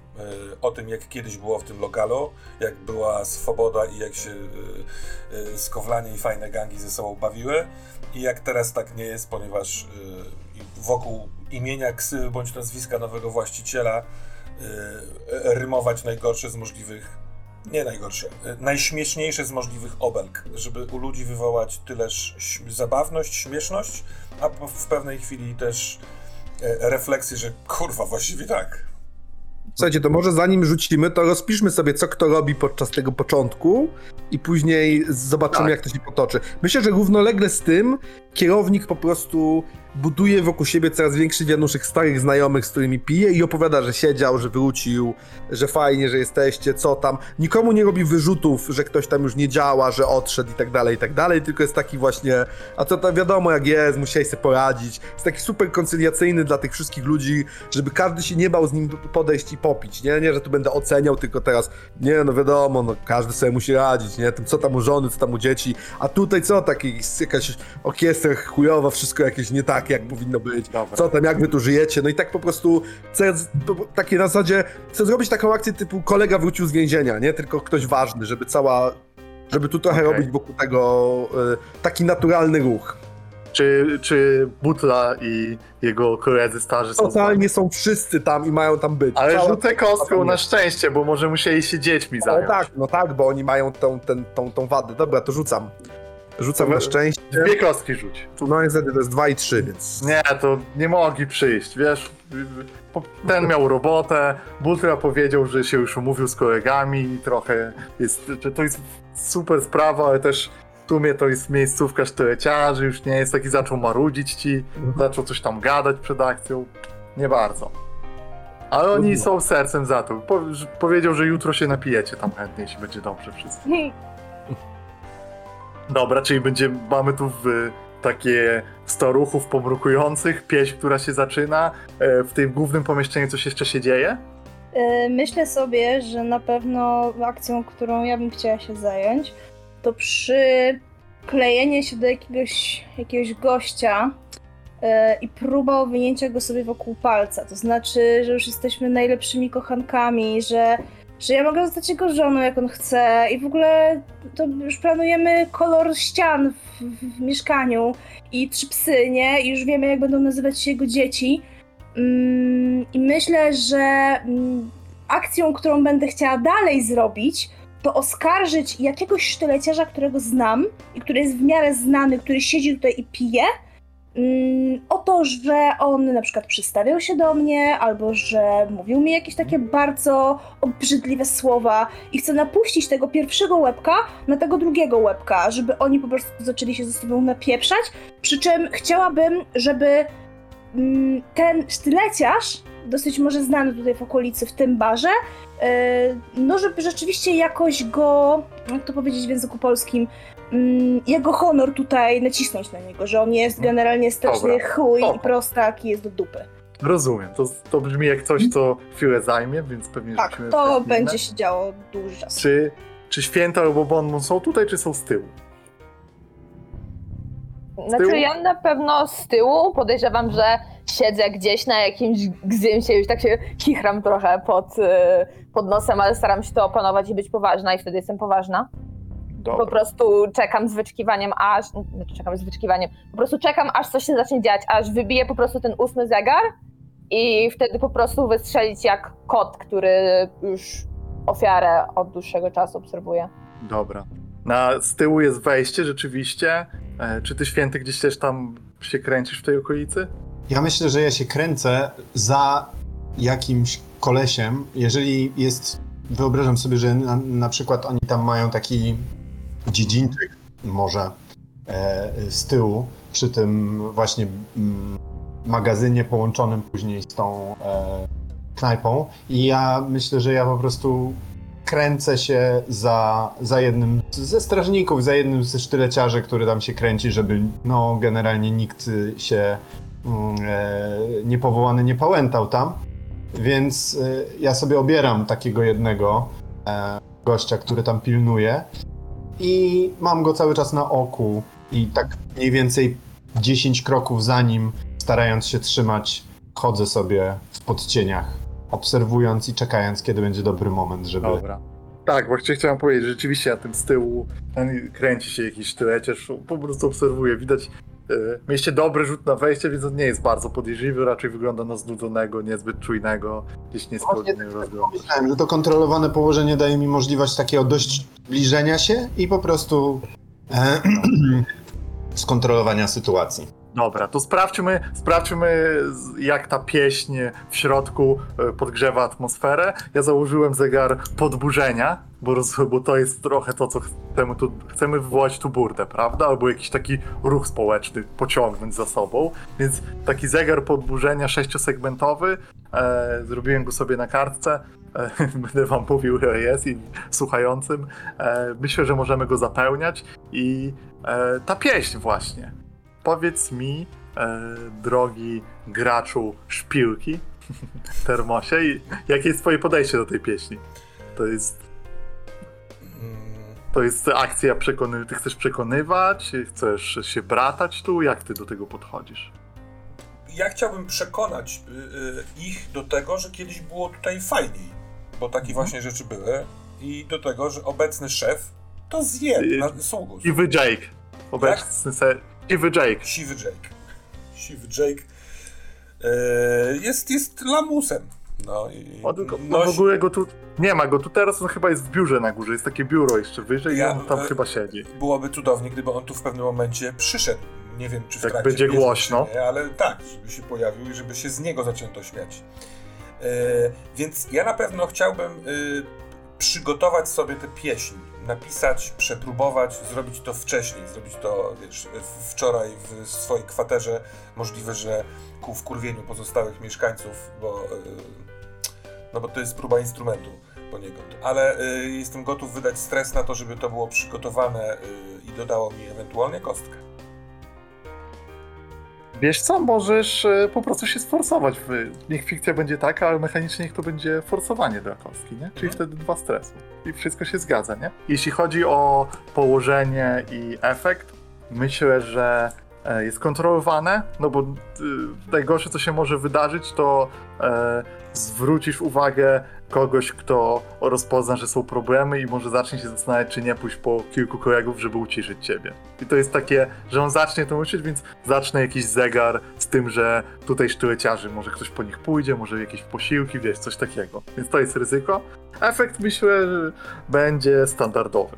o tym, jak kiedyś było w tym lokalu, jak była swoboda i jak się y, y, skowlanie i fajne gangi ze sobą bawiły i jak teraz tak nie jest, ponieważ y, wokół imienia ksywy bądź nazwiska nowego właściciela y, rymować najgorsze z możliwych nie najgorsze, y, najśmieszniejsze z możliwych obelg, żeby u ludzi wywołać tyleż zabawność, śmieszność, a w pewnej chwili też e, refleksję, że kurwa, właściwie tak. Słuchajcie, to może zanim rzucimy, to rozpiszmy sobie, co kto robi podczas tego początku i później zobaczymy, Tak. jak to się potoczy. Myślę, że równolegle z tym kierownik po prostu buduje wokół siebie coraz większy wianuszek starych znajomych, z którymi pije i opowiada, że siedział, że wrócił, że fajnie, że jesteście, co tam. Nikomu nie robi wyrzutów, że ktoś tam już nie działa, że odszedł i tak dalej, i tak dalej, tylko jest taki właśnie, a to, to wiadomo jak jest, musiałeś sobie poradzić. Jest taki super koncyliacyjny dla tych wszystkich ludzi, żeby każdy się nie bał z nim podejść i popić, nie? Nie, że tu będę oceniał, tylko teraz, nie, no wiadomo, no każdy sobie musi radzić, nie? Tym, co tam u żony, co tam u dzieci, a tutaj co, taki, jakaś orkiestra chujowa, wszystko jakieś nie tak, jak powinno być. Dobra. Co tam, jak wy tu żyjecie? No i tak po prostu, po- takie na zasadzie, chcę zrobić taką akcję typu kolega wrócił z więzienia, nie? Tylko ktoś ważny, żeby cała, żeby tu trochę Okej. robić wokół tego y, taki naturalny ruch. Czy, czy Butla i jego koledzy starzy są? Totalnie są wszyscy tam i mają tam być. Ale Cała- rzucę kostką na szczęście, bo może musieli się dziećmi No zająć. tak, no tak, bo oni mają tą, ten, tą, tą wadę. Dobra, to rzucam. Rzucam na szczęście. Dwie kostki rzuć. No niestety to jest 2 i 3, więc... Nie, to nie mogli przyjść, wiesz. Ten miał robotę, Butra powiedział, że się już umówił z kolegami i trochę jest, to jest super sprawa, ale też w sumie to jest miejscówka sztyleciarzy, już nie jest taki, zaczął marudzić ci, zaczął coś tam gadać przed akcją. Nie bardzo. Ale oni Trudno. są sercem za to. Powiedział, że jutro się napijecie tam chętnie, jeśli będzie dobrze wszystko. Dobra, czyli będzie, mamy tu w, takie staruchów pomrukujących, pieśń, która się zaczyna. E, w tym głównym pomieszczeniu coś jeszcze się dzieje? E, Myślę sobie, że na pewno akcją, którą ja bym chciała się zająć, to przyklejenie się do jakiegoś, jakiegoś gościa e, i próba owinięcia go sobie wokół palca. To znaczy, że już jesteśmy najlepszymi kochankami, że, że ja mogę zostać jego żoną, jak on chce i w ogóle to już planujemy kolor ścian w, w, w mieszkaniu i trzy psy, nie? I już wiemy, jak będą nazywać się jego dzieci. Mm, I myślę, że mm, akcją, którą będę chciała dalej zrobić, to oskarżyć jakiegoś sztyleciarza, którego znam i który jest w miarę znany, który siedzi tutaj i pije, o to, że on na przykład przystawiał się do mnie, albo że mówił mi jakieś takie bardzo obrzydliwe słowa i chcę napuścić tego pierwszego łebka na tego drugiego łebka, żeby oni po prostu zaczęli się ze sobą napieprzać, przy czym chciałabym, żeby mm, ten sztyleciarz, dosyć może znany tutaj w okolicy, w tym barze, e, no żeby rzeczywiście jakoś go, jak to powiedzieć w języku polskim, mm, jego honor tutaj nacisnąć na niego, że on jest generalnie straszny Dobra. chuj i prostak i jest do dupy. Rozumiem. To, to brzmi jak coś, co chwilę zajmie, więc pewnie Tak, rzucimy w to będzie się działo dłuży czas. Czy, czy święta albo bonbon są tutaj, czy są z tyłu? Znaczy tyłu? ja na pewno z tyłu podejrzewam, że siedzę gdzieś na jakimś gzymsie, już tak się chichram trochę pod, y, pod nosem, ale staram się to opanować i być poważna i wtedy jestem poważna. Dobra. Po prostu czekam z wyczekiwaniem aż, znaczy czekam z wyczekiwaniem, po prostu czekam aż coś się zacznie dziać, aż wybije po prostu ten ósmy zegar i wtedy po prostu wystrzelić jak kot, który już ofiarę od dłuższego czasu obserwuje. Dobra. Na, z tyłu jest wejście rzeczywiście. E, czy ty święty gdzieś też tam się kręcisz w tej okolicy? Ja myślę, że ja się kręcę za jakimś kolesiem. Jeżeli jest, wyobrażam sobie, że na, na przykład oni tam mają taki dziedzińczyk może e, z tyłu, przy tym właśnie mm, magazynie połączonym później z tą e, knajpą. I ja myślę, że ja po prostu kręcę się za, za jednym ze strażników, za jednym ze sztyleciarzy, który tam się kręci, żeby no generalnie nikt się mm, e, niepowołany nie pałętał tam. Więc ja sobie obieram takiego jednego gościa, który tam pilnuje i mam go cały czas na oku I tak mniej więcej 10 kroków za nim, starając się trzymać, chodzę sobie w podcieniach, obserwując i czekając, kiedy będzie dobry moment, żeby... Dobra. Tak, właśnie chciałem powiedzieć, że rzeczywiście na tym z tyłu kręci się jakiś sztyleciarz, po prostu obserwuję, widać e, mieliście dobry rzut na wejście, więc on nie jest bardzo podejrzliwy, raczej wygląda na znudzonego, niezbyt czujnego, gdzieś niespokojnie rozgląda. Myślałem, że to kontrolowane położenie daje mi możliwość takiego dość zbliżenia się i po prostu e, skontrolowania sytuacji. Dobra, to sprawdźmy, sprawdźmy jak ta pieśń w środku e, podgrzewa atmosferę. Ja założyłem zegar podburzenia, bo, roz, bo to jest trochę to, co chcemy tu, chcemy wywołać tu burdę, prawda? Albo jakiś taki ruch społeczny pociągnąć za sobą. Więc taki zegar podburzenia sześciosegmentowy, e, zrobiłem go sobie na kartce. E, będę wam mówił, ile jest i słuchającym. E, myślę, że możemy go zapełniać i e, ta pieśń właśnie. Powiedz mi, e, drogi graczu szpilki, termosie, i jakie jest twoje podejście do tej pieśni? To jest, Mm, to jest akcja przekony... Ty chcesz przekonywać? Chcesz się bratać tu? Jak ty do tego podchodzisz? Ja chciałbym przekonać y, y, ich do tego, że kiedyś było tutaj fajniej, bo takie właśnie rzeczy były i do tego, że obecny szef to zje na sługu. Siwy Jake. Obecny se... Siwy Jake. Siwy Jake. Siwy Jake e, jest, jest lamusem. No i O, tylko, no w ogóle go tu... Nie ma go tu teraz, on chyba jest w biurze na górze. Jest takie biuro jeszcze wyżej Ja- i on tam e, chyba siedzi. Byłoby cudownie, gdyby on tu w pewnym momencie przyszedł. Nie wiem, czy w Jak będzie głośno. Nie, ale tak, żeby się pojawił i żeby się z niego zaczęto śmiać. E, więc ja na pewno chciałbym e, przygotować sobie tę pieśń, napisać, przepróbować, zrobić to wcześniej, zrobić to wiesz, wczoraj w swojej kwaterze. Możliwe, że ku wkurwieniu pozostałych mieszkańców, bo, e, no bo to jest próba instrumentu poniekąd. Ale y, jestem gotów wydać stres na to, żeby to było przygotowane y, i dodało mi ewentualnie kostkę. Wiesz co, możesz e, po prostu się sforsować. Niech fikcja będzie taka, ale mechanicznie niech to będzie forsowanie dla kostki, nie? Czyli Mhm. wtedy dwa stresu. I wszystko się zgadza, nie? Jeśli chodzi o położenie i efekt, myślę, że e, jest kontrolowane, no bo y, najgorsze, co się może wydarzyć, to e, zwrócisz uwagę kogoś, kto rozpozna, że są problemy i może zacznie się zastanawiać, czy nie pójść po kilku kolegów, żeby uciszyć ciebie. I to jest takie, że on zacznie to uczyć, więc zacznę jakiś zegar z tym, że tutaj sztyleciarzy, może ktoś po nich pójdzie, może jakieś posiłki, wiesz, coś takiego. Więc to jest ryzyko. Efekt myślę, że będzie standardowy.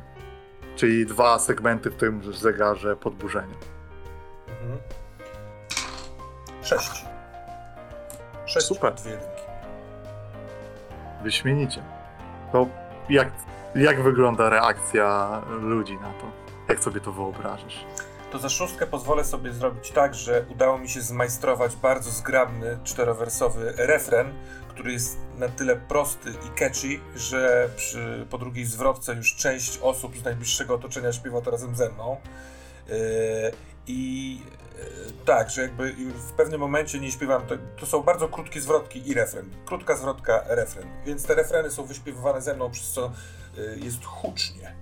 Czyli dwa segmenty w tym zegarze podburzenia. Mhm. Sześć. Sześć Super. dwie. Wyśmienicie. To jak, jak wygląda reakcja ludzi na to? Jak sobie to wyobrażasz? To za szóstkę pozwolę sobie zrobić tak, że udało mi się zmajstrować bardzo zgrabny, czterowersowy refren, który jest na tyle prosty i catchy, że przy, po drugiej zwrotce już część osób z najbliższego otoczenia śpiewa to razem ze mną. Yy, I tak, że jakby w pewnym momencie nie śpiewam, to, to są bardzo krótkie zwrotki i refren. Krótka zwrotka, refren. Więc te refreny są wyśpiewywane ze mną, przez co yy, jest hucznie.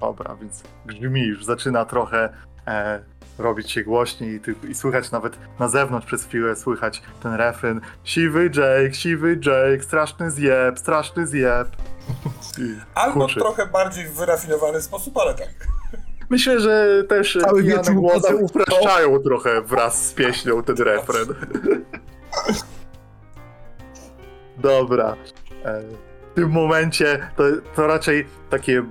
Dobra, więc grzmi już, zaczyna trochę e, robić się głośniej i, ty, i słychać nawet na zewnątrz przez chwilę słychać ten refren Siwy Jake, siwy Jake, straszny zjeb, straszny zjeb. Albo trochę bardziej w wyrafinowany sposób, ale tak. Myślę, że też Cały pijane głosy podał- upraszczają trochę wraz z pieśnią ten refren. Dobra. E, W tym momencie to, to raczej takie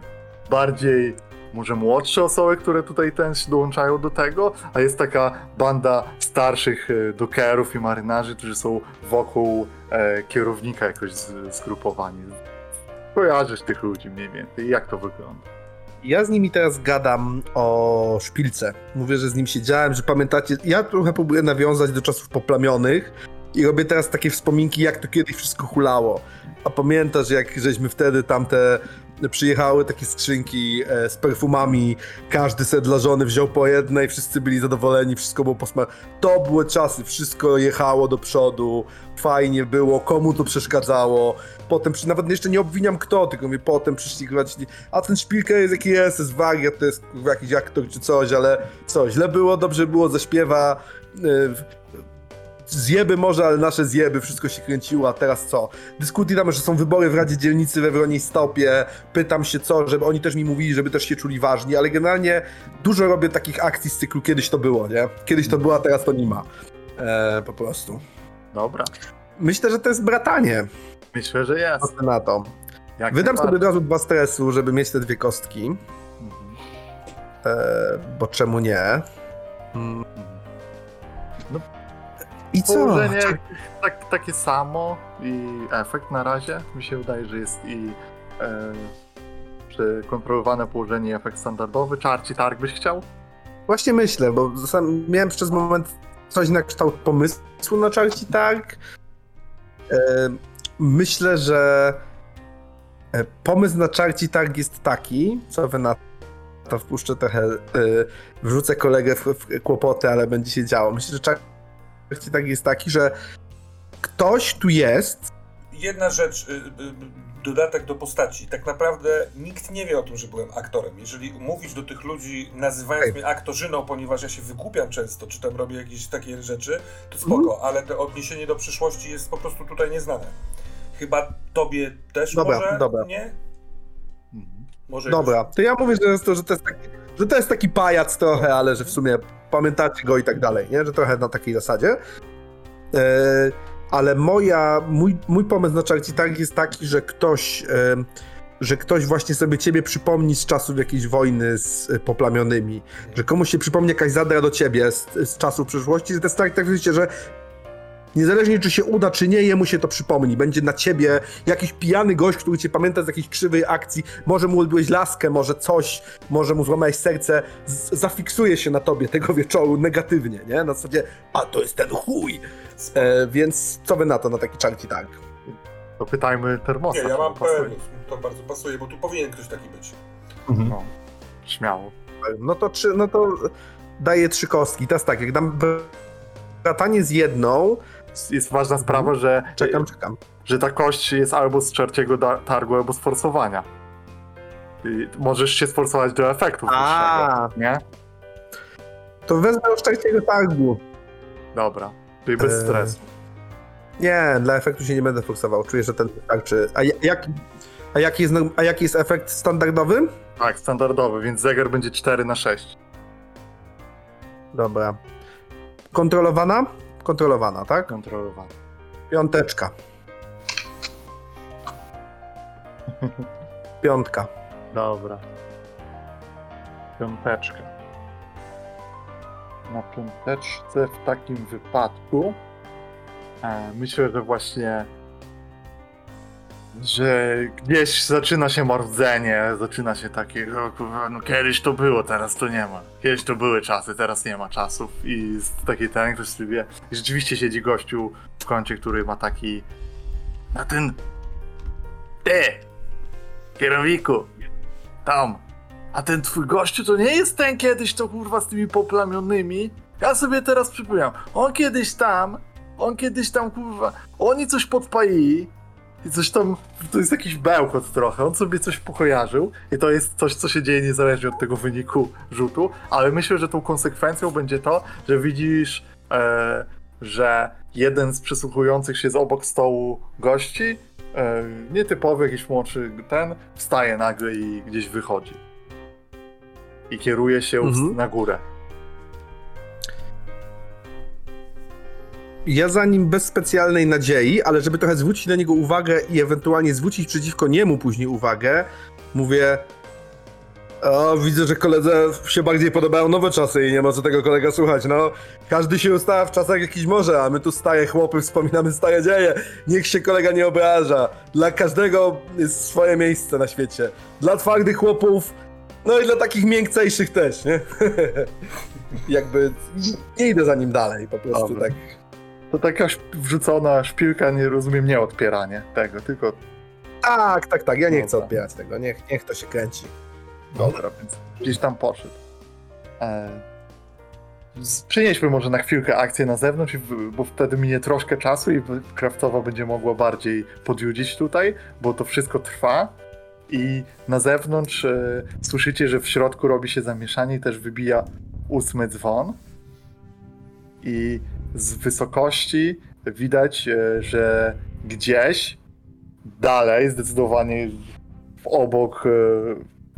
bardziej może młodsze osoby, które tutaj też dołączają do tego, a jest taka banda starszych e, dokerów i marynarzy, którzy są wokół e, kierownika jakoś z, zgrupowani. Kojarzysz tych ludzi mniej więcej. Jak to wygląda? Ja z nimi teraz gadam o szpilce. Mówię, że z nim siedziałem, że pamiętacie. Ja trochę próbuję nawiązać do czasów poplamionych i robię teraz takie wspominki, jak to kiedyś wszystko hulało. A pamiętasz, jak żeśmy wtedy tamte przyjechały takie skrzynki e, z perfumami, każdy set dla żony wziął po jednej, wszyscy byli zadowoleni, wszystko było posma. To były czasy, wszystko jechało do przodu, fajnie było, komu to przeszkadzało. Potem, nawet jeszcze nie obwiniam kto, tylko mówię, potem przyszli grać, a ten szpilka jest jaki jest, jest wariat, to jest jakiś aktor czy coś, ale co, źle było, dobrze było, zaśpiewa, y, zjeby może, ale nasze zjeby, wszystko się kręciło, a teraz co? Dyskutuję tam, że są wybory w Radzie Dzielnicy we Wroniej Stopie, pytam się co, żeby oni też mi mówili, żeby też się czuli ważni, ale generalnie dużo robię takich akcji z cyklu kiedyś to było, nie? Kiedyś to było, a teraz to nie ma. E, po prostu. Dobra. Myślę, że to jest bratanie. Myślę, że jest. Na to. Jak Wydam sobie od razu dwa stresu, żeby mieć te dwie kostki, Mhm. e, bo czemu nie? Mm. I co? Położenie tak, takie samo i efekt na razie mi się wydaje, że jest i e, czy kontrolowane położenie i efekt standardowy. Czarci targ byś chciał? Właśnie myślę, bo sam miałem przez moment coś na kształt pomysłu na Czarci Targ. E, myślę, że e, pomysł na Czarci Targ jest taki, co wy na to wpuszczę trochę, e, wrzucę kolegę w, w kłopoty, ale będzie się działo. Myślę, że Czarci Targ jest taki, że ktoś tu jest, Jedna rzecz, y, y, dodatek do postaci. Tak naprawdę nikt nie wie o tym, że byłem aktorem. Jeżeli mówisz do tych ludzi, nazywając Ej. mnie aktorzyną, ponieważ ja się wygłupiam często, czy tam robię jakieś takie rzeczy, to spoko, ale to odniesienie do przyszłości jest po prostu tutaj nieznane. Chyba tobie też Dobra, może? dobra. Nie? Mhm. Może Dobra, to ja mówię, że, to, że, to jest taki, że to jest taki pajac trochę, ale że w sumie pamiętacie go i tak dalej, nie? Że trochę na takiej zasadzie. E, ale moja, mój, mój pomysł na Charity Targ jest taki, że ktoś, e, że ktoś właśnie sobie ciebie przypomni z czasów jakiejś wojny z e, poplamionymi, że komuś się przypomni jakaś zadra do ciebie z, z czasów przyszłości, że jest tak, wiecie, że Niezależnie czy się uda, czy nie, jemu się to przypomni. Będzie na ciebie jakiś pijany gość, który cię pamięta z jakiejś krzywej akcji. Może mu odbyłeś laskę, może coś, może mu złamałeś serce. Z zafiksuje się na tobie tego wieczoru negatywnie, nie? Na zasadzie, a to jest ten chuj. E, więc co wy na to, na taki czarci tak? To pytajmy termosa. Nie, ja mam pełen. To bardzo pasuje, bo tu powinien ktoś taki być. Mhm. No, śmiało. No to, trzy, no to daję trzy kostki. Teraz tak, jak dam bratanie z jedną, Jest ważna sprawa, że, czekam, czekam. że ta kość jest albo z czarciego da- targu, albo z forsowania. I możesz się sforsować do efektów A. nie? To wezmę już czarciego targu. Dobra. Czyli bez Eee. stresu. Nie, dla efektu się nie będę forsował. Czuję, że ten wystarczy. A, ja- jak, a, jaki jest, a jaki jest efekt standardowy? Tak, standardowy, więc zegar będzie 4 na 6. Dobra. Kontrolowana? Kontrolowana, tak? Kontrolowany. Piąteczka. Piątka. Dobra. Piąteczka. Na piąteczce w takim wypadku e, myślę, że właśnie że gdzieś zaczyna się marudzenie, zaczyna się takie, no kiedyś to było, teraz to nie ma. Kiedyś to były czasy, teraz nie ma czasów i jest taki ten, ktoś sobie. I rzeczywiście siedzi gościu w kącie, który ma taki na ten ty, kierowniku, tam. A ten twój gościu to nie jest ten kiedyś, to kurwa z tymi poplamionymi. Ja sobie teraz przypominam, on kiedyś tam, on kiedyś tam kurwa, oni coś podpalili i coś tam, to jest jakiś bełkot trochę, on sobie coś pokojarzył i to jest coś, co się dzieje niezależnie od tego wyniku rzutu, ale myślę, że tą konsekwencją będzie to, że widzisz, e, że jeden z przysłuchujących się z obok stołu gości e, nietypowy, jakiś młodszy ten, wstaje nagle i gdzieś wychodzi. I kieruje się Mhm. na górę. Ja za nim bez specjalnej nadziei, ale żeby trochę zwrócić na niego uwagę i ewentualnie zwrócić przeciwko niemu później uwagę, mówię. O, widzę, że koledze się bardziej podobają nowe czasy i nie ma co tego kolega słuchać. No, każdy się ustala w czasach jakiś może, a my tu stare chłopy wspominamy stare dzieje. Niech się kolega nie obraża. Dla każdego jest swoje miejsce na świecie. Dla twardych chłopów, no i dla takich miękcejszych też, nie? Jakby nie idę za nim dalej, po prostu Dobra. tak. To taka wrzucona szpilka, nie rozumiem, nie odpieranie tego, tylko Tak, tak, tak. Ja nie chcę Dobra. odbierać tego. Niech, niech to się kręci. Dobra, więc gdzieś tam poszedł. E, Przenieśmy może na chwilkę akcję na zewnątrz, bo wtedy minie troszkę czasu i Krawcowa będzie mogła bardziej podjudzić tutaj, bo to wszystko trwa. I na zewnątrz e, słyszycie, że w środku robi się zamieszanie i też wybija ósmy dzwon. I z wysokości widać, e, że gdzieś dalej, zdecydowanie obok, e,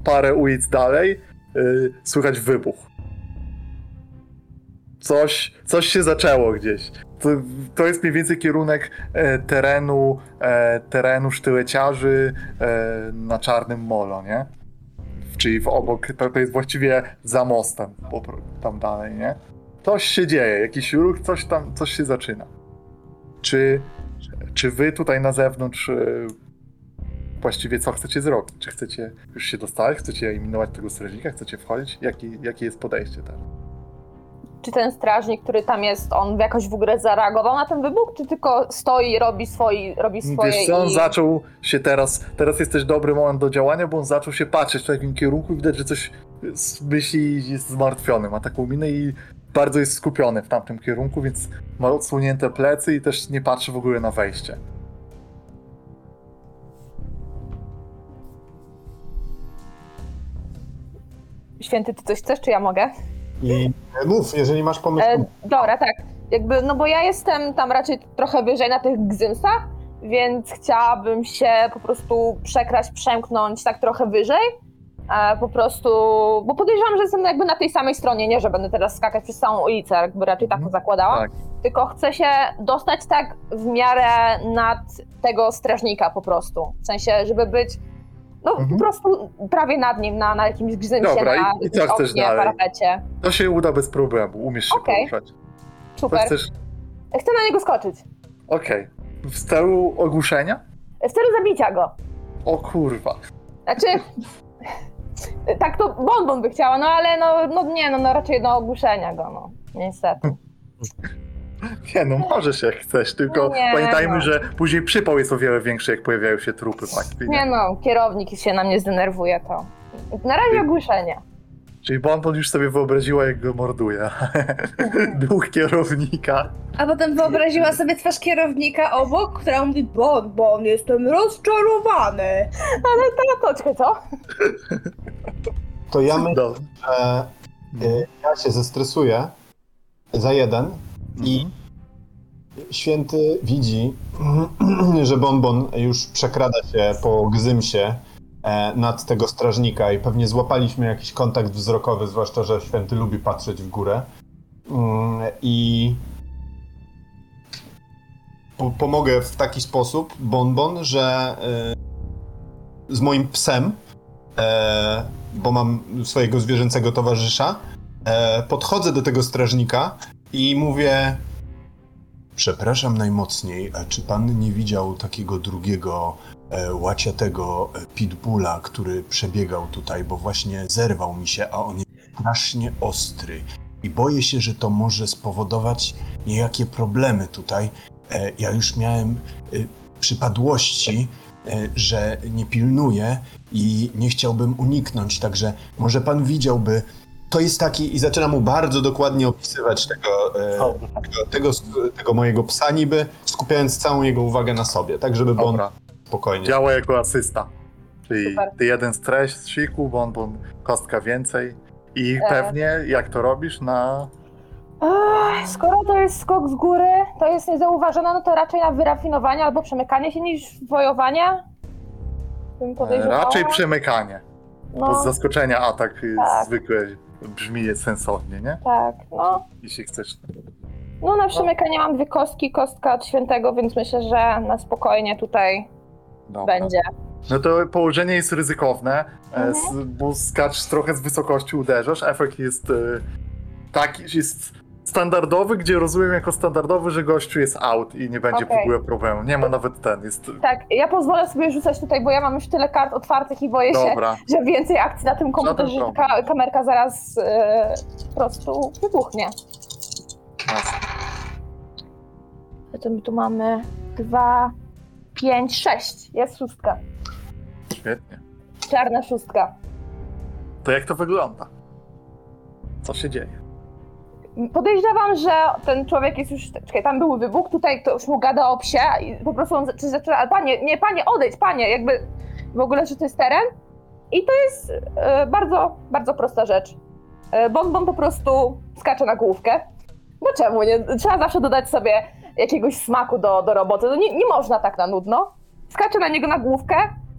parę ulic dalej, y, słychać wybuch. Coś, coś się zaczęło gdzieś. To, to jest mniej więcej kierunek e, terenu, e, terenu sztyleciarzy e, na Czarnym Molo, nie? Czyli w obok, to, to jest właściwie za mostem, tam dalej, nie? Coś się dzieje, jakiś ruch, coś tam, coś się zaczyna. Czy, czy wy tutaj na zewnątrz e, właściwie co chcecie zrobić? Czy chcecie już się dostać? Chcecie eliminować tego strażnika? Chcecie wchodzić? Jaki, jakie jest podejście teraz? Czy ten strażnik, który tam jest, on jakoś w ogóle zareagował na ten wybuch, czy tylko stoi robi, swoi, robi swoje Wiesz co, on i... zaczął się teraz, teraz jest też dobry moment do działania, bo on zaczął się patrzeć w takim kierunku i widać, że coś myśli jest zmartwiony. Ma taką minę i bardzo jest skupiony w tamtym kierunku, więc ma odsłonięte plecy i też nie patrzy w ogóle na wejście. Święty, ty coś chcesz, czy ja mogę? I e, mów, jeżeli masz pomysł. E, dobra, tak. Jakby, no bo ja jestem tam raczej trochę wyżej na tych gzymsach, więc chciałabym się po prostu przekraść, przemknąć tak trochę wyżej. E, po prostu, bo podejrzewam, że jestem jakby na tej samej stronie, nie, że będę teraz skakać przez całą ulicę, jakby raczej tak to Mhm. zakładałam. Tak. Tylko chcę się dostać tak w miarę nad tego strażnika po prostu. W sensie, żeby być no Mhm. po prostu prawie nad nim, na, na jakimś gzymsie, Dobra, i- na i co chcesz oknie, dalej? parapecie. To się uda bez problemu, umiesz się Okej. poruszać. Super. chcesz... Chcę na niego skoczyć. Okej. W celu ogłuszenia? W celu zabicia go. O kurwa. Znaczy, tak to Bonbon by chciała, no ale no, no nie, no, no raczej do ogłuszenia go, no. Niestety. Nie no, możesz jak chcesz, tylko No nie, pamiętajmy, no. że później przypał jest o wiele większy, jak pojawiają się trupy faktycznie. Nie no, kierownik się na mnie zdenerwuje, to. Na razie ogłuszenie. Czyli Bonbon już sobie wyobraziła, jak go morduje. Duch kierownika. A potem wyobraziła sobie twarz kierownika obok, która mówi, bon, bon, jestem rozczarowany. No to czekaj, co? To ja myślę, No. że y, ja się zestresuję za jeden i Mhm. święty widzi, że Bonbon już przekrada się po gzymsie nad tego strażnika i pewnie złapaliśmy jakiś kontakt wzrokowy, zwłaszcza, że święty lubi patrzeć w górę. Mm, I po, pomogę w taki sposób Bonbon, że y, z moim psem, e, bo mam swojego zwierzęcego towarzysza, e, podchodzę do tego strażnika i mówię: Przepraszam najmocniej, czy pan nie widział takiego drugiego e, łaciatego e, pitbulla, który przebiegał tutaj, bo właśnie zerwał mi się, a on jest strasznie ostry. I boję się, że to może spowodować niejakie problemy tutaj. E, ja już miałem e, przypadłości, e, że nie pilnuję i nie chciałbym uniknąć, także może pan widziałby. To jest taki, i zaczynam mu bardzo dokładnie opisywać tego, e, tego, tego, tego mojego psa niby, skupiając całą jego uwagę na sobie, tak żeby on. Spokojnie. Działa jako asysta. Czyli Super. ty jeden stres z siku, Bonbon kostka więcej. I E. pewnie, jak to robisz, na skoro to jest skok z góry, to jest niezauważone, no to raczej na wyrafinowanie albo przemykanie się niż wojowanie. Bym e, podejrzewała. raczej przemykanie. Bo z No, zaskoczenia atak y, Tak. zwykle brzmi sensownie, nie? tak, no. Jeśli chcesz. No na przemykanie mam dwie kostki, kostka od świętego, więc myślę, że na spokojnie tutaj Dobra. będzie. No to położenie jest ryzykowne, e, Mhm. s- bo skacz trochę z wysokości, uderzasz. Efekt jest e, taki, jest standardowy, gdzie rozumiem jako standardowy, że gościu jest out i nie będzie w Okej. ogóle problemu. Nie ma nawet ten, jest... Tak, ja pozwolę sobie rzucać tutaj, bo ja mam już tyle kart otwartych i boję się, Dobra, że więcej akcji na tym komputerze, że problem. ka- kamerka zaraz e, po prostu wybuchnie. jasne. To my tu mamy dwa, 5, 6. Jest szóstka. Świetnie. Czarna szóstka. To jak to wygląda? Co się dzieje? Podejrzewam, że ten człowiek jest już. Czekaj, tam był wybuch, tutaj ktoś mu gada o psie i po prostu on czy zaczyna. ale Panie, nie, panie, odejdź, panie, jakby w ogóle, że to jest teren. I to jest e, bardzo, bardzo prosta rzecz. Bonbon po prostu skacze na główkę. No czemu nie? Trzeba zawsze dodać sobie jakiegoś smaku do, do roboty. No nie, nie można tak na nudno. Skacze na niego na główkę,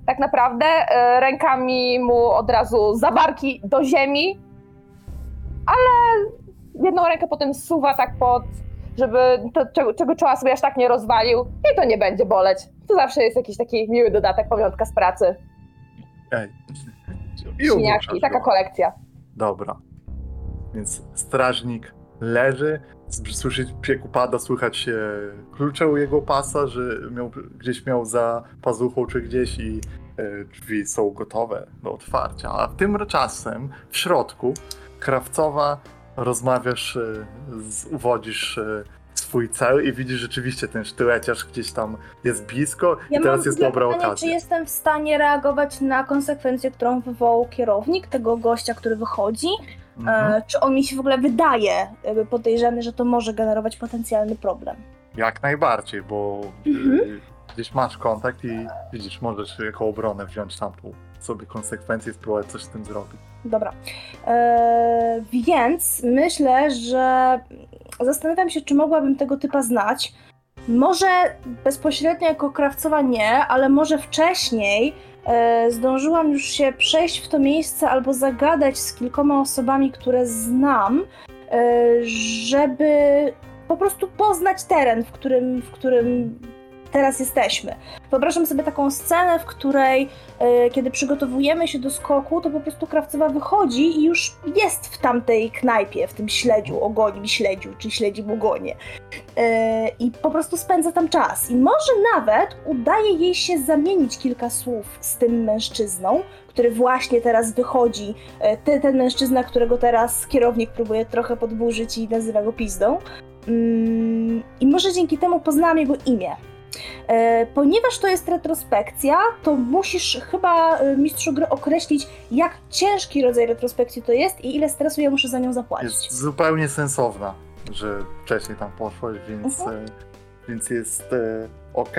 tak naprawdę, e, rękami mu od razu za barki do ziemi, jedną rękę potem suwa tak pod, żeby to, czego, czego czoła sobie aż tak nie rozwalił i to nie będzie boleć. To zawsze jest jakiś taki miły dodatek, pamiątka z pracy. Ej. I taka kolekcja. Dobra. Więc strażnik leży, słyszy piek upada, słychać e, klucze u jego pasa, że miał, gdzieś miał za pazuchą czy gdzieś i e, drzwi są gotowe do otwarcia. A tymczasem w środku krawcowa rozmawiasz, e, uwodzisz e, swój cel i widzisz rzeczywiście ten sztyleciarz gdzieś tam jest blisko Ja i teraz jest dobra pytanie, okazja. Czy jestem w stanie reagować na konsekwencję, którą wywołał kierownik tego gościa, który wychodzi? Mhm. E, czy on mi się w ogóle wydaje podejrzany, że to może generować potencjalny problem? Jak najbardziej, bo Mhm. y, gdzieś masz kontakt i widzisz, możesz jako obronę wziąć tamtą sobie konsekwencje i spróbować coś z tym zrobić. Dobra. E, więc myślę, że zastanawiam się, czy mogłabym tego typa znać. Może bezpośrednio jako krawcowa nie, ale może wcześniej zdążyłam już się przejść w to miejsce albo zagadać z kilkoma osobami, które znam, e, żeby po prostu poznać teren, w którym, w którym teraz jesteśmy. Wyobrażam sobie taką scenę, w której e, kiedy przygotowujemy się do skoku, to po prostu krawcowa wychodzi i już jest w tamtej knajpie, w tym śledziu, ogonim śledziu, czy śledzim ogonie. E, I po prostu spędza tam czas. I może nawet udaje jej się zamienić kilka słów z tym mężczyzną, który właśnie teraz wychodzi. E, Ten, ten mężczyzna, którego teraz kierownik próbuje trochę podburzyć i nazywa go pizdą. Mm, I może dzięki temu poznałam jego imię. E, Ponieważ to jest retrospekcja, to musisz chyba e, mistrzu gry określić, jak ciężki rodzaj retrospekcji to jest i ile stresu ja muszę za nią zapłacić. Jest zupełnie sensowna, że wcześniej tam poszłaś, więc, Mhm. e, więc jest ok.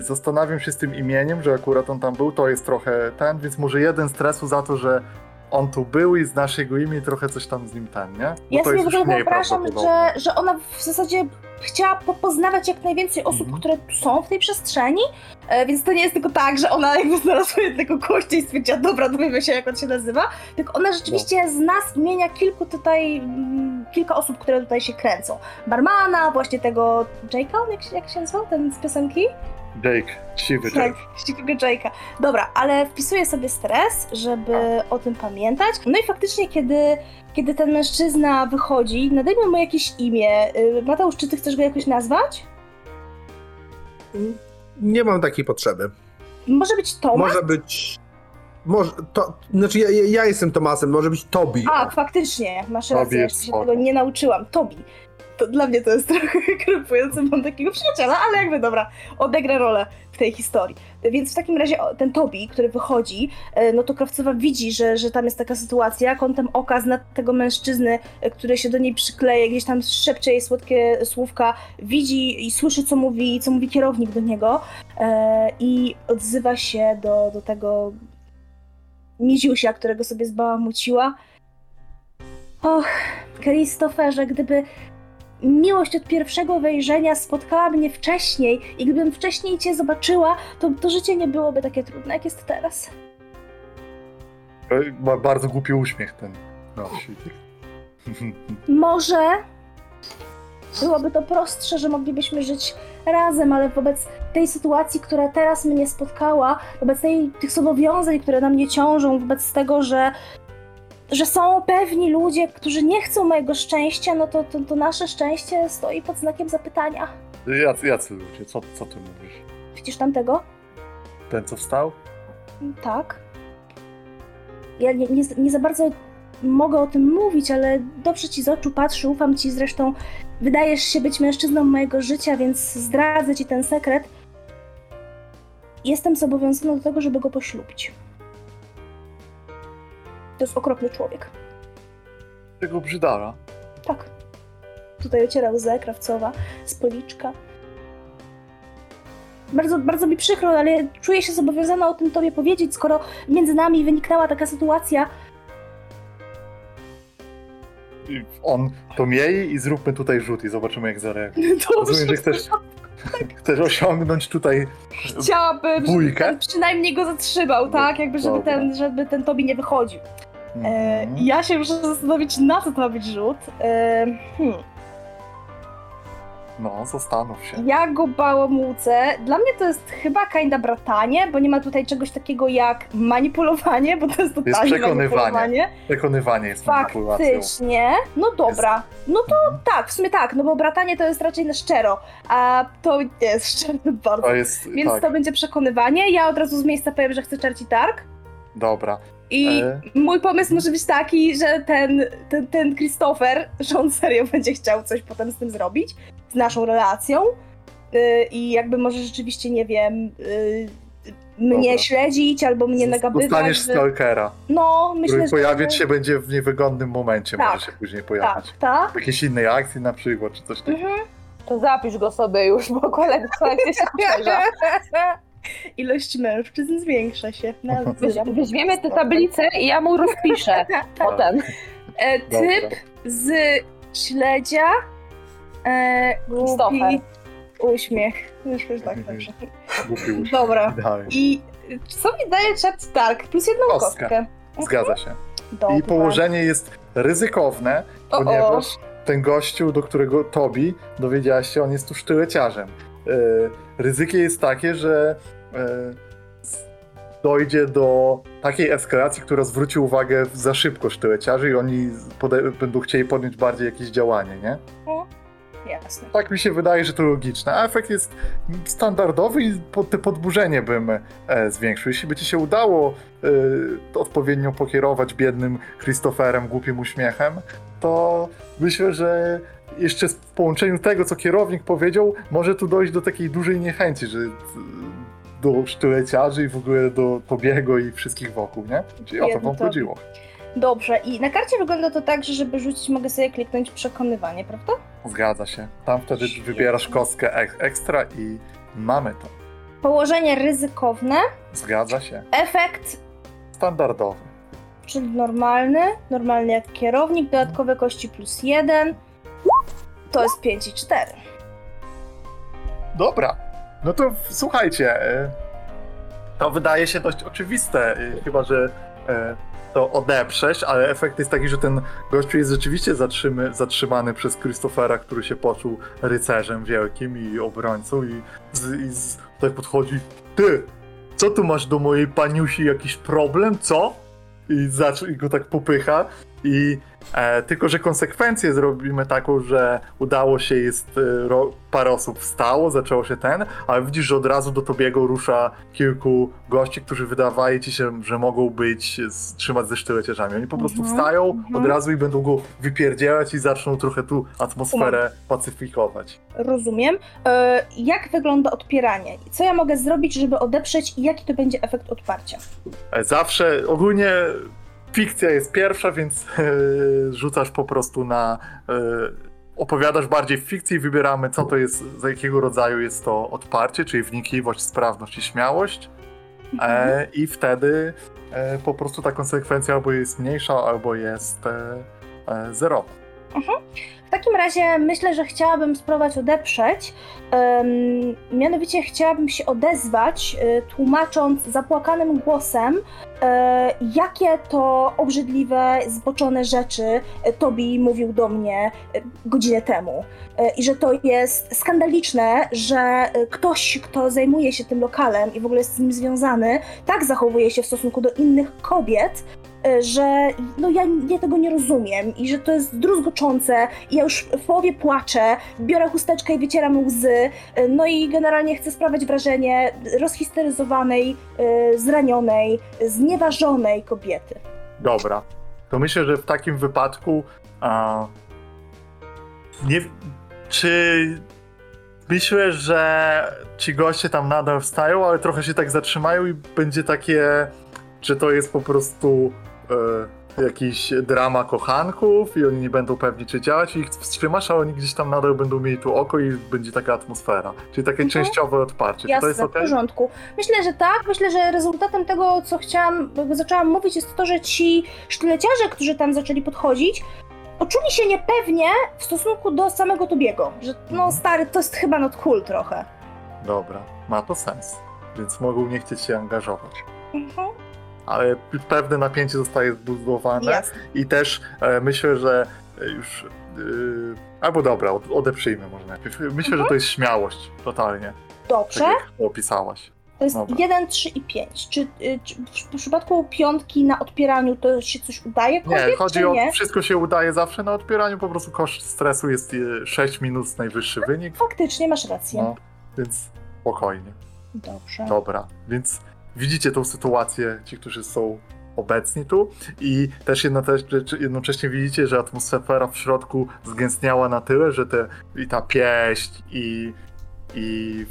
Zastanawiam się z tym imieniem, że akurat on tam był, to jest trochę ten, więc może jeden stresu za to, że on tu był i znasz jego imię i trochę coś tam z nim ten, nie? Bo Ja sobie w ogóle wyobrażam, że, że ona w zasadzie chciała po- poznawać jak najwięcej osób, Mhm. które są w tej przestrzeni, e, więc to nie jest tylko tak, że ona jakby znalazła jednego gościa i stwierdziła, dobra, dowiemy się jak on się nazywa, tylko ona rzeczywiście zna z imienia kilku tutaj, mm, kilka osób, które tutaj się kręcą. Barmana, właśnie tego Jake'a, jak, się- jak się nazywał, ten z piosenki? Jake, siwy Tak, Jake. siwego Jake'a. Dobra, ale wpisuję sobie stres, żeby o tym pamiętać. No i faktycznie, kiedy, kiedy ten mężczyzna wychodzi, nadejmę mu jakieś imię. Y, Mateusz, czy ty chcesz go jakoś nazwać? Nie mam takiej potrzeby. Może być Tomasz? Może być. Może, to, znaczy ja, ja- jestem Tomasem, może być Tobi. A, faktycznie, masz rację, ja jest się spoko. tego nie nauczyłam. Tobi. To dla mnie to jest trochę krępujące, mam takiego przyjaciela, ale jakby dobra, odegrę rolę w tej historii. Więc w takim razie ten Tobi, który wychodzi, e, no to Krawcowa widzi, że, że tam jest taka sytuacja, kątem oka zna tego mężczyzny, e, który się do niej przykleje, gdzieś tam szepcze jej słodkie słówka, widzi i słyszy, co mówi, co mówi kierownik do niego e, i odzywa się do, do tego Miziusia, którego sobie zbałamuciła. Och, Christopherze, gdyby miłość od pierwszego wejrzenia spotkała mnie wcześniej i gdybym wcześniej cię zobaczyła, to, to życie nie byłoby takie trudne, jak jest teraz. Ma bardzo głupi uśmiech ten nosi. Może byłoby to prostsze, że moglibyśmy żyć razem, ale wobec tej sytuacji, która teraz mnie spotkała, wobec tej, tych zobowiązań, które na mnie ciążą, wobec tego, że, że są pewni ludzie, którzy nie chcą mojego szczęścia, no to, to, to nasze szczęście stoi pod znakiem zapytania. Jacy, jacy ludzie, co, co ty mówisz? Widzisz tamtego? Ten, co wstał? Tak. Ja nie, nie, nie za bardzo mogę o tym mówić, ale dobrze ci z oczu patrzy, ufam ci zresztą. Wydajesz się być mężczyzną mojego życia, więc zdradzę ci ten sekret. jestem zobowiązana do tego, żeby go poślubić. To jest okropny człowiek. Tego brzydara. Tak. Tutaj ociera łzę krawcowa z policzka. Bardzo, bardzo mi przykro, ale czuję się zobowiązana o tym tobie powiedzieć, skoro między nami wyniknęła taka sytuacja. On to miej i zróbmy tutaj rzut i zobaczymy jak zareaguje. Rozumiem, że chcesz, chcesz osiągnąć tutaj Chciałabym, żeby Bójkę? ten przynajmniej go zatrzymał, tak? Jakby, żeby Dobra. ten, żeby ten Tobi nie wychodził. E, Mhm. ja się muszę zastanowić, na co to ma być rzut. E, hmm. No, zastanów się. Ja go bałamucę. Dla mnie to jest chyba kinda bratanie, bo nie ma tutaj czegoś takiego jak manipulowanie, bo to jest totalnie przekonywanie. manipulowanie. Przekonywanie jest manipulacją. Faktycznie. No dobra. No to tak, w sumie tak, no bo bratanie to jest raczej na szczero, a to nie jest szczere bardzo. To jest, Więc tak, to będzie przekonywanie. Ja od razu z miejsca powiem, że chcę czerci targ. dobra. I E? mój pomysł może być taki, że ten, ten, ten Christopher, że on serio będzie chciał coś potem z tym zrobić, z naszą relacją. Yy, I jakby może rzeczywiście, nie wiem, yy, mnie Dobra. śledzić albo mnie nagabywać. Dostaniesz że- stalkera, No, myślę, który że... pojawić się będzie w niewygodnym momencie, Tak. może się później pojawić. Tak, tak. W jakiejś innej akcji na przykład, czy coś takiego. Mhm. To zapisz go sobie już, bo kolekcja się. Ilość mężczyzn zwiększa się. Na Weź- Weźmiemy tę tablicę i ja mu rozpiszę potem. e, Dobra. typ z śledzia. E, głupi Christopher. uśmiech. Już, już tak, dobrze. Głupi. Dobra. I co mi daje czat Dark? Plus jedną Kostkę. kostkę. Zgadza się. Dobra. I położenie jest ryzykowne, O, o. ponieważ ten gościu, do którego Tobi dowiedziałaś się, on jest tu sztyłeciarzem. E, ryzykiem jest takie, że e, dojdzie do takiej eskalacji, która zwróci uwagę za szybko sztyłeciarzy i oni będą chcieli podjąć bardziej jakieś działanie, nie? Jasne. Tak mi się wydaje, że to logiczne. A efekt jest standardowy i pod te podburzenie bym e, zwiększył. Jeśli by ci się udało e, odpowiednio pokierować biednym Christopherem, głupim uśmiechem, to myślę, że jeszcze w połączeniu tego, co kierownik powiedział, może tu dojść do takiej dużej niechęci, że e, do sztyleciarzy i w ogóle do Tobiego i wszystkich wokół, nie? Czyli o to wam Tobi. chodziło. Dobrze, i na karcie wygląda to tak, że żeby rzucić, mogę sobie kliknąć przekonywanie, prawda? Zgadza się. Tam wtedy wybierasz kostkę ek- ekstra i mamy to. Położenie ryzykowne, Zgadza się. efekt, Standardowy. czyli normalny, normalny jak kierownik, dodatkowe kości plus jeden. To jest 5 i 4. Dobra. No to słuchajcie. e, To wydaje się dość oczywiste, e, chyba że e, to odeprzeć, ale efekt jest taki, że ten gościu jest rzeczywiście zatrzymy, zatrzymany przez Christophera, który się poczuł rycerzem wielkim i obrońcą i, z, i z, tak podchodzi. Ty, co tu masz do mojej paniusi jakiś problem, co? I, zaczy, i go tak popycha i E, tylko, że konsekwencję zrobimy taką, że udało się, jest e, ro, parę osób wstało, zaczęło się ten, ale widzisz, że od razu do Tobiego rusza kilku gości, którzy wydawaje ci się, że mogą być, z, trzymać ze sztylecierzami. Oni po prostu Mhm, wstają mhm. od razu i będą go wypierdzielać i zaczną trochę tu atmosferę pacyfikować. Rozumiem. E, jak wygląda odpieranie? Co ja mogę zrobić, żeby odeprzeć i jaki to będzie efekt odparcia? E, Zawsze, ogólnie fikcja jest pierwsza, więc e, rzucasz po prostu na. E, opowiadasz bardziej w fikcji, wybieramy, co to jest, za jakiego rodzaju jest to odparcie, czyli wnikliwość, sprawność i śmiałość. E, I wtedy po prostu ta konsekwencja albo jest mniejsza, albo jest e, zerowa. W takim razie myślę, że chciałabym spróbować odeprzeć. Mianowicie chciałabym się odezwać, e, tłumacząc zapłakanym głosem, e, jakie to obrzydliwe, zboczone rzeczy e, Tobi mówił do mnie e, godzinę temu. E, I że to jest skandaliczne, że ktoś, kto zajmuje się tym lokalem i w ogóle jest z nim związany, tak zachowuje się w stosunku do innych kobiet, że no ja, ja tego nie rozumiem i że to jest druzgoczące i ja już w połowie płaczę, biorę chusteczkę i wycieram łzy, e, no i generalnie chcę sprawiać wrażenie rozhisteryzowanej, e, zranionej, znieważonej kobiety. Dobra. To myślę, że w takim wypadku a, nie, czy myślę, że ci goście tam nadal wstają, ale trochę się tak zatrzymają i będzie takie, że to jest po prostu e, jakiś drama kochanków i oni nie będą pewni, czy działać i ich wstrzymasz, a oni gdzieś tam nadal będą mieli tu oko i będzie taka atmosfera. Czyli takie Mhm. częściowe odparcie. Czy to Jasne, jest w okej? porządku. Myślę, że tak. Myślę, że rezultatem tego, co chciałam, jakby zaczęłam mówić, jest to, że ci sztyleciarze, którzy tam zaczęli podchodzić, poczuli się niepewnie w stosunku do samego Tobiego. Że no Mhm. stary, to jest chyba not cool trochę. Dobra, ma to sens. Więc mogą nie chcieć się angażować. Mhm. Ale pewne napięcie zostaje zbudowane. Jasne. I też e, myślę, że e, już. E, albo dobra, od, odeprzyjmy może najpierw. Myślę, że to jest śmiałość, totalnie. Dobrze. Tak jak to opisałaś. To jest Dobra. 1, 3 i 5. Czy, y, czy w przypadku piątki na odpieraniu to się coś udaje? Nie, kobiet, chodzi czy o. nie? Wszystko się udaje zawsze na odpieraniu, po prostu koszt stresu jest e, 6 minut najwyższy wynik. Faktycznie masz rację. No, więc spokojnie. Dobrze. Dobra, więc widzicie tą sytuację, ci, którzy są obecni tu i też jednocześnie, widzicie, że atmosfera w środku zgęstniała na tyle, że te, i ta pieśń i, i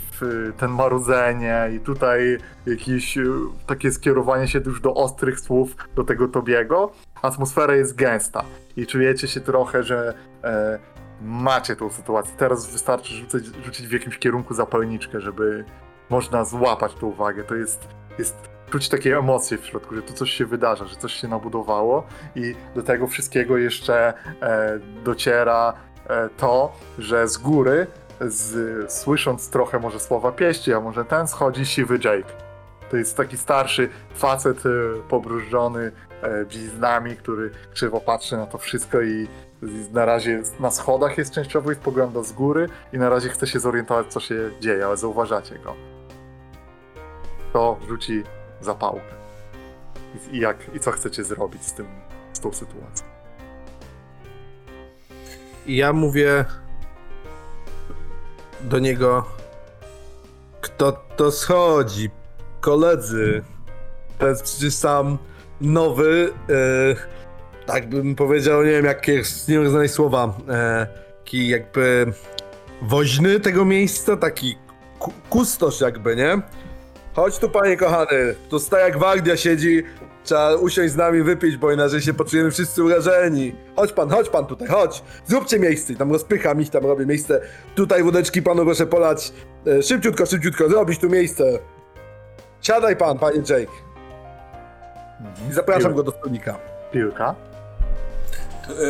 ten marudzenie i tutaj jakieś e, takie skierowanie się już do ostrych słów do tego Tobiego, atmosfera jest gęsta i czujecie się trochę, że e, macie tą sytuację. Teraz wystarczy rzucać, rzucić w jakimś kierunku zapalniczkę, żeby można złapać tą uwagę. To jest, jest czuć takie emocje w środku, że tu coś się wydarza, że coś się nabudowało i do tego wszystkiego jeszcze e, dociera e, to, że z góry, z, słysząc trochę może słowa pieści, a może ten, schodzi siwy Jake. To jest taki starszy facet e, pobrużony e, bliznami, który krzywo patrzy na to wszystko i i na razie na schodach jest częściowo i spogląda z góry i na razie chce się zorientować, co się dzieje, ale zauważacie go. To rzuci zapałkę. I, jak, I co chcecie zrobić z tym, z tą sytuacją? Ja mówię do niego, kto to schodzi? Koledzy, to jest przecież sam nowy, e, tak bym powiedział, nie wiem jakie, nie wiem znaleźć słowa, e, taki jakby woźny tego miejsca, taki ku- kustosz jakby, nie? Chodź tu panie kochany, tu staja gwardia siedzi, Trzeba usiąść z nami wypić, bo inaczej się poczujemy wszyscy urażeni. Chodź pan, chodź pan tutaj, chodź. Zróbcie miejsce. I tam rozpycham ich, tam robię miejsce. Tutaj wódeczki panu proszę polać. E, szybciutko, szybciutko, zrobić tu miejsce. Siadaj pan, panie Jake. I zapraszam go do stolika. Piłka.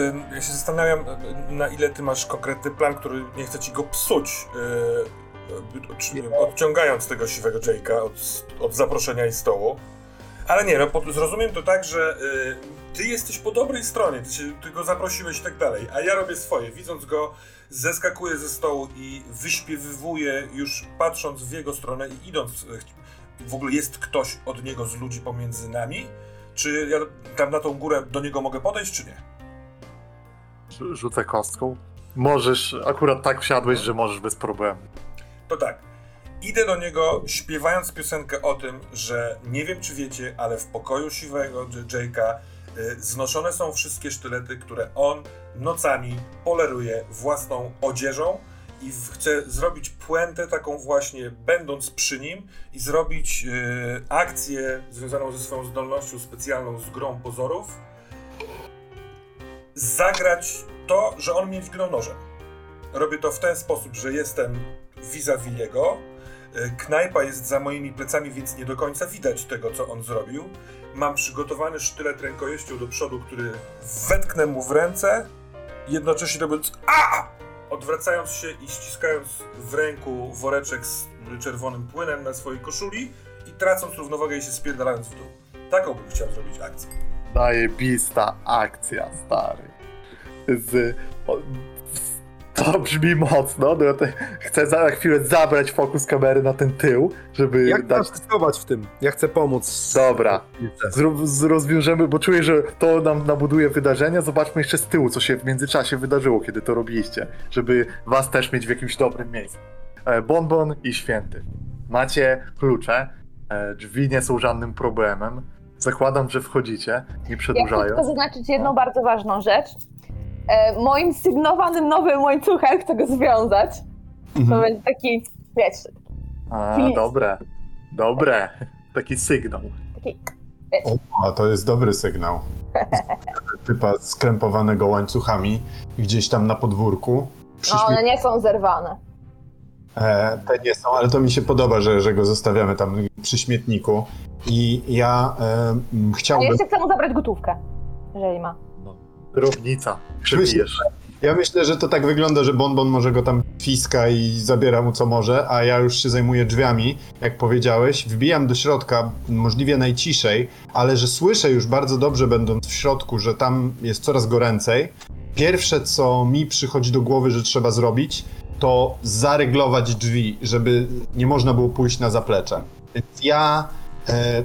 Ym, Ja się zastanawiam, y, na ile ty masz konkretny plan, który nie chce ci go psuć, y, czy- odciągając tego siwego Jake'a od, od zaproszenia i stołu. Ale nie, no zrozumiem to tak, że y, ty jesteś po dobrej stronie, ty, się, ty go zaprosiłeś i tak dalej, a ja robię swoje. Widząc go, zeskakuję ze stołu i wyśpiewywuję, już patrząc w jego stronę i idąc. y, W ogóle jest ktoś od niego z ludzi pomiędzy nami? Czy ja tam na tą górę do niego mogę podejść, czy nie? Rzu- Rzucę kostką. Możesz, akurat tak wsiadłeś, że możesz bez problemu. To tak. Idę do niego śpiewając piosenkę o tym, że nie wiem czy wiecie, ale w pokoju siwego Jake'a y, znoszone są wszystkie sztylety, które on nocami poleruje własną odzieżą i chce zrobić puentę taką właśnie będąc przy nim i zrobić y, akcję związaną ze swoją zdolnością specjalną z grą pozorów. Zagrać to, że on mnie dźgnął nożem. Robię to w ten sposób, że jestem vis-a-vis jego. Y, Knajpa jest za moimi plecami, więc nie do końca widać tego, co on zrobił. Mam przygotowany sztylet rękojeścią do przodu, który wetknę mu w ręce, jednocześnie robiąc a! Odwracając się i ściskając w ręku woreczek z czerwonym płynem na swojej koszuli i tracąc równowagę i się spierdalając w dół. Taką bym chciał zrobić akcję. Zajebista akcja, stary. Z, to brzmi mocno. No, te, chcę za chwilę zabrać fokus kamery na ten tył, żeby Jak dać zastosować w tym? Ja chcę pomóc. Dobra. Zro- z- rozwiążemy, bo czuję, że to nam nabuduje wydarzenia. Zobaczmy jeszcze z tyłu, co się w międzyczasie wydarzyło, kiedy to robiliście, żeby was też mieć w jakimś dobrym miejscu. E, Bonbon i Święty. Macie klucze, e, drzwi nie są żadnym problemem. Zakładam, że wchodzicie, nie Ja chcę zaznaczyć jedną bardzo ważną rzecz. E, moim sygnowanym nowym łańcuchem chcę go związać. To Mhm. będzie taki, wiecie, A, dobre. Dobre. Taki sygnał. taki A to jest dobry sygnał. Typa skrępowanego łańcuchami gdzieś tam na podwórku. No, one nie są zerwane. e, te nie są, ale to mi się podoba, że, że go zostawiamy tam przy śmietniku. I ja e, chciałbym. jeszcze chcę mu zabrać gotówkę, jeżeli ma. Równica. Przybijesz. Ja myślę, że to tak wygląda, że Bonbon może go tam fiska i zabiera mu co może, a ja już się zajmuję drzwiami, jak powiedziałeś. Wbijam do środka możliwie najciszej, ale że słyszę już bardzo dobrze, będąc w środku, że tam jest coraz goręcej. Pierwsze, co mi przychodzi do głowy, że trzeba zrobić, to zaryglować drzwi, żeby nie można było pójść na zaplecze. Więc ja e,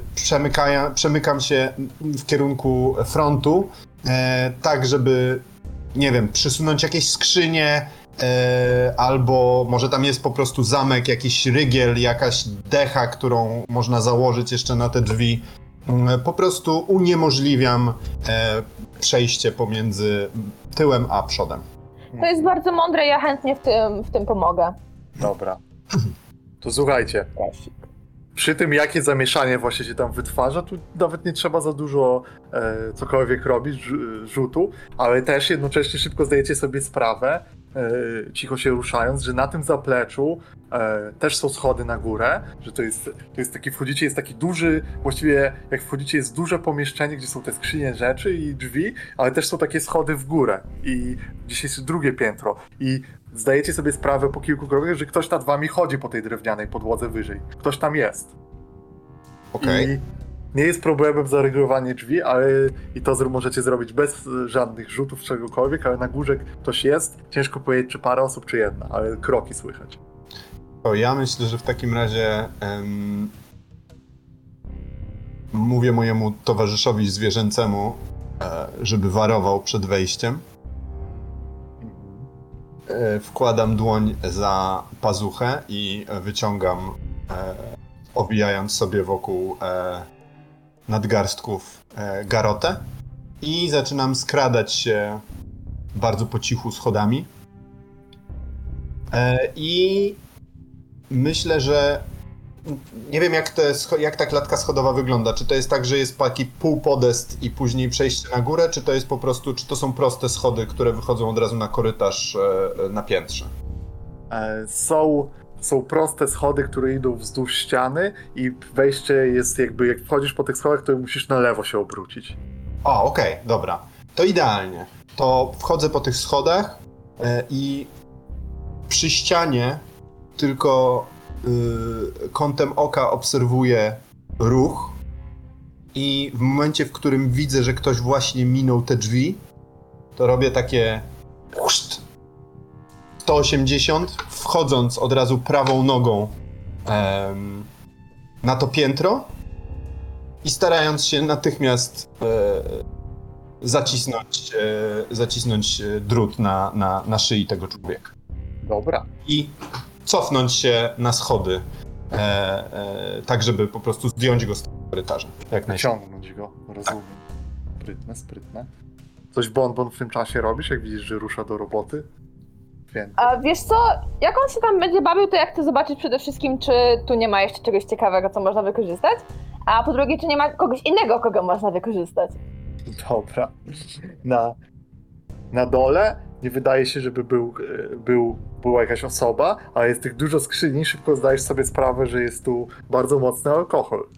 przemykam się w kierunku frontu, e, tak żeby nie wiem, przysunąć jakieś skrzynie, e, albo może tam jest po prostu zamek, jakiś rygiel, jakaś decha, którą można założyć jeszcze na te drzwi. Mm, Po prostu uniemożliwiam e, przejście pomiędzy tyłem a przodem. To jest bardzo mądre, ja chętnie w tym, w tym pomogę. Dobra. To słuchajcie. Przy tym, jakie zamieszanie właśnie się tam wytwarza, tu nawet nie trzeba za dużo e, cokolwiek robić, rzu- rzutu, ale też jednocześnie szybko zdajecie sobie sprawę, cicho się ruszając, że na tym zapleczu e, też są schody na górę, że to jest, to jest taki, wchodzicie, jest taki duży, właściwie jak wchodzicie jest duże pomieszczenie, gdzie są te skrzynie rzeczy i drzwi, ale też są takie schody w górę i gdzieś jest drugie piętro i zdajecie sobie sprawę po kilku krokach, że ktoś nad wami chodzi po tej drewnianej podłodze wyżej. Ktoś tam jest. Okej. I nie jest problemem zaregulowanie drzwi, ale i to możecie zrobić bez żadnych rzutów czegokolwiek, ale na górze ktoś jest. Ciężko powiedzieć, czy parę osób, czy jedna, ale kroki słychać. To ja myślę, że w takim razie mówię mojemu towarzyszowi zwierzęcemu, e, żeby warował przed wejściem. E, Wkładam dłoń za pazuchę i wyciągam, e, owijając sobie wokół nadgarstków e, garotę i zaczynam skradać się bardzo po cichu schodami. E, I myślę, że nie wiem jak, te, jak ta klatka schodowa wygląda. Czy to jest tak, że jest taki półpodest i później przejście na górę, czy to jest po prostu, czy to są proste schody, które wychodzą od razu na korytarz e, na piętrze? Są, są proste schody, które idą wzdłuż ściany i wejście jest jakby, jak wchodzisz po tych schodach, to musisz na lewo się obrócić. O, okej, dobra. To idealnie. To wchodzę po tych schodach e, i przy ścianie tylko y, kątem oka obserwuję ruch i w momencie, w którym widzę, że ktoś właśnie minął te drzwi, to robię takie chuszt, 180, wchodząc od razu prawą nogą em, na to piętro i starając się natychmiast e, zacisnąć, e, zacisnąć e, drut na, na, na szyi tego człowieka. Dobra. I cofnąć się na schody, e, e, tak żeby po prostu zdjąć go z tego korytarza. Jak. Ciągnąć go, rozumiem. Sprytne, sprytne. Coś bonbon w tym czasie robisz, jak widzisz, że rusza do roboty? Wiem. A wiesz co, jak on się tam będzie bawił, to ja chcę zobaczyć przede wszystkim, czy tu nie ma jeszcze czegoś ciekawego, co można wykorzystać, a po drugie, czy nie ma kogoś innego, kogo można wykorzystać. Dobra. Na, na dole nie wydaje się, żeby był, e, był, była jakaś osoba, ale jest tych dużo skrzyni, szybko zdajesz sobie sprawę, że jest tu bardzo mocny alkohol.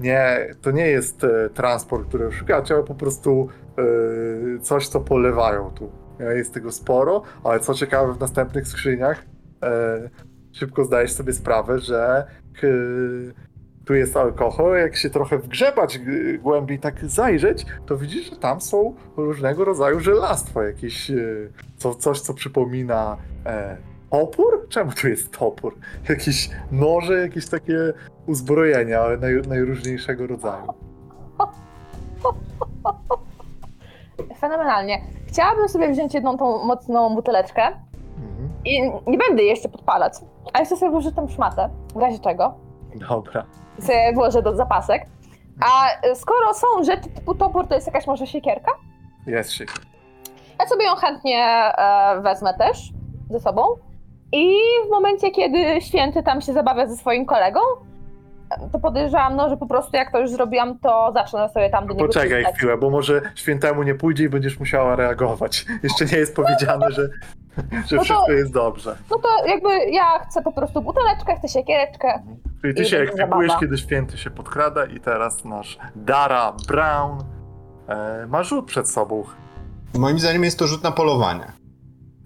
Nie, to nie jest e, transport, którego szukacie, ale po prostu e, coś, co polewają tu. E, Jest tego sporo, ale co ciekawe, w następnych skrzyniach e, szybko zdajesz sobie sprawę, że e, tu jest alkohol, jak się trochę wgrzebać głębiej, tak zajrzeć, to widzisz, że tam są różnego rodzaju żelastwa, jakieś e, co, coś, co przypomina e, topór? Czemu tu jest topór? Jakieś noże, jakieś takie uzbrojenia, ale naj, najróżniejszego rodzaju. Fenomenalnie. Chciałabym sobie wziąć jedną tą mocną buteleczkę Mhm. i nie będę jej jeszcze podpalać, a jeszcze sobie włożę tam szmatę, w razie czego. Dobra. sobie włożę do zapasek. A skoro są rzeczy typu topór, to jest jakaś może siekierka? Jest się. Ja sobie ją chętnie e, wezmę też ze sobą I w momencie, kiedy święty tam się zabawia ze swoim kolegą, to podejrzewam, no, że po prostu jak to już zrobiłam, to zacznę sobie tam do niego Poczekaj przyznać. chwilę, bo może świętemu nie pójdzie i będziesz musiała reagować. Jeszcze nie jest powiedziane, że, że No to- wszystko jest dobrze. No to jakby ja chcę po prostu buteleczkę, chcę siekiereczkę. Czyli ty I się będzie ekwipujesz, zabawa. kiedy święty się podkrada i teraz nasz Dara Brown e, ma rzut przed sobą. Moim zdaniem jest to rzut na polowanie.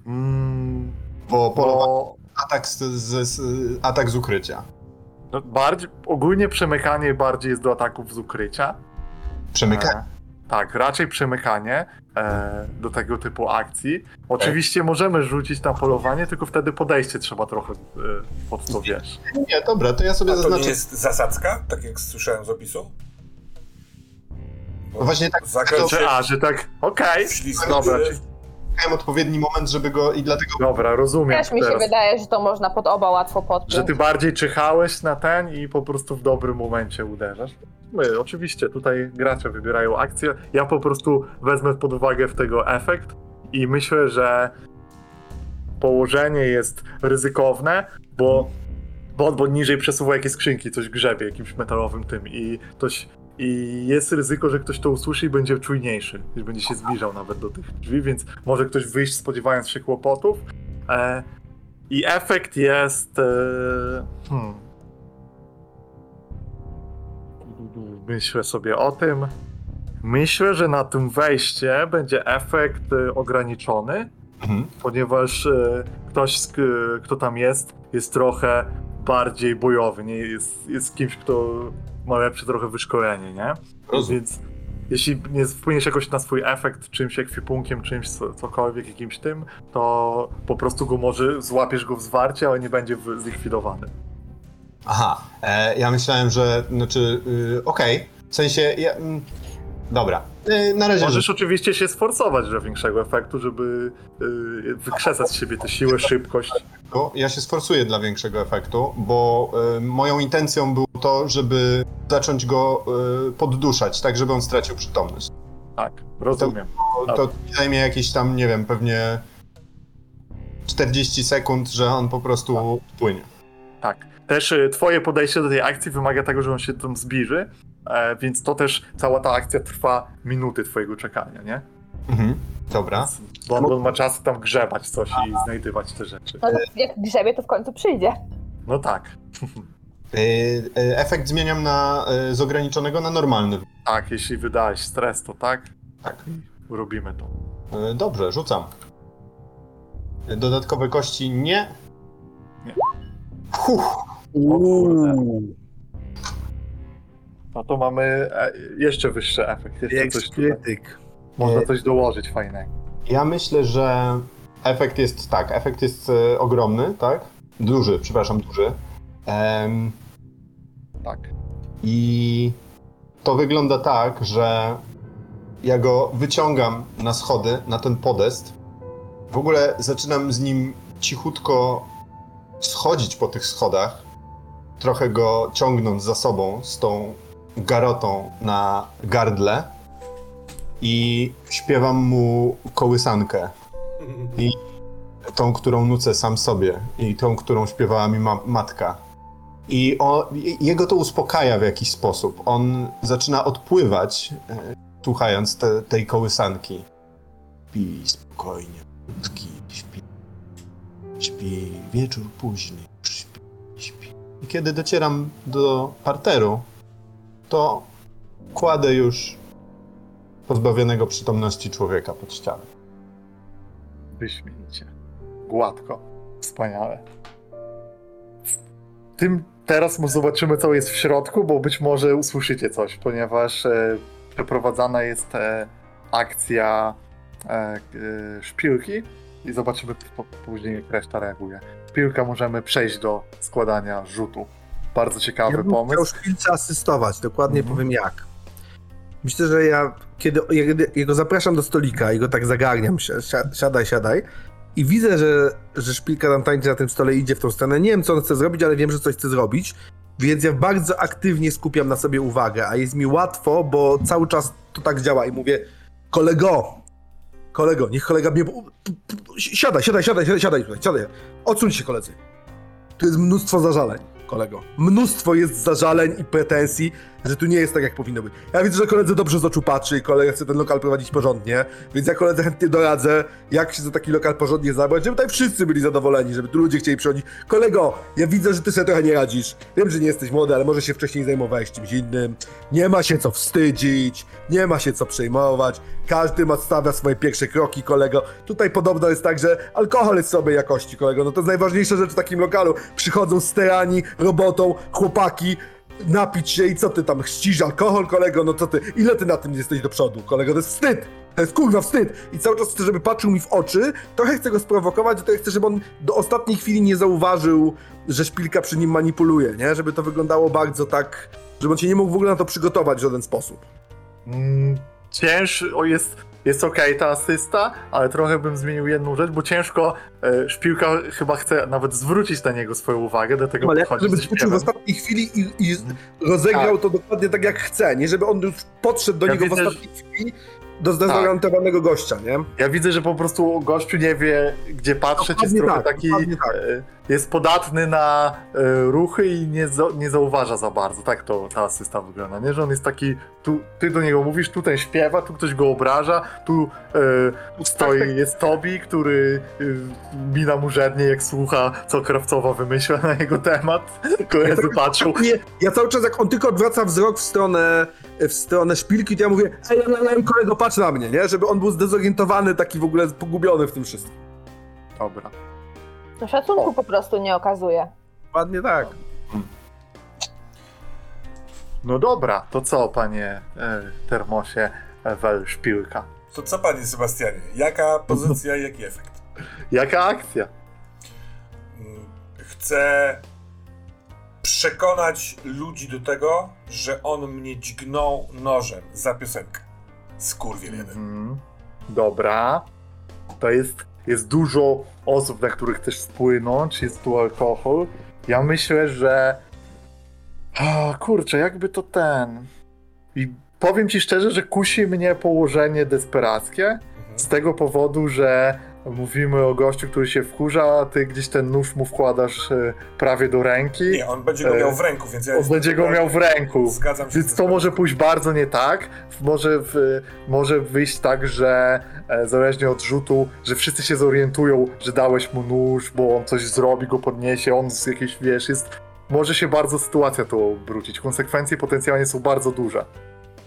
Mm, Bo polowanie bo atak z, z, z, atak z ukrycia. No, bardziej, ogólnie przemykanie bardziej jest do ataków z ukrycia. Przemykanie. E, tak, raczej przemykanie e, do tego typu akcji. Oczywiście możemy rzucić na polowanie, tylko wtedy podejście trzeba trochę e, pod to wiesz. Nie, dobra, to ja sobie A to nie zaznaczę. jest zasadzka, tak jak słyszałem z opisu? Bo No właśnie tak Że, a, że tak, okej, wślizgnął dobra, czy- Miałem odpowiedni moment, żeby go i dlatego dobra, rozumiem Też mi się teraz. wydaje, że to można pod oba łatwo podpiąć. Że ty bardziej czyhałeś na ten i po prostu w dobrym momencie uderzasz. My, oczywiście, tutaj gracze wybierają akcję. Ja po prostu wezmę pod uwagę w tego efekt i myślę, że położenie jest ryzykowne, bo, bo, bo niżej przesuwa jakieś skrzynki, coś grzebie jakimś metalowym tym i ktoś. I jest ryzyko, że ktoś to usłyszy i będzie czujniejszy, i będzie się zbliżał nawet do tych drzwi, więc może ktoś wyjść spodziewając się kłopotów. E, i efekt jest. E, hmm. Myślę sobie o tym. Myślę, że na tym wejście będzie efekt e, ograniczony, Mhm. ponieważ e, ktoś, e, kto tam jest, jest trochę bardziej bojowy. Nie? Jest, jest kimś, kto ma lepsze trochę wyszkolenie, nie? Rozumiem. Więc jeśli nie wpłyniesz jakoś na swój efekt czymś ekwipunkiem, czymś co- cokolwiek, jakimś tym, to po prostu go może złapiesz go w zwarcie, ale nie będzie zlikwidowany. Aha, e, ja myślałem, że, znaczy, y, okej, w sensie, ja, mm, dobra, y, na razie, Możesz oczywiście się sforcować do większego efektu, żeby y, wykrzesać z siebie tę siłę, szybkość. ja się sforsuję dla większego efektu, bo y, moją intencją było to, żeby zacząć go podduszać, tak żeby on stracił przytomność. Tak, rozumiem. To, to zajmie jakieś tam, nie wiem, pewnie 40 sekund, że on po prostu płynie. Tak. Też twoje podejście do tej akcji wymaga tego, że on się tam zbliży, e, więc to też cała ta akcja trwa minuty twojego czekania, nie? Mhm. Dobra. Bo on, bo on ma czas tam grzebać coś i znajdywać te rzeczy. No, jak grzebie, to w końcu przyjdzie. No tak. Y, y, efekt zmieniam na, y, z ograniczonego na normalny. Tak, jeśli wydałeś stres, to tak. Tak. Robimy to. Dobrze, rzucam. Dodatkowe kości nie. Nie. No to mamy e, jeszcze wyższy efekt. Jeszcze coś tutaj. krytyk. Można E, coś dołożyć fajnego. Ja myślę, że efekt jest tak. Efekt jest e, ogromny, tak? Duży, przepraszam, duży. Tak. I to wygląda tak, że ja go wyciągam na schody, na ten podest. W ogóle zaczynam z nim cichutko schodzić po tych schodach, trochę go ciągnąc za sobą z tą garotą na gardle i śpiewam mu kołysankę. I tą, którą nucę sam sobie i tą, którą śpiewała mi ma- matka. I o, i- jego to uspokaja w jakiś sposób. On zaczyna odpływać, e, słuchając te, tej kołysanki. Śpi spokojnie, krótki, śpi. Śpi, wieczór późny, śpi, śpi. I kiedy docieram do parteru, to kładę już pozbawionego przytomności człowieka pod ścianę. Wyśmienicie. Gładko. Wspaniale. Tym teraz zobaczymy, co jest w środku, bo być może usłyszycie coś, ponieważ e, przeprowadzana jest e, akcja e, e, szpilki i zobaczymy po, później, jak reszta reaguje. Szpilka możemy przejść do składania rzutu. Bardzo ciekawy Ja pomysł. chciał szpilce asystować, dokładnie Mhm. powiem jak. Myślę, że ja, kiedy jego zapraszam do stolika i go tak zagarniam, si- si- siadaj, siadaj, i widzę, że, że szpilka tam tańczy na tym stole i idzie w tą stronę. Nie wiem, co on chce zrobić, ale wiem, że coś chce zrobić, więc ja bardzo aktywnie skupiam na sobie uwagę, a jest mi łatwo, bo cały czas to tak działa i mówię, kolego, kolego, niech kolega mnie... Siadaj, siadaj, siadaj, siadaj, siadaj siadaj. Odsuń się, koledzy. Tu jest mnóstwo zażaleń, kolego. Mnóstwo jest zażaleń i pretensji, że tu nie jest tak, jak powinno być. Ja widzę, że koledze dobrze z oczu patrzy i kolega chce ten lokal prowadzić porządnie, więc ja koledze chętnie doradzę, jak się za taki lokal porządnie zabrać, żeby tutaj wszyscy byli zadowoleni, żeby tu ludzie chcieli przychodzić. Kolego, ja widzę, że ty sobie trochę nie radzisz. Wiem, że nie jesteś młody, ale może się wcześniej zajmowałeś czymś innym. Nie ma się co wstydzić, nie ma się co przejmować. Każdy ma stawia swoje pierwsze kroki, kolego. Tutaj podobno jest tak, że alkohol jest sobie jakości, kolego. No to jest najważniejsza rzecz w takim lokalu. Przychodzą sterani, robotą, chłopaki, napić się i co ty tam chrzcisz alkohol, kolego, no co ty, ile ty na tym jesteś do przodu, kolego, to jest wstyd, to jest kurwa wstyd. I cały czas chcę, żeby patrzył mi w oczy, trochę chcę go sprowokować, trochę chcę, żeby on do ostatniej chwili nie zauważył, że szpilka przy nim manipuluje, nie, żeby to wyglądało bardzo tak, żeby on się nie mógł w ogóle na to przygotować w żaden sposób. Mm, cięż, o jest, jest okej ta asysta, ale trochę bym zmienił jedną rzecz, bo ciężko e, szpiłka chyba chce nawet zwrócić na niego swoją uwagę, dlatego Ale podchodzi żeby skoczył w ostatniej chwili i, i rozegrał to dokładnie tak jak chce, nie, żeby on już podszedł do Ja niego widzę, w ostatniej chwili do zdezorientowanego gościa, nie? Ja widzę, że po prostu gościu nie wie, gdzie patrzeć, jest trochę tak, taki, tak. e, jest podatny na e, ruchy i nie, nie zauważa za bardzo. Tak to ta asysta wygląda, nie? Że on jest taki, tu, ty do niego mówisz, tu ten śpiewa, tu ktoś go obraża, tu e, stoi, tak. jest Tobi, który e, mina mu jak słucha, co Krawcowa wymyśla na jego temat. Koledzy patrzą, Nie, ja cały czas jak on tylko odwraca wzrok w stronę, w stronę szpilki, to ja mówię, ej, ej, ej, kolego, patrz na mnie, nie? Żeby on był zdezorientowany, taki w ogóle pogubiony w tym wszystkim. dobra. No szacunku po prostu nie okazuje. Ładnie tak. No dobra, to co, panie e, Termosie e, Wel Szpilka? To co, panie Sebastianie? Jaka pozycja i jaki efekt? Jaka akcja? Mm, Chcę przekonać ludzi do tego, że on mnie dźgnął nożem za piosenkę. Skurwiel jeden. Mhm. Dobra. To jest, jest dużo osób, na których chcesz wpłynąć, jest tu alkohol. Ja myślę, że. O, kurczę, jakby to ten. I powiem ci szczerze, że kusi mnie położenie desperackie. Mhm. Z tego powodu, że mówimy o gościu, który się wkurza, a ty gdzieś ten nóż mu wkładasz e, prawie do ręki. Nie, on będzie go E, miał w ręku, więc ja On będzie go miał w ręku. Zgadzam się. Więc to może pójść bardzo nie tak. Może, w, może wyjść tak, że e, zależnie od rzutu, że wszyscy się zorientują, że dałeś mu nóż, bo on coś zrobi, go podniesie, on z jakiejś, wiesz, jest... Może się bardzo sytuacja tu obrócić. Konsekwencje potencjalnie są bardzo duże.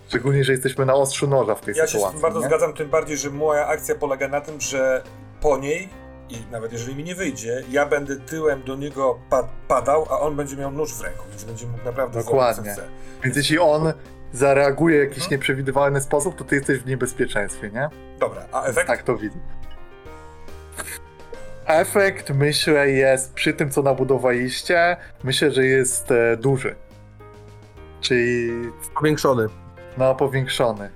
Szczególnie, że jesteśmy na ostrzu noża w tej Ja się z sytuacji. tym bardzo nie? zgadzam, tym bardziej, że moja akcja polega na tym, że po niej, i nawet jeżeli mi nie wyjdzie, ja będę tyłem do niego pa padał, a on będzie miał nóż w ręku, więc będzie mógł naprawdę Dokładnie. Więc jeśli on zareaguje w jakiś Mhm. nieprzewidywalny sposób, to ty jesteś w niebezpieczeństwie, nie? Dobra, a efekt? Tak to widzę. Efekt, myślę, jest przy tym, co nabudowaliście, myślę, że jest e, duży. Czyli Powiększony. no, powiększony.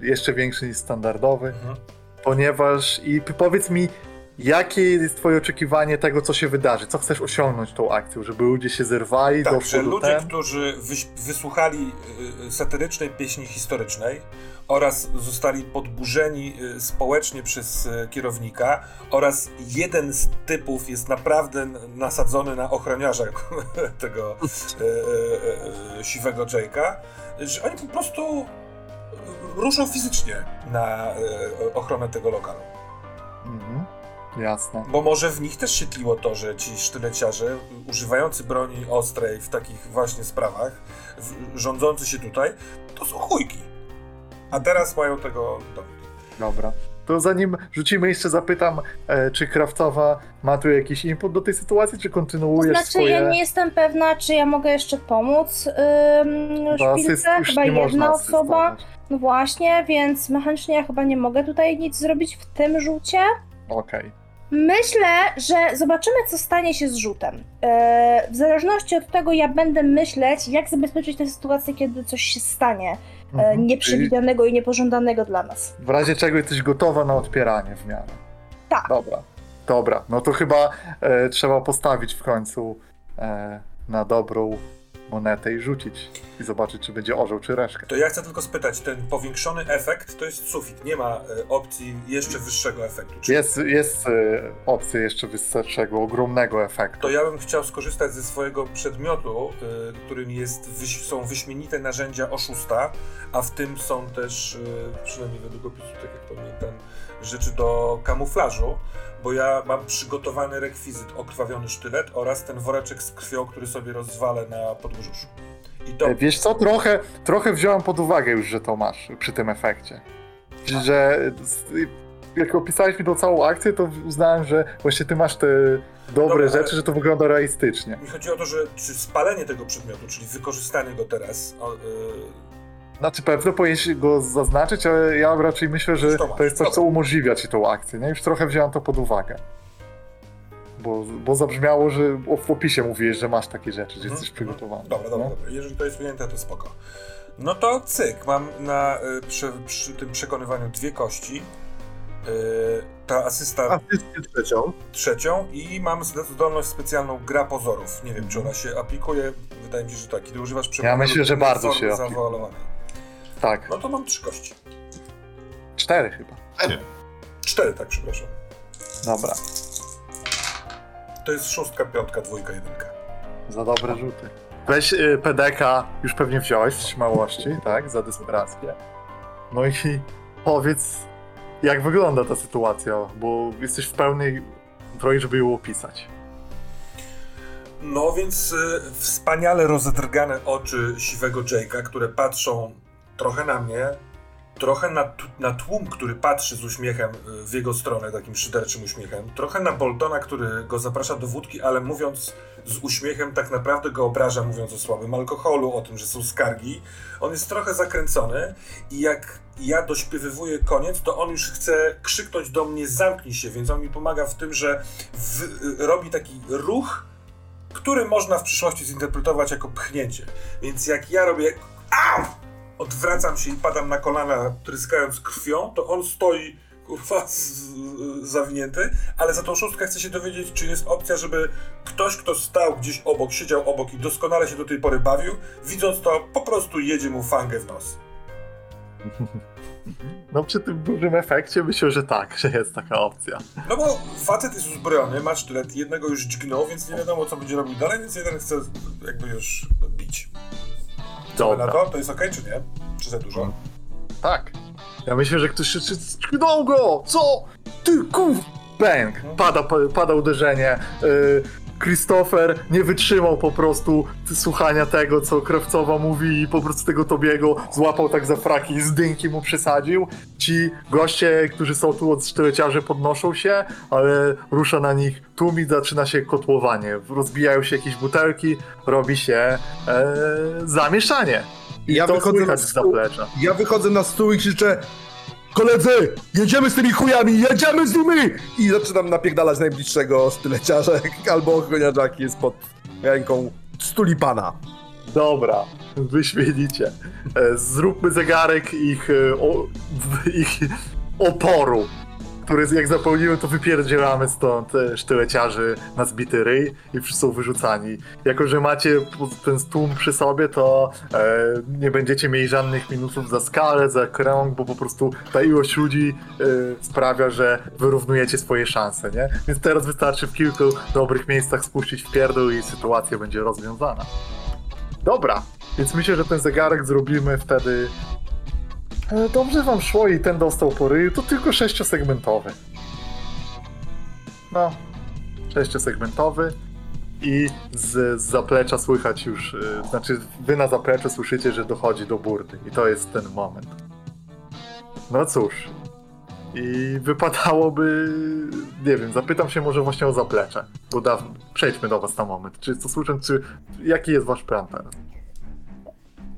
Jeszcze większy niż standardowy, Mhm. Ponieważ i powiedz mi, jakie jest twoje oczekiwanie tego, co się wydarzy? Co chcesz osiągnąć tą akcją? Żeby ludzie się zerwali, Tak, że ludzie, ten? którzy wyś- wysłuchali y, y, satyrycznej pieśni historycznej oraz zostali podburzeni y, społecznie przez y, kierownika oraz jeden z typów jest naprawdę nasadzony na ochroniarza tego y, y, siwego Jake'a, że oni po prostu ruszą fizycznie na y, ochronę tego lokalu. Mhm. Jasne. Bo może w nich też się tliło to, że ci sztyleciarze używający broni ostrej w takich właśnie sprawach, w, rządzący się tutaj, to są chujki. A teraz mają tego dowód. Dobra. To zanim rzucimy, jeszcze zapytam, e, czy Krawcowa ma tu jakiś input do tej sytuacji, czy To kontynuujesz znaczy, swoje... ja nie jestem pewna, czy ja mogę jeszcze pomóc ym, asyst szpilce. Chyba jedna osoba. No właśnie, więc mechanicznie ja chyba nie mogę tutaj nic zrobić w tym rzucie. Okej. Myślę, że zobaczymy, co stanie się z rzutem. E, w zależności od tego, ja będę myśleć, jak zabezpieczyć tę sytuację, kiedy coś się stanie Mhm. Czyli nieprzewidzianego i niepożądanego dla nas. W razie czego jesteś gotowa na odpieranie w miarę. Tak. Dobra. Dobra, no to chyba e, trzeba postawić w końcu e, na dobrą monetę i rzucić. I zobaczyć, czy będzie orzeł, czy reszkę. To ja chcę tylko spytać, ten powiększony efekt to jest sufit, nie ma e, opcji jeszcze wyższego efektu. Czy Jest, jest e, opcja jeszcze wyższego, ogromnego efektu. To ja bym chciał skorzystać ze swojego przedmiotu, y, którym jest, są wyśmienite narzędzia oszusta, a w tym są też, przynajmniej według opisu, tak jak pamiętam, rzeczy do kamuflażu, bo ja mam przygotowany rekwizyt okrwawiony sztylet oraz ten woreczek z krwią, który sobie rozwalę na podbrzuszu. I to, E, Wiesz co, trochę, trochę wziąłem pod uwagę już, że to masz przy tym efekcie. Że jak opisałeś mi tą całą akcję, to uznałem, że właśnie ty masz te dobre Dobra, rzeczy, że to wygląda realistycznie. mi chodzi o to, że czy spalenie tego przedmiotu, czyli wykorzystanie go teraz, o, y, Znaczy pewno powinieneś go zaznaczyć, ale ja raczej myślę, że to jest coś, co umożliwia ci tą akcję. Nie? Już trochę wziąłem to pod uwagę. Bo, bo zabrzmiało, że w opisie mówiłeś, że masz takie rzeczy, że Mhm, jesteś przygotowany. Dobra, dobra, no? dobra. Jeżeli to jest wyjęte, to spoko. No to cyk, mam na, y, przy, przy tym przekonywaniu dwie kości. Y, ta asysta A wszystkie trzecią. trzecią i mam zdolność specjalną gra pozorów. Nie wiem, czy ona się aplikuje. Wydaje mi się, że tak. Kiedy używasz przewagi myślę, że bardzo się zawoalowanej. Tak, No to mam trzy kości. cztery chyba. Serio. Cztery, tak, przepraszam. Dobra, To jest szóstka, piątka, dwójka, jedynka. za dobre rzuty. Weź y, PDK, już pewnie wziąłeś w śmiałości, tak, za desperację. No i powiedz, jak wygląda ta sytuacja, bo jesteś w pełnej roli, żeby ją opisać. No więc y, wspaniale rozedrgane oczy siwego Jake'a, które patrzą trochę na mnie, trochę na, na tłum, który patrzy z uśmiechem y, w jego stronę, takim szyderczym uśmiechem, trochę na Boltona, który go zaprasza do wódki, ale mówiąc z uśmiechem tak naprawdę go obraża, mówiąc o słabym alkoholu, o tym, że są skargi. On jest trochę zakręcony i jak ja dośpiewywuję koniec, to on już chce krzyknąć do mnie zamknij się, więc on mi pomaga w tym, że w, y, robi taki ruch, który można w przyszłości zinterpretować jako pchnięcie. Więc jak ja robię au! Odwracam się i padam na kolana, tryskając krwią, to on stoi kurwa z, zawinięty, ale za tą szóstkę chcę się dowiedzieć, czy jest opcja, żeby ktoś, kto stał gdzieś obok, siedział obok i doskonale się do tej pory bawił, widząc to, po prostu jedzie mu fangę w nos. No przy tym dużym efekcie myślę, że tak, że jest taka opcja. No bo facet jest uzbrojony, ma sztylet, jednego już dźgnął, więc nie wiadomo, co będzie robił dalej, więc jeden chce jakby już bić. Co wy na Dobra, to? To jest okej, czy nie? Czy za dużo? tak. Ja myślę, że ktoś krzyczy, go! Co? Ty kur... Bęk! Pada, pa- pada uderzenie. y, Christopher nie wytrzymał po prostu słuchania tego, co Krawcowa mówi i po prostu tego Tobiego złapał tak za fraki i z dynki mu przesadził. Ci goście, którzy są tu od sztyleciarzy podnoszą się, ale rusza na nich tłum i zaczyna się kotłowanie. Rozbijają się jakieś butelki, robi się e, zamieszanie. I Ja to wychodzę słychać z zaplecza. Ja wychodzę na stół i krzyczę Koledzy, jedziemy z tymi chujami, jedziemy z nimi! I zaczynam napierdalać najbliższego styleciarza, albo ochroniarza, jaki jest pod ręką stulipana. Dobra, wyśmienicie. E, Zróbmy zegarek ich, e, o, ich oporu, który jak zapełnimy, to wypierdzielamy stąd e, sztyleciarzy na zbity ryj i wszyscy są wyrzucani. Jako, że macie ten tłum przy sobie, to e, nie będziecie mieli żadnych minusów za skalę, za krąg, bo po prostu ta ilość ludzi e, sprawia, że wyrównujecie swoje szanse, nie? Więc teraz wystarczy w kilku dobrych miejscach spuścić w pierdol i sytuacja będzie rozwiązana. Dobra, więc myślę, że ten zegarek zrobimy wtedy. E, Dobrze wam szło i ten dostał po ryju, to tylko sześciosegmentowy. No, sześciosegmentowy i z, z zaplecza słychać już, e, znaczy wy na zapleczu słyszycie, że dochodzi do burdy i to jest ten moment. No cóż, i wypadałoby, nie wiem, zapytam się może właśnie o zaplecze, bo przejdźmy do was na moment. Czy to słyszę, czy, jaki jest wasz plan teraz?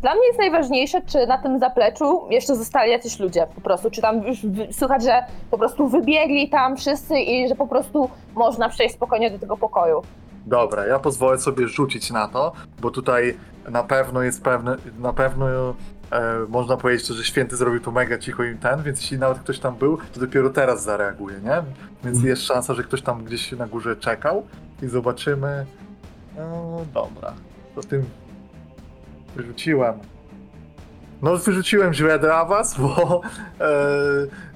Dla mnie jest najważniejsze, czy na tym zapleczu jeszcze zostali jacyś ludzie po prostu, czy tam już słychać, że po prostu wybiegli tam wszyscy i że po prostu można przejść spokojnie do tego pokoju. Dobra, ja pozwolę sobie rzucić na to, bo tutaj na pewno jest pewne, na pewno e, można powiedzieć, że święty zrobił to mega cicho i ten, więc jeśli nawet ktoś tam był, to dopiero teraz zareaguje, nie? Więc jest szansa, że ktoś tam gdzieś na górze czekał i zobaczymy. No dobra, to tym Wyrzuciłem. No, wyrzuciłem źle dla was, bo e,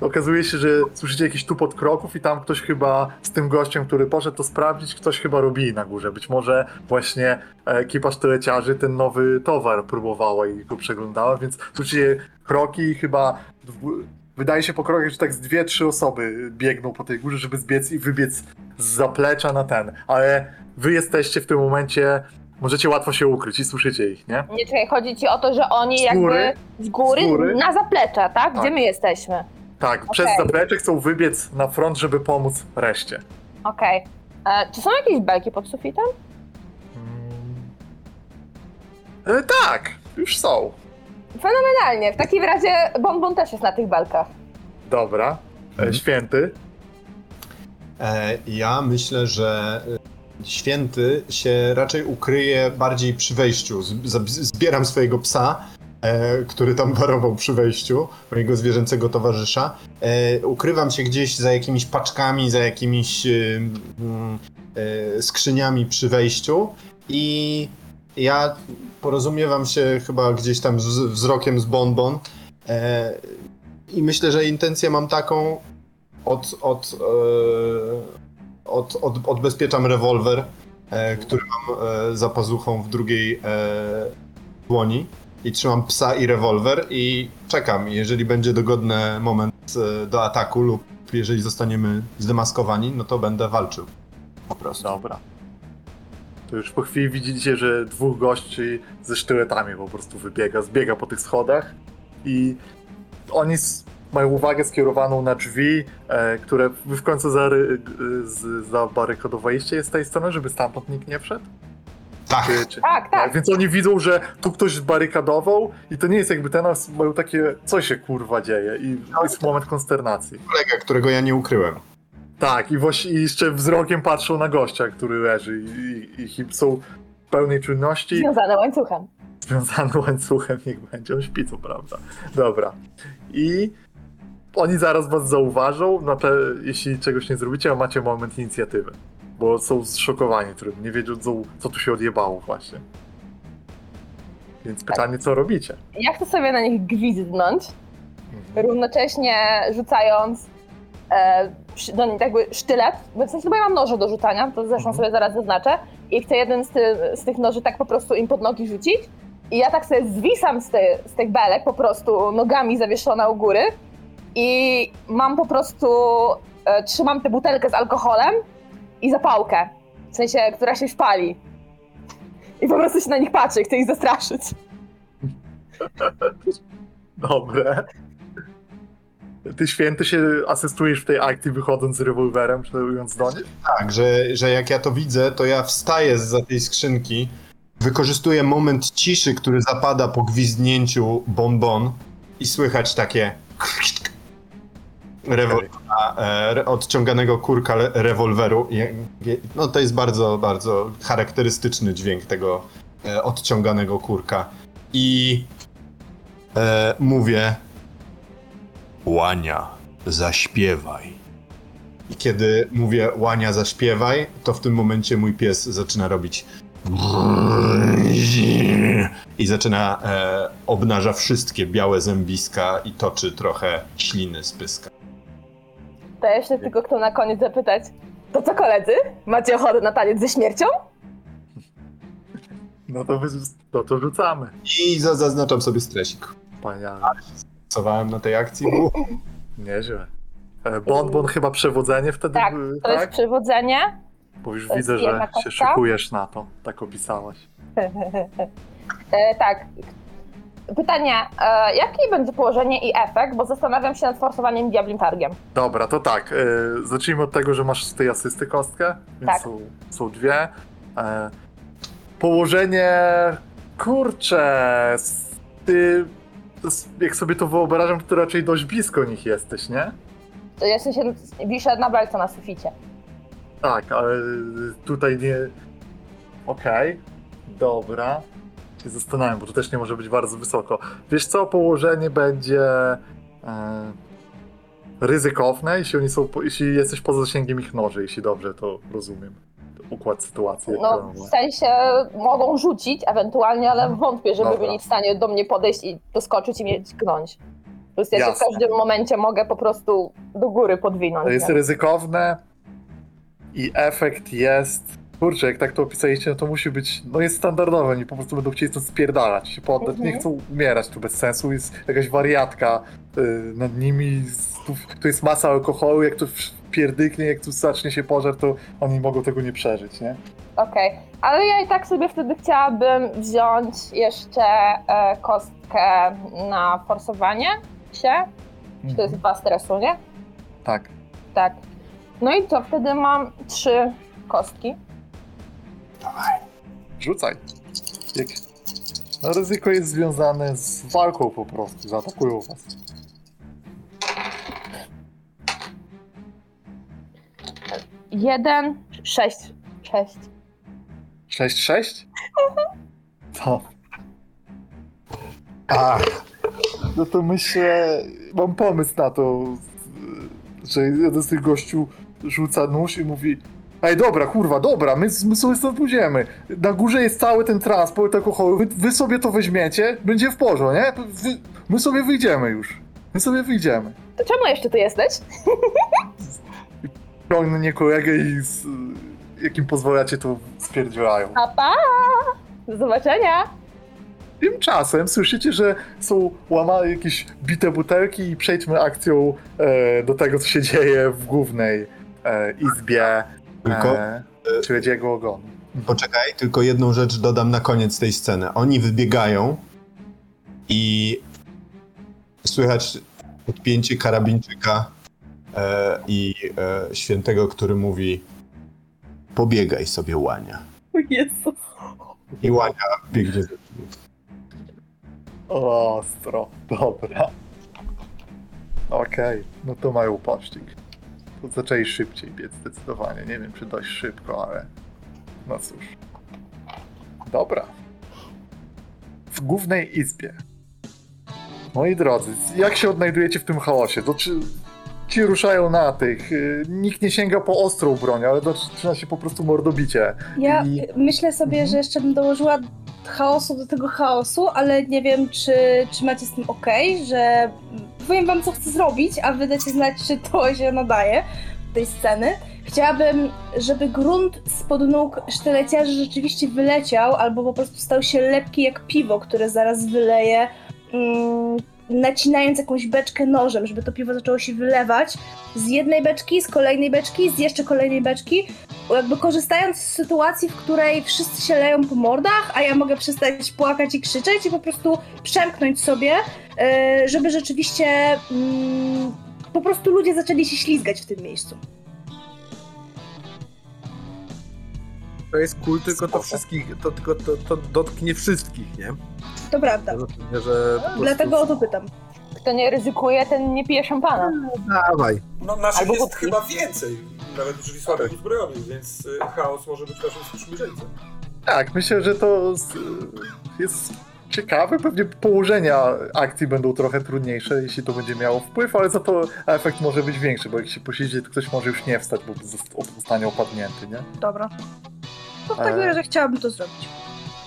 okazuje się, że słyszycie jakiś tupot kroków i tam ktoś chyba z tym gościem, który poszedł to sprawdzić, ktoś chyba robi na górze. Być może właśnie ekipa sztyleciarzy ten nowy towar próbowała i go przeglądała, więc słyszycie kroki i chyba wydaje się po krokach, że tak z dwie, trzy osoby biegną po tej górze, żeby zbiec i wybiec z zaplecza na ten. Ale wy jesteście w tym momencie, możecie łatwo się ukryć i słyszycie ich, nie? Nie czekaj, chodzi ci o to, że oni Z jakby góry? z góry, Z góry? na zaplecze, tak? Gdzie Tak. my jesteśmy? Tak, przez Okej. zaplecze chcą wybiec na front, żeby pomóc reszcie. Okej. E, Czy są jakieś belki pod sufitem? Mm. E, tak, już są. Fenomenalnie. W takim razie Bonbon też jest na tych belkach. Dobra. E, Mhm. święty. E, Ja myślę, że święty się raczej ukryje bardziej przy wejściu. Zbieram swojego psa, e, który tam warował przy wejściu, mojego zwierzęcego towarzysza. E, Ukrywam się gdzieś za jakimiś paczkami, za jakimiś e, mm, e, skrzyniami przy wejściu i ja porozumiewam się chyba gdzieś tam z wzrokiem z Bonbon e, i myślę, że intencję mam taką, od, od, e, od, od, odbezpieczam rewolwer, e, który mam e, za pazuchą w drugiej e, dłoni i trzymam psa i rewolwer i czekam. Jeżeli będzie dogodny moment e, do ataku lub jeżeli zostaniemy zdemaskowani, no to będę walczył. Po prostu. Dobra. To już po chwili widzicie, że dwóch gości ze sztyletami po prostu wybiega, zbiega po tych schodach i oni mają uwagę skierowaną na drzwi, e, które wy w końcu zary, e, z, zabarykadowaliście z tej strony, żeby stamtąd nikt nie wszedł? Tak, Czy, czy... Tak, tak. Więc oni widzą, że tu ktoś zbarykadował i to nie jest jakby ten, mają takie, co się kurwa dzieje i jest moment konsternacji. kolega, którego ja nie ukryłem. Tak, i właśnie i jeszcze wzrokiem patrzą na gościa, który leży i, i, i są w pełnej czujności, Związane łańcuchem. związany łańcuchem, niech będzie, on śpi, co prawda. Dobra. I oni zaraz was zauważą, na te, jeśli czegoś nie zrobicie, a macie moment inicjatywy. Bo są zszokowani trudno, nie wiedzą, co tu się odjebało właśnie. Więc pytanie, co robicie? Ja chcę sobie na nich gwizdnąć, Mhm. równocześnie rzucając e, do nich jakby sztylet, bo w sensie, ja mam noże do rzucania, to zresztą Mhm. sobie zaraz zaznaczę, i chcę jeden z, ty, z tych noży tak po prostu im pod nogi rzucić. I ja tak sobie zwisam z, ty, z tych belek, po prostu nogami zawieszona u góry i mam po prostu, e, trzymam tę butelkę z alkoholem i zapałkę, w sensie, która się szpali. I po prostu się na nich patrzę chcę ich zastraszyć. Dobre. Ty święty się asystujesz w tej akcji, wychodząc z rewolwerem, celując do nich? Tak, że, że jak ja to widzę, to ja wstaję za tej skrzynki, wykorzystuję moment ciszy, który zapada po gwizdnięciu bonbon i słychać takie e, odciąganego kurka le- rewolweru. No to jest bardzo, bardzo charakterystyczny dźwięk tego e, odciąganego kurka. I e, mówię Łania, zaśpiewaj. I kiedy mówię łania zaśpiewaj, to w tym momencie mój pies zaczyna robić i zaczyna e, obnaża wszystkie białe zębiska i toczy trochę śliny z pyska. To ja jeszcze tylko chcę na koniec zapytać. To co koledzy? Macie ochotę na taniec ze śmiercią? No to, wy, no to rzucamy. I za, zaznaczam sobie stresik. Wspaniale. Pracowałem na tej akcji. U, Nieźle. E, Bon Bon chyba przewodzenie wtedy, Tak, To jest tak? przewodzenie. Bo już to jest widzę, że jedna się kostka. szykujesz na to. Tak opisałaś. E, tak. Pytanie, e, jakie będzie położenie i efekt, bo zastanawiam się nad forsowaniem diablim targiem. Dobra, to tak. E, zacznijmy od tego, że masz z tej asysty kostkę, więc Tak. są, są dwie. E, położenie. Kurczę. s- Ty. s- Jak sobie to wyobrażam, to raczej dość blisko nich jesteś, nie? To Ja w sensie wiszę na belce na suficie. Tak, ale tutaj nie. Okej, dobra. Się zastanawiam, bo to też nie może być bardzo wysoko. Wiesz co, położenie będzie e, ryzykowne, jeśli oni są, jeśli jesteś poza zasięgiem ich noży, jeśli dobrze to rozumiem. Układ sytuacji. No, w sensie mogą rzucić ewentualnie, ale wątpię, żeby Dobra. byli w stanie do mnie podejść i doskoczyć i mnie dźgnąć. Plus ja się w Jasne. każdym momencie mogę po prostu do góry podwinąć. To jest nie? ryzykowne i efekt jest. Kurczę, jak tak to opisaliście, no to musi być. No jest standardowe, oni po prostu będą chcieli stąd spierdalać, się poddać, nie Mhm. chcą umierać tu bez sensu. Jest jakaś wariatka y, nad nimi, tu, tu jest masa alkoholu, jak to pierdyknie, jak tu zacznie się pożar, to oni mogą tego nie przeżyć, nie? Okej, ale ja i tak sobie wtedy chciałabym wziąć jeszcze e, kostkę na forsowanie się. Czy to jest dwa stresu, nie? Tak. Tak. No i to wtedy mam trzy kostki. Rzucaj. Jak... No ryzyko jest związane z walką po prostu, zaatakują was. Jeden, sześć. Sześć. 6-6? To. Ach, No to myślę, mam pomysł na to, że jeden z tych gościu rzuca nóż i mówi Ej, dobra, kurwa, dobra, my, my sobie stąd pójdziemy. Na górze jest cały ten transport alkoholu, wy, wy sobie to weźmiecie, będzie w porządku, nie? Wy, my sobie wyjdziemy już. My sobie wyjdziemy. To czemu jeszcze tu jesteś? Ciągnę kolegę i z, jakim pozwalacie to spierdzielają. A pa! Do zobaczenia! Tymczasem słyszycie, że są łamane jakieś bite butelki i przejdźmy akcją e, do tego, co się dzieje w głównej e, izbie Tylko- e, śledziego ogonu. poczekaj, tylko jedną rzecz dodam na koniec tej sceny. Oni wybiegają i słychać odpięcie karabinczyka e, i e, świętego, który mówi pobiegaj sobie, łania. I łania biegnie. Ostro, dobra. Okej, no to mają pościg. To zaczęli szybciej biec zdecydowanie. Nie wiem, czy dość szybko, ale no cóż. Dobra. W głównej izbie. Moi drodzy, jak się odnajdujecie w tym chaosie? To czy ci ruszają na tych, y, nikt nie sięga po ostrą broń, ale zaczyna się po prostu mordobicie. Ja I- myślę sobie, Mhm. że jeszcze bym dołożyła chaosu do tego chaosu, ale nie wiem, czy, czy macie z tym ok, że powiem wam, co chcę zrobić, a wy dacie znać, czy to się nadaje tej sceny. Chciałabym, żeby grunt spod nóg sztyleciarzy rzeczywiście wyleciał, albo po prostu stał się lepki jak piwo, które zaraz wyleje, mm, nacinając jakąś beczkę nożem, żeby to piwo zaczęło się wylewać z jednej beczki, z kolejnej beczki, z jeszcze kolejnej beczki, jakby korzystając z sytuacji, w której wszyscy się leją po mordach, a ja mogę przestać płakać i krzyczeć i po prostu przemknąć sobie, e, żeby rzeczywiście mm, po prostu ludzie zaczęli się ślizgać w tym miejscu. To jest cool, tylko to wszystkich, to tylko to, to dotknie wszystkich, nie? To prawda. Rozumiem, że po prostu- Dlatego o to pytam. Kto nie ryzykuje, ten nie pije szampana. Dawaj. No naszych Albo jest wódki. chyba więcej, nawet jeżeli słabych uzbrojonych, więc y, chaos może być naszym sprzymierzeńcem. Tak, myślę, że to z- jest ciekawe. Pewnie położenia akcji będą trochę trudniejsze, jeśli to będzie miało wpływ, ale za to efekt może być większy, bo jak się posiedzi, to ktoś może już nie wstać, bo zost- zostanie opadnięty, nie? Dobra. To w takim razie chciałabym to zrobić.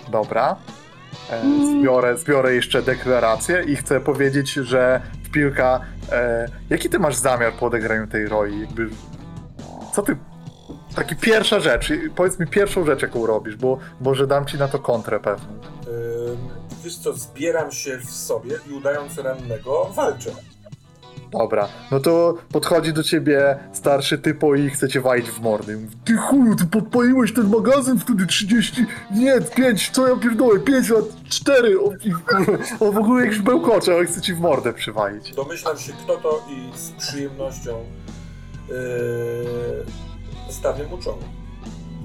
Dobra. E, Mm. Zbiorę, zbiorę jeszcze deklarację i chcę powiedzieć, że Wpilka, e, jaki ty masz zamiar po odegraniu tej roli? Jakby, co ty... Taki pierwsza rzecz, powiedz mi pierwszą rzecz, jaką robisz, bo może dam ci na to kontrę pewną. Ym, Wiesz co, zbieram się w sobie i udając rannego walczę. Dobra, no to podchodzi do ciebie starszy typo i chce cię walić w mordy. Mówi, Ty chuju, ty podpaliłeś ten magazyn wtedy 30, nie, 5, co ja pierdolę, 5 lat, 4. On, on w ogóle jakiś bełkocze, ale chce ci w mordę przywalić. Domyślam się kto to i z przyjemnością yy, stawiam mu czoło.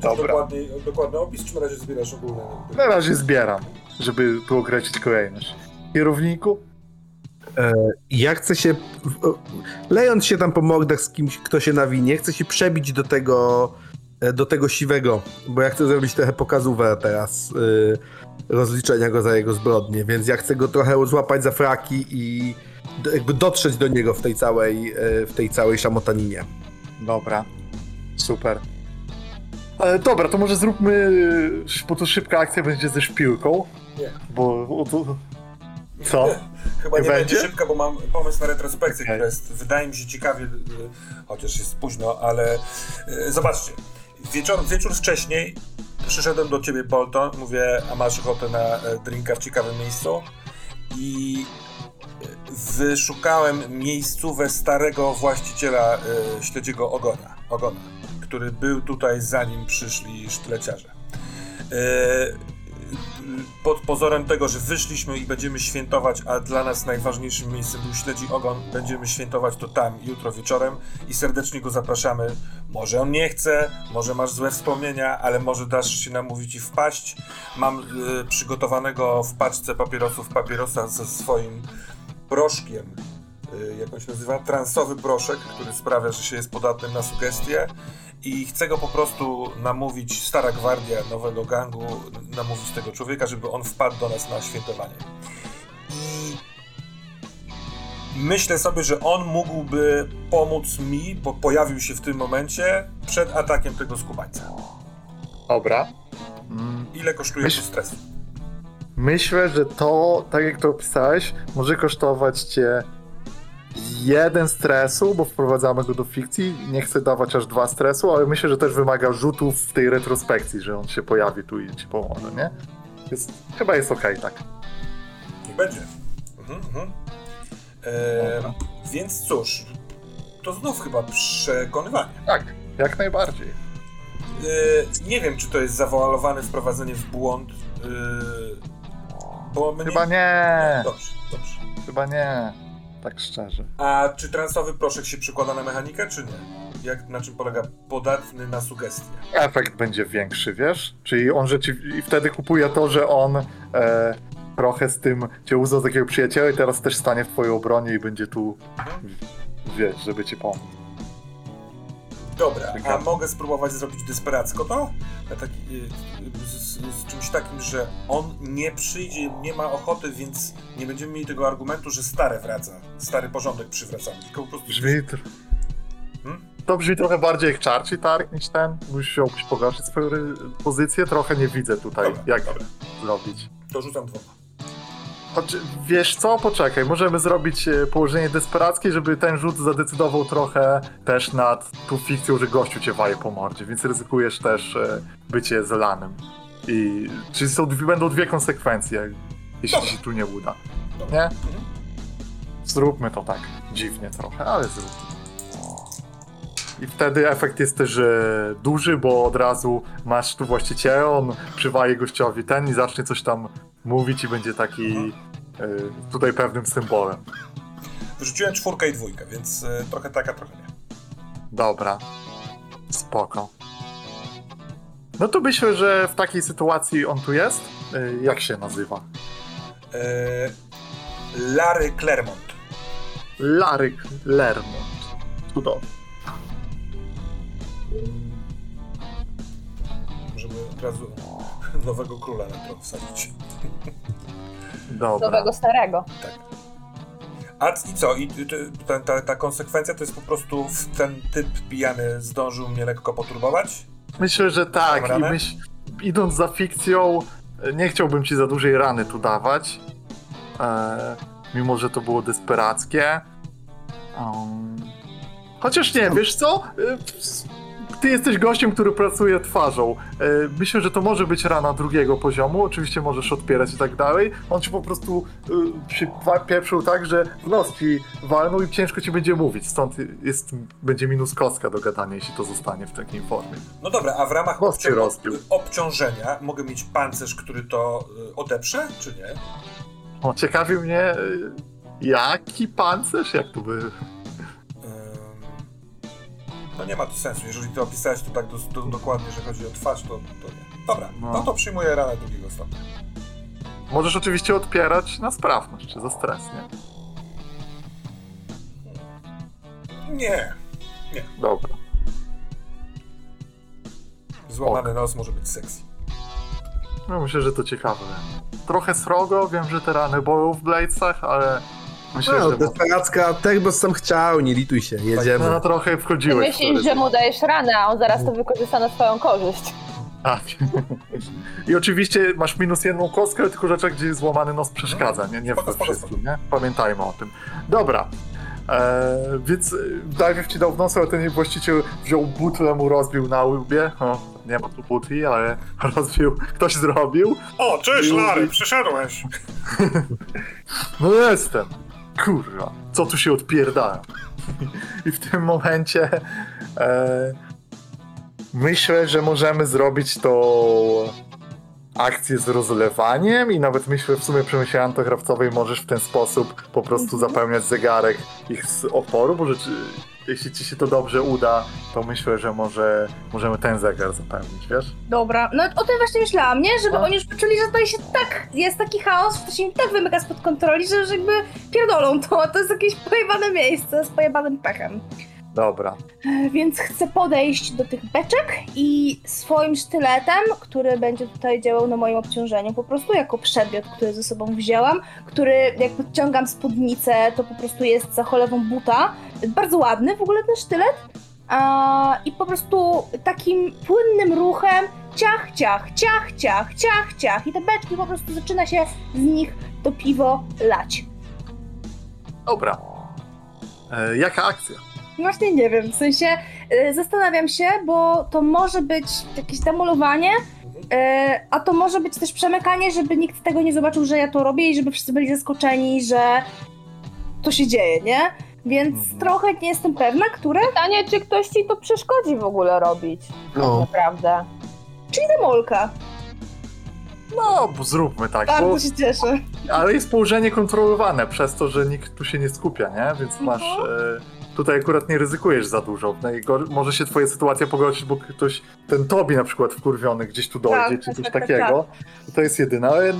Dobra. Dokładny, dokładny opis, czy na razie zbierasz ogólne? Na razie zbieram, żeby tu określić kolejność. Kierowniku? Ja chcę się, lejąc się tam po mordach z kimś, kto się nawinie, chcę się przebić do tego, e, do tego siwego, bo ja chcę zrobić trochę pokazówę teraz, y, rozliczenia go za jego zbrodnie, więc ja chcę go trochę złapać za fraki i jakby dotrzeć do niego w tej całej, e, w tej całej szamotaninie. Dobra, super. E, dobra, to może zróbmy, bo to szybka akcja będzie ze szpiłką. Nie. Bo... O, to... Co? Chyba Nie nie, będzie będzie? szybka, bo mam pomysł na retrospekcję, Okej. która jest, wydaje mi się, ciekawie, y, chociaż jest późno, ale y, zobaczcie. Wieczór, wieczór wcześniej przyszedłem do ciebie, Bolton, mówię, a masz ochotę na e, drinka w ciekawym miejscu? I y, wyszukałem miejscówę starego właściciela y, śledziego ogona, ogona, który był tutaj zanim przyszli sztyleciarze. Y, pod pozorem tego, że wyszliśmy i będziemy świętować, a dla nas najważniejszym miejscem był śledzi ogon, będziemy świętować to tam jutro wieczorem i serdecznie go zapraszamy. Może on nie chce, może masz złe wspomnienia, ale może dasz się namówić i wpaść. Mam y, przygotowanego w paczce papierosów papierosa ze swoim proszkiem. Y, jak on się nazywa? Transowy proszek, który sprawia, że się jest podatnym na sugestie i chcę go po prostu namówić, stara gwardia nowego gangu, namówić tego człowieka, żeby on wpadł do nas na świętowanie. I myślę sobie, że on mógłby pomóc mi, bo pojawił się w tym momencie przed atakiem tego skubańca. Dobra. Ile kosztuje Myśl- to stresu? Myślę, że to, tak jak to opisałeś, może kosztować cię jeden stresu, bo wprowadzamy go do fikcji. Nie chcę dawać aż dwa stresu, ale myślę, że też wymaga rzutów w tej retrospekcji, że on się pojawi tu i ci pomoże, nie? Jest, chyba jest okej, tak. Niech będzie. Mhm, mhm. E, Dobra. więc cóż, to znów chyba przekonywanie. Tak, jak najbardziej. E, nie wiem, czy to jest zawoalowane wprowadzenie w błąd, e, bo mnie... Chyba nie, Dobrze, dobrze. chyba nie. Tak szczerze. A czy transowy proszek się przykłada na mechanikę, czy nie? Jak, na czym polega podatny na sugestie? Efekt będzie większy, wiesz? Czyli on rzeczywiście... I wtedy kupuje to, że on e, trochę z tym cię uznał takiego przyjaciela i teraz też stanie w twojej obronie i będzie tu, wiesz, żeby ci pomóc. Dobra, a mogę spróbować zrobić desperacko to? Taki, y, z, z, czymś takim, że on nie przyjdzie, nie ma ochoty, więc nie będziemy mieli tego argumentu, że stare wraca, stary porządek przywracamy, tylko po prostu... Brzmi... Hmm? To brzmi trochę bardziej jak Charlie Tark niż ten. Musiałbyś pogorszyć swoją pozycję. Trochę nie widzę tutaj, Dobra, jak dobra. zrobić. To rzucam dwoma. Choć, wiesz co? Poczekaj, możemy zrobić e, położenie desperackie, żeby ten rzut zadecydował trochę też nad tą fikcją, że gościu cię waje po mordzie, więc ryzykujesz też e, bycie zelanym. I czyli są, będą dwie konsekwencje, jeśli Dobra. się tu nie uda. Dobra. Nie? Mhm. Zróbmy to tak. Dziwnie trochę, ale zróbmy. I wtedy efekt jest też e, duży, bo od razu masz tu właściciela, on przywaje gościowi ten i zacznie coś tam mówić i będzie taki e, tutaj pewnym symbolem. Wyrzuciłem czwórkę i dwójkę, więc y, trochę tak, a trochę nie. Dobra. Spoko. No to myślę, że w takiej sytuacji on tu jest. E, jak się nazywa? E, Larry Clermont. Larry Lermont. Cudownie. Możemy od razu nowego króla na to wsadzić. Dobra. Nowego starego. A i co? I ta, ta, ta konsekwencja to jest po prostu ten typ pijany zdążył mnie lekko poturbować? Myślę, że tak. I myśl, idąc za fikcją, e, nie chciałbym ci za dużej rany tu dawać. E, mimo, że to było desperackie. Um, chociaż nie, wiesz co? E, Ty jesteś gościem, który pracuje twarzą. E, myślę, że to może być rana drugiego poziomu. Oczywiście możesz odpierać i tak dalej. On ci po prostu e, się pieprzył tak, że w nos ci walnął i ciężko ci będzie mówić. Stąd jest, będzie minus kostka do gadania, jeśli to zostanie w takiej formie. No dobra, a w ramach obcią- obciążenia mogę mieć pancerz, który to y, odeprze, czy nie? O, ciekawi mnie, jaki pancerz, jak to by... No nie ma to sensu. Jeżeli to opisałeś to tak do, do, dokładnie, że chodzi o twarz, to, to nie. Dobra, no. No. to przyjmuję ranę drugiego stopnia. Możesz oczywiście odpierać na sprawność, czy za stres, nie? Nie. Dobra. Złamany nos może być sexy. No myślę, że to ciekawe. Trochę srogo, wiem, że te rany bolą w Bladesach, ale Myślę, No, że desperacka, tak bo sam chciał, nie lituj się, jedziemy. no, trochę Ty wchodziłeś. myślisz, że mu dajesz ranę, a on zaraz to wykorzysta na swoją korzyść. Tak. I oczywiście masz minus jedną kostkę, tylko rzeczach, gdzie złamany nos przeszkadza, nie, nie Spoko, we spoko, wszystkim, nie? Pamiętajmy o tym. Dobra. Eee, więc e, najpierw ci dał w nos, ale ten właściciel wziął butlę, mu rozbił na łbie. O, nie ma tu butli, ale rozbił. Ktoś zrobił. O, cześć Larry, przyszedłeś. No jestem. Kurwa, co tu się odpierdala? I w tym momencie e, myślę, że możemy zrobić to akcję z rozlewaniem i nawet myślę, w sumie przemyślałem to krawcowej, możesz w ten sposób po prostu Mhm. zapełniać zegarek ich z oporu, bo rzeczy, jeśli ci się to dobrze uda, to myślę, że może możemy ten zegar zapełnić, wiesz? Dobra, no o tym właśnie myślałam, nie? Żeby No. oni już poczuli, że tutaj się tak, jest taki chaos, że to się im tak wymyka spod kontroli, że, że jakby pierdolą to, a to jest jakieś pojebane miejsce z pojebanym pechem. Dobra. E, Więc chcę podejść do tych beczek i swoim sztyletem, który będzie tutaj działał na moim obciążeniu, po prostu jako przedmiot, który ze sobą wzięłam, który jak podciągam spódnicę, to po prostu jest za cholewą buta. Bardzo ładny w ogóle ten sztylet. I po prostu takim płynnym ruchem ciach, ciach, ciach, ciach, ciach, ciach. I te beczki po prostu zaczyna się z nich to piwo lać. Dobra. E, jaka akcja? Właśnie nie wiem, w sensie y, zastanawiam się, bo to może być jakieś demolowanie, y, a to może być też przemykanie, żeby nikt tego nie zobaczył, że ja to robię i żeby wszyscy byli zaskoczeni, że to się dzieje, nie? Więc Mhm. trochę nie jestem pewna, które. Pytanie, czy ktoś ci to przeszkodzi w ogóle robić, No, naprawdę. Czyli demolka. No, bo zróbmy tak, bo, Bardzo się cieszę. ale jest położenie kontrolowane przez to, że nikt tu się nie skupia, nie? Więc masz. E, tutaj akurat nie ryzykujesz za dużo. Najgor- może się twoja sytuacja pogorszyć, bo ktoś, ten Tobi na przykład wkurwiony gdzieś tu dojdzie, Tak, czy tak, coś tak, tak, takiego. To jest jedyne, ale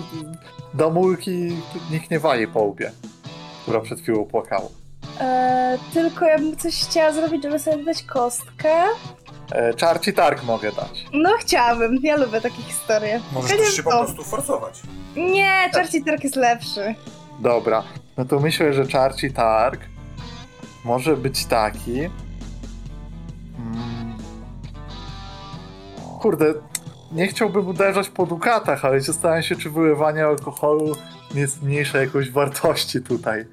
damulki nikt nie waje po łbie, która przed chwilą płakała. E, tylko ja bym coś chciała zrobić, żeby sobie dać kostkę. E, czarci targ mogę dać. No chciałabym, ja lubię takie historie. Możesz też się po prostu forsować. Nie, Czarci Tark jest lepszy. Dobra, no to myślę, że czarci targ może być taki. Mm. Kurde, nie chciałbym uderzać po dukatach, ale zastanawiam się, czy wylewanie alkoholu nie zmniejsza jakoś wartości tutaj.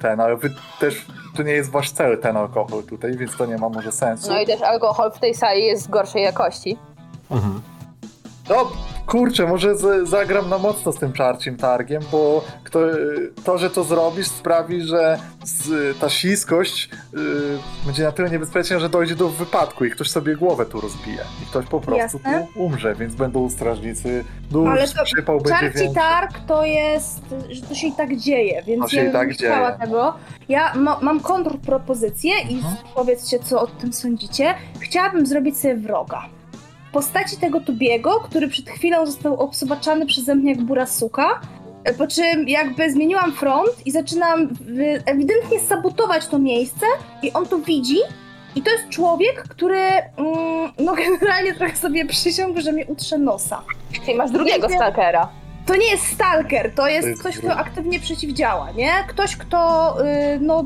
Ten, ale wy też, to nie jest wasz cel ten alkohol tutaj, więc to nie ma może sensu. No i też alkohol w tej sali jest gorszej jakości. Mhm. No, kurczę, może z, zagram na mocno z tym czarcim targiem, bo kto, to, że to zrobisz, sprawi, że z, ta śliskość y, będzie na tyle niebezpieczna, że dojdzie do wypadku i ktoś sobie głowę tu rozbije. I ktoś po prostu Jasne. tu umrze, więc będą strażnicy, dusz, Ale to przypał będzie Czarci większy. Targ to jest, że to się i tak dzieje, więc To się ja i tak dzieje. tego. Ja ma, mam kontrpropozycję i Mhm. powiedzcie, co o tym sądzicie. Chciałabym zrobić sobie wroga. W postaci tego Tubiego, który przed chwilą został obsobaczany przeze mnie jak bura suka, e, po czym jakby zmieniłam front i zaczynam y, ewidentnie sabotować to miejsce i on to widzi i to jest człowiek, który mm, no generalnie trochę sobie przysiągł, że mi utrze nosa. Czyli masz drugiego Nie, stalkera. To nie jest stalker, to jest, To jest ktoś, kto aktywnie przeciwdziała, nie? Ktoś, kto y, no,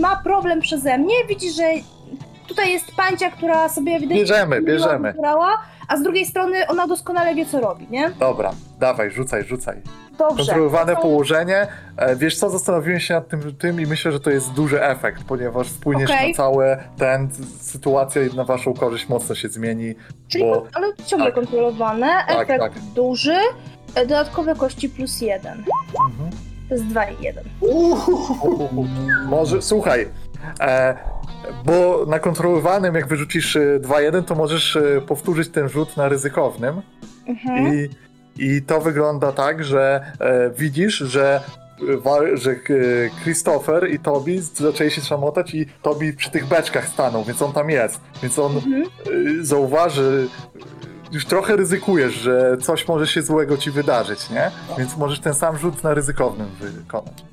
ma problem przeze mnie, widzi, że tutaj jest pancia, która sobie ewidentnie Bierzemy, miła bierzemy. wybrała, a z drugiej strony ona doskonale wie, co robi, nie? Dobra, dawaj, rzucaj, rzucaj. Dobrze. Kontrolowane To- położenie. E, Wiesz co, zastanowiłem się nad tym, tym i myślę, że to jest duży efekt, ponieważ wpłyniesz Okej. na całe ten, sytuacja na waszą korzyść mocno się zmieni. Czyli, bo- kon- ale ciągle tak. kontrolowane, Tak, efekt tak. duży, e, dodatkowe kości plus jeden. Mhm. To jest 2 i 1. Może, słuchaj, bo na kontrolowanym, jak wyrzucisz e, 2-1, to możesz e, powtórzyć ten rzut na ryzykownym. Mhm. I, I to wygląda tak, że e, widzisz, że, e, że e, Christopher i Tobi zaczęli się szamotać i Tobi przy tych beczkach stanął, więc on tam jest. Więc on Mhm. zauważy, już trochę ryzykujesz, że coś może się złego ci wydarzyć, nie? Więc możesz ten sam rzut na ryzykownym wykonać.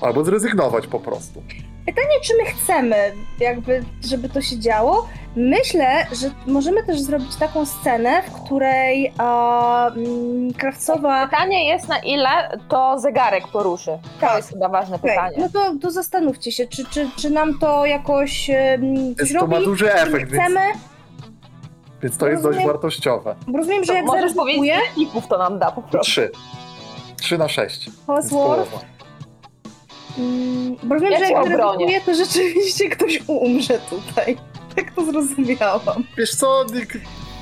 Albo zrezygnować po prostu. Pytanie, czy my chcemy, jakby, żeby to się działo. Myślę, że możemy też zrobić taką scenę, w której a, mm, krawcowa. Pytanie jest, na ile to zegarek poruszy. To Tak. jest chyba ważne Okej, pytanie. No to, to zastanówcie się, czy, czy, czy nam to jakoś coś Więc to ma duży efekt, więc, chcemy. więc to jest dość Rozumiem. wartościowe. Bo rozumiem, że To jak możesz zaryzykuję, powiedzieć, ile to nam da po prostu. Trzy. Trzy na sześć. Więc Hosworth, połowa. Mm, bo rozumiem, Ja że jak obronię. zaryzykuję, to rzeczywiście ktoś umrze tutaj. Tak to zrozumiałam. Wiesz co, nie,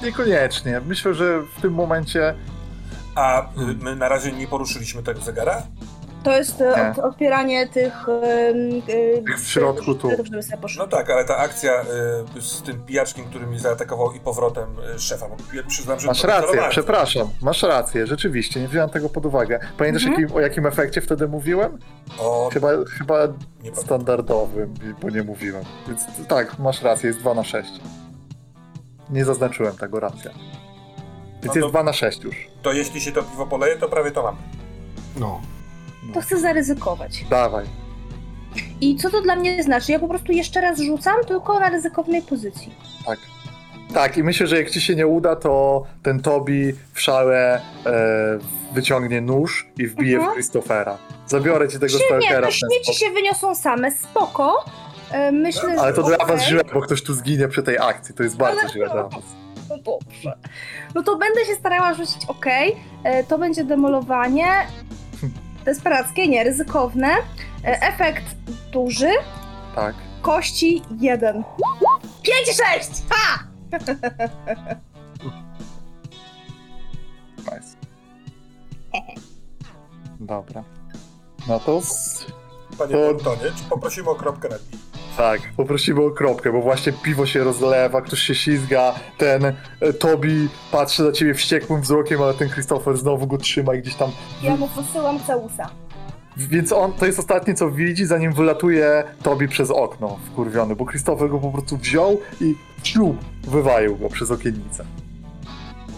niekoniecznie. Myślę, że w tym momencie A my na razie nie poruszyliśmy tego zegara? To jest e, Nie. od, odpieranie tych... e, Tych w środku tu. żeby sobie poszło. No tak, ale ta akcja y, z tym pijaczkiem, który mi zaatakował i powrotem y, szefa, bo ja przyznam, że Masz to rację, przepraszam, masz rację, rzeczywiście, nie wziąłem tego pod uwagę. Pamiętasz, Mhm. jakim, o jakim efekcie wtedy mówiłem? O, Chyba, chyba nie pamiętam. standardowym, bo nie mówiłem. Więc tak, masz rację, jest 2 na 6. Nie zaznaczyłem tego, racja. Więc No to- jest 2 na 6 już. To jeśli się to piwo poleje, to prawie to mam. No. To chcę zaryzykować. Dawaj. I co to dla mnie znaczy? Ja po prostu jeszcze raz rzucam, tylko na ryzykownej pozycji. Tak. Tak, i myślę, że jak ci się nie uda, to ten Tobi w szale e, wyciągnie nóż i wbije Mhm. w Christophera. Zabiorę ci tego Czy nie, stalkera te w ten śmieci sposób. się wyniosą same, spoko. E, Myślę, Ale że to dla okej. was źle, bo ktoś tu zginie przy tej akcji. To jest bardzo Ale- źle dla was. No dobrze. No to będę się starała rzucić ok. E, To będzie demolowanie. Desperackie, nie, ryzykowne. E, Efekt duży. Tak. Kości jeden. Pięć i sześć! Ha! Nice. Dobra. No to Panie To- Boltonie, czy poprosimy o kropkę nad nim? Tak, poprosimy o kropkę, bo właśnie piwo się rozlewa, ktoś się ślizga, ten e, Tobi patrzy na ciebie wściekłym wzrokiem, ale ten Christopher znowu go trzyma i gdzieś tam... Ja mu posyłam całusa. Więc on, to jest ostatnie co widzi, zanim wylatuje Tobi przez okno wkurwiony, bo Christopher go po prostu wziął i ciu, wywalił go przez okiennicę.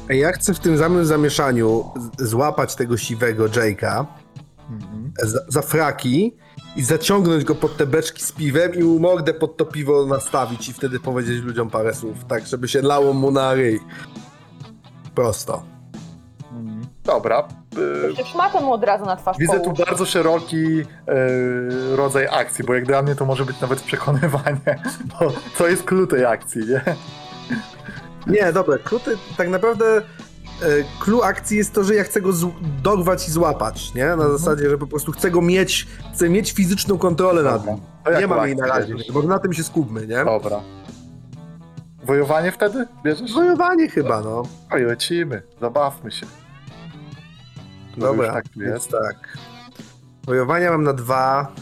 Ja chcę w tym samym zamieszaniu z- złapać tego siwego Jake'a Mhm. za, za fraki i zaciągnąć go pod te beczki z piwem i mu mordę pod to piwo nastawić i wtedy powiedzieć ludziom parę słów, tak żeby się lało mu na ryj. Prosto. Dobra. y, Jeszcze szmatę mu od razu na twarz Widzę tu połóż. bardzo szeroki e, rodzaj akcji, bo jak dla mnie to może być nawet przekonywanie, bo to jest clue tej akcji, nie? Nie, dobra, kluty, tak naprawdę clue akcji jest to, że ja chcę go z, dorwać i złapać, nie? Na Mhm. zasadzie, że po prostu chcę go mieć, chcę mieć fizyczną kontrolę nad nim. Nie mam jej na razie, bo na tym się skupmy, nie? Dobra. Wojowanie wtedy bierzesz? Wojowanie chyba, no. Oj, lecimy, zabawmy się. Dobra, tak jest. tak. Wojowania mam na dwa.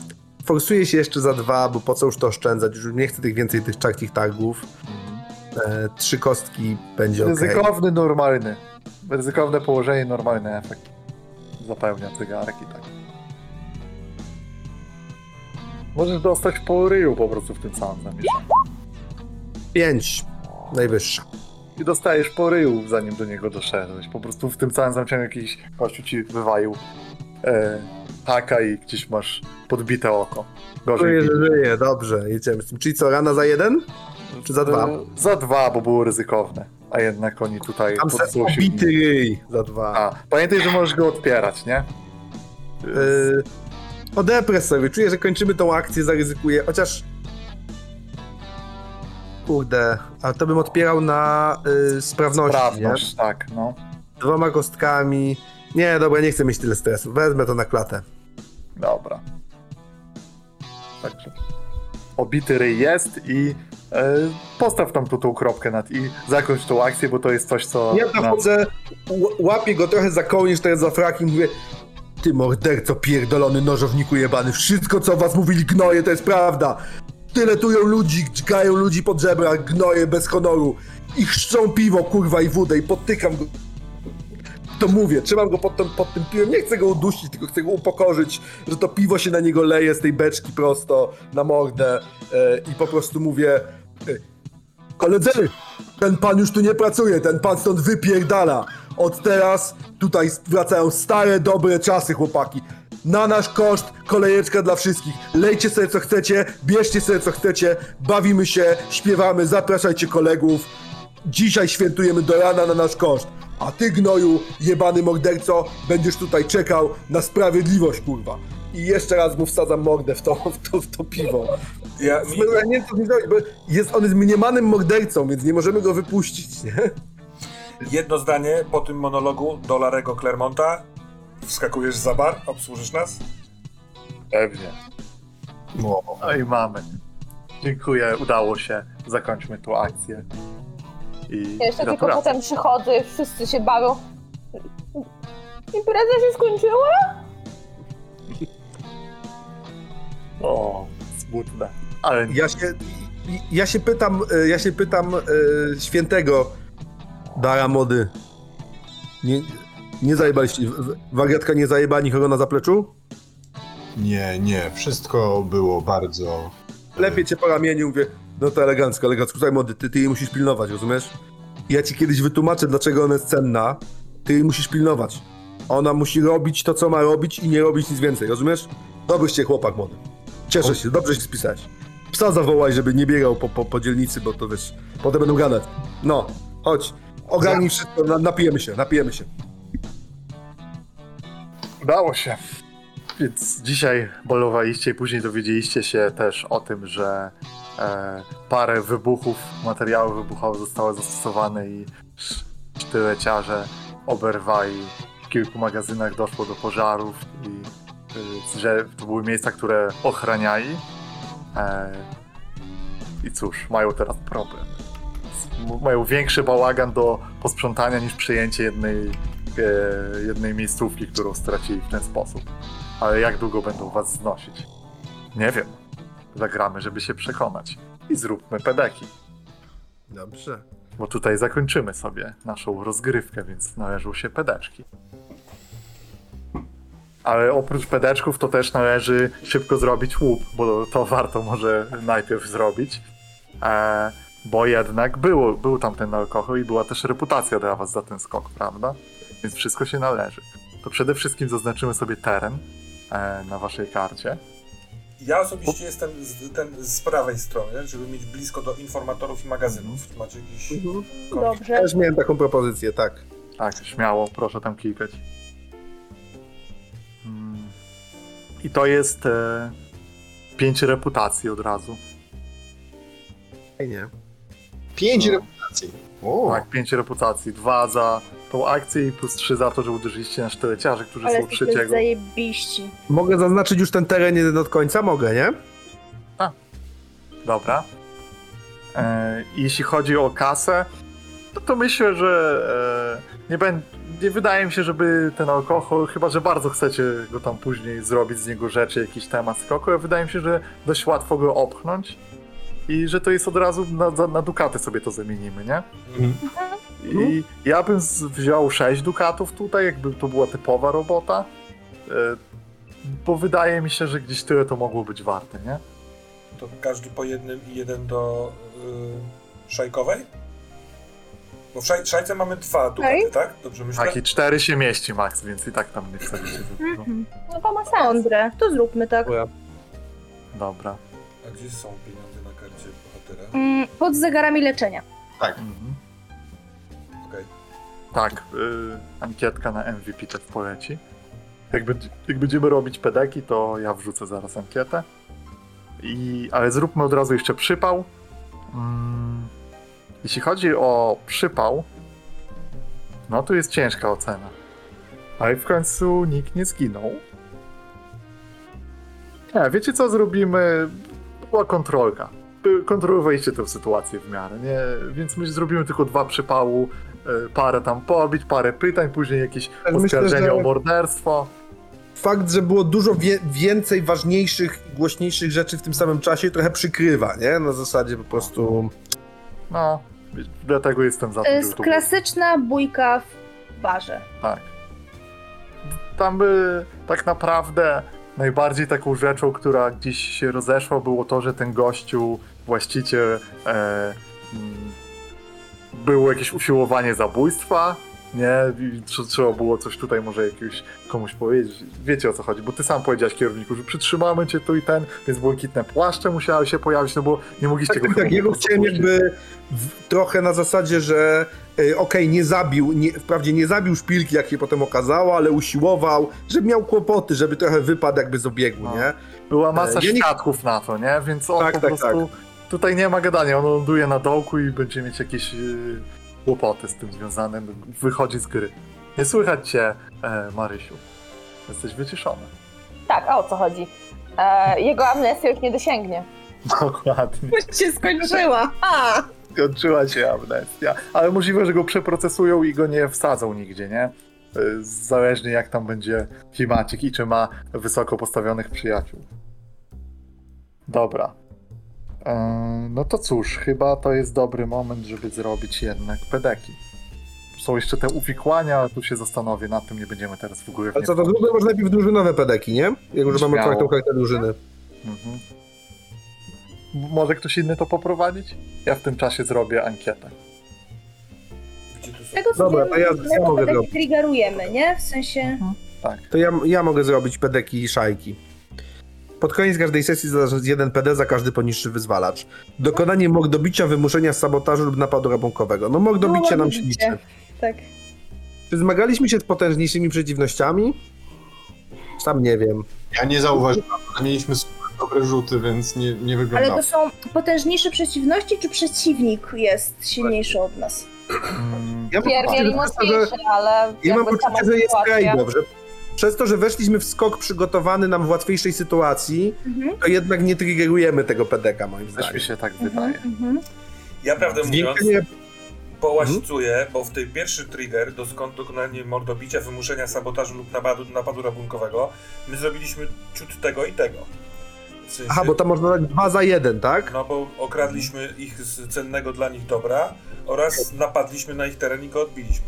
Forsuję się jeszcze za dwa, bo po co już to oszczędzać? Już nie chcę tych więcej tych czarkich targów. Mhm. E, trzy kostki będzie ok. Ryzykowny, normalny. Ryzykowne położenie, normalny efekt. Zapełnia cygarek i tak. Możesz dostać po ryju po prostu w tym samym zamieszaniu. Pięć. Najwyższa. I dostajesz po ryju, zanim do niego doszedłeś. Po prostu w tym całym zamieszaniu jakiś kościół ci wywalił e, haka i gdzieś masz podbite oko. Gorzej widzisz. żyje, dobrze, jedziemy z tym. Czyli co, rana za jeden? Czy za dwa? Za dwa, bo było ryzykowne. A jednak oni tutaj Tam se popsuło się obity za dwa. A, pamiętaj, że możesz go odpierać, nie? Yy, odepres sobie. Czuję, że kończymy tą akcję, zaryzykuję. Chociaż. Kurde, ale to bym odpierał na yy, sprawności, nie? Sprawność, tak, no. Dwoma kostkami. Nie, dobra, nie chcę mieć tyle stresu. Wezmę to na klatę. Dobra. Także. Obity ryj jest i postaw tam tu tą kropkę nad i zakończ tą akcję, bo to jest coś, co... Ja dochodzę, łapię go trochę za kołnierz, teraz za fraki i mówię Ty morderco pierdolony nożowniku jebany, wszystko co was mówili gnoje to jest prawda. Tyle tują ludzi, dźgają ludzi pod żebra, gnoje bez honoru. I chrzczą piwo, kurwa, i wódę i podtykam go. To mówię, trzymam go pod, tym- pod tym piwem, nie chcę go udusić, tylko chcę go upokorzyć, że to piwo się na niego leje z tej beczki prosto na mordę e, i po prostu mówię e, Koledzy, ten pan już tu nie pracuje, ten pan stąd wypierdala. Od teraz tutaj wracają stare, dobre czasy, chłopaki. na nasz koszt, kolejeczka dla wszystkich. Lejcie sobie co chcecie, bierzcie sobie co chcecie, bawimy się, śpiewamy, zapraszajcie kolegów. Dzisiaj świętujemy do rana na nasz koszt. A ty, gnoju, jebany morderco, będziesz tutaj czekał na sprawiedliwość, kurwa. I jeszcze raz mu wsadzam mordę w to, w to, w to piwo. Ja, mi, Ja nie wiem, co mi zrobić, bo jest, on jest mniemanym mordercą, więc nie możemy go wypuścić, nie? jedno zdanie po tym monologu do Larego Clermonta. Wskakujesz za bar, obsłużysz nas? Pewnie. Wow. No i mamy. Dziękuję, udało się. Zakończmy tą akcję. I Ja jeszcze tylko potem przychodzę, wszyscy się bawią. Impreza się skończyła? O, smutne. Ale Ja się, ja się pytam, e, ja się pytam e, świętego Dara Mody. Nie, nie zajebaliście, wariatka nie zajeba nikogo na zapleczu? Nie, nie, wszystko było bardzo... Lepiej cię po ramieniu, mówię, no to elegancko, elegancko. Słuchaj młody, ty, ty jej musisz pilnować, rozumiesz? Ja ci kiedyś wytłumaczę, dlaczego ona jest cenna. Ty jej musisz pilnować. Ona musi robić to, co ma robić i nie robić nic więcej, rozumiesz? Dobryście chłopak młody. Cieszę się, dobrze się spisałeś. Psa zawołaj, żeby nie biegał po, po, po dzielnicy, bo to wiesz, potem będą gadać. No, chodź, ogarnij wszystko, na, napijemy się, napijemy się. Udało się. Więc dzisiaj bolowaliście i później dowiedzieliście się też o tym, że e, parę wybuchów, materiałów wybuchowych zostało zastosowane i sz- sztyleciarze oberwali. W kilku magazynach doszło do pożarów i y, że to były miejsca, które ochraniali. E, I cóż, mają teraz problem. Mają większy bałagan do posprzątania niż przejęcie jednej e, jednej miejscówki, którą stracili w ten sposób. Ale jak długo będą was znosić? Nie wiem. Zagramy, żeby się przekonać. I zróbmy pedeki. Dobrze. Bo tutaj zakończymy sobie naszą rozgrywkę, więc należą się pedeczki. Ale oprócz pedeczków to też należy szybko zrobić łup, bo to warto może najpierw zrobić. E, bo jednak było, był tam ten alkohol i była też reputacja dla was za ten skok, prawda? Więc wszystko się należy. To przede wszystkim zaznaczymy sobie teren e, na waszej karcie. Ja osobiście jestem z, ten, z prawej strony, żeby mieć blisko do informatorów i magazynów. Macie jakiś... Dobrze. Też miałem taką propozycję, tak. Tak, śmiało, proszę tam klikać. I to jest e, pięć reputacji od razu. Fajnie. Pięć No. reputacji. O, Tak, pięć reputacji. Dwa za tą akcję i plus trzy za to, że uderzyliście na sztyleciarzy, którzy Ale są trzeciego. zajebiści. Mogę zaznaczyć już ten teren jeden od końca? Mogę, nie? Dobra. E, jeśli chodzi o kasę, no to myślę, że e, nie, ben, nie wydaje mi się, żeby ten alkohol, chyba że bardzo chcecie go tam później zrobić z niego rzeczy, jakiś temat skoku, ale wydaje mi się, że dość łatwo go opchnąć i że to jest od razu na, na dukaty sobie to zamienimy, nie? I ja bym wziął 6 dukatów tutaj, jakby to była typowa robota, e, bo wydaje mi się, że gdzieś tyle to mogło być warte, nie? To każdy po jednym i jeden do y, szajkowej? Bo w szaj, szajce mamy dwa dukaty, tak? Dobrze myślę? Tak, i cztery się mieści max, więc i tak tam nie wsadzicie. Mhm. No to ma sens. Mądre. To zróbmy tak. Dobra. A gdzie są pieniądze na karcie bohatera? Mm, pod zegarami leczenia. Mhm. Okej. Tak, y, ankietka na MVP też poleci. Jak, będzie, jak będziemy robić pedeki, to ja wrzucę zaraz ankietę. I, ale zróbmy od razu jeszcze przypał. Mm, jeśli chodzi o przypał, no to jest ciężka ocena. Ale w końcu nikt nie zginął. Nie, wiecie co zrobimy? Była kontrolka. Kontrolowaliście tę sytuację w miarę, nie? Więc my zrobimy tylko dwa przypału, e, parę tam pobić, parę pytań, później jakieś Ale myślę, oskarżenia że- o morderstwo. Fakt, że było dużo wie więcej ważniejszych i głośniejszych rzeczy w tym samym czasie trochę przykrywa, nie? Na zasadzie po prostu... No, dlatego jestem za To tym, jest żeby to klasyczna bójka w barze. Tak. Tam by tak naprawdę najbardziej taką rzeczą, która gdzieś się rozeszła, było to, że ten gościu, właściciel, e, mm, było jakieś usiłowanie zabójstwa nie? Trzeba było coś tutaj może jakiegoś komuś powiedzieć. Wiecie o co chodzi, bo ty sam powiedziałeś kierowniku, że przytrzymamy cię tu i ten, więc błękitne płaszcze musiały się pojawić, no bo nie mogliście Tak, go tak, tak. chyba Ja po go prostu chciałem jakby w, trochę na zasadzie, że y, okej, nie zabił, nie, wprawdzie nie zabił szpilki, jak się potem okazało, ale usiłował, żeby miał kłopoty, żeby trochę wypadł jakby z obiegu, No. nie? Była masa Ja nie- świadków na to, nie? Więc on Tak, po tak, prostu... Tutaj nie ma gadania, on ląduje na dołku i będzie mieć jakieś yy, kłopoty z tym związane, wychodzi z gry. Nie słychać cię, e, Marysiu. Jesteś wyciszony. Tak, a o co chodzi? E, jego amnestia już nie dosięgnie. Dokładnie. Już się skończyła. A! Skończyła się amnestia. Ale możliwe, że go przeprocesują i go nie wsadzą nigdzie, nie? Y, Zależnie jak tam będzie klimacik i czy ma wysoko postawionych przyjaciół. Dobra. Yy, No to cóż, chyba to jest dobry moment, żeby zrobić jednak pedeki. Są jeszcze te uwikłania, ale tu się zastanowię nad tym, nie będziemy teraz w ogóle w Ale co, to zróbmy może najpierw drużynowe pedeki, nie? Jak już mamy otwartą kartę drużyny. Mhm. Może ktoś inny to poprowadzić? Ja w tym czasie zrobię ankietę. Tego Dobra, to ja- ja mogę zrobić. triggerujemy, nie? W sensie... Tak. To ja, ja mogę zrobić pedeki i szajki. Pod koniec każdej sesji zależy jeden PD za każdy poniższy wyzwalacz. Dokonanie mog dobicia, wymuszenia sabotażu lub napadu rabunkowego. No mog dobicia nam się dobicie. liczy. Tak. Czy zmagaliśmy się z potężniejszymi przeciwnościami? Sam nie wiem. Ja nie zauważyłem, ale mieliśmy super dobre rzuty, więc nie, nie Ale wyglądało. to są potężniejsze przeciwności, czy przeciwnik jest silniejszy od nas? Ja mam poczucie, że mocniejsze, ale ja mam jakby sama poczucie, że jest sytuacja- że przez to, że weszliśmy w skok przygotowany nam w łatwiejszej sytuacji, Mhm. to jednak nie triggerujemy tego pedeka, moim Też zdaniem. mi się tak Mhm. wydaje. Mhm. Ja prawdę mówiąc, Zwiększenie połaścicuję, bo w tej pierwszy trigger, do skąd dokonanie mordobicia, wymuszenia sabotażu lub napadu, napadu rabunkowego, my zrobiliśmy ciut tego i tego. W sensie, Aha, bo tam można dać dwa za jeden, tak? No bo okradliśmy ich z cennego dla nich dobra oraz napadliśmy na ich teren i go odbiliśmy.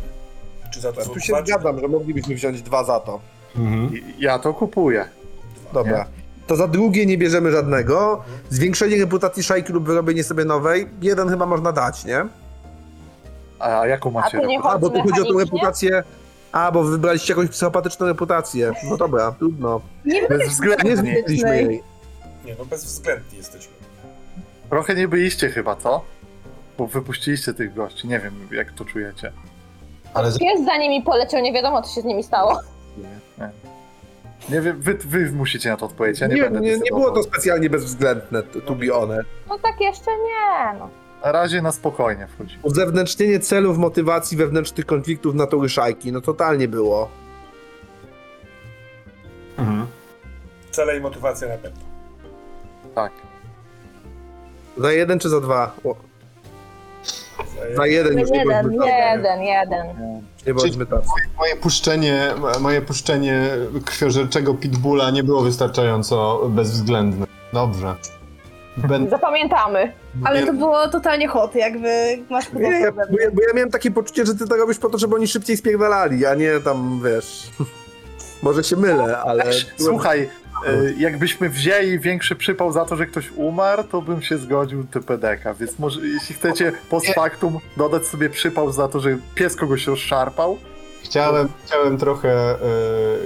Czy za to są Tu się zgadzam, że moglibyśmy wziąć dwa za to. Mhm. Ja to kupuję. Dobra. To za drugie nie bierzemy żadnego. Zwiększenie reputacji szajki lub wyrobienie sobie nowej. Jeden chyba można dać, nie? A jaką macie A nie bo tu chodzi o tą reputację. A, bo wybraliście jakąś psychopatyczną reputację. No dobra, trudno. Nie Nie Bezwzględnie. zmieniliśmy jej. Nie, no bezwzględni jesteśmy. Trochę nie byliście chyba, co? Bo wypuściliście tych gości. Nie wiem, jak to czujecie. Ale za- Pies za nimi poleciał, nie wiadomo co się z nimi stało. Nie, nie wiem, wy, wy musicie na to odpowiedzieć. Ja nie, Nie, będę nie, nie było to specjalnie bezwzględne, to, to be honest. No tak jeszcze nie, no. Na razie na spokojnie wchodzi. Uzewnętrznienie celów, motywacji wewnętrznych konfliktów natury szajki. No totalnie było. Mhm. Cele i motywacja na pewno. Tak. Za jeden czy za dwa? O, za jeden już nie Jeden, bądźmy tacy. Jeden, jeden. Nie bądźmy tacy. Moje puszczenie, moje puszczenie krwiożerczego pitbulla nie było wystarczająco bezwzględne. Dobrze. Będę... Zapamiętamy. Ale to było totalnie hot, jakby masz Nie, ja, bo, ja, bo ja miałem takie poczucie, że ty to robisz po to, żeby oni szybciej spierdalali, a nie tam, wiesz... Może się mylę, ale... Słuchaj, jakbyśmy wzięli większy przypał za to, że ktoś umarł, to bym się zgodził TPDK, więc może jeśli chcecie post factum dodać sobie przypał za to, że pies kogoś rozszarpał, Chciałem, chciałem trochę,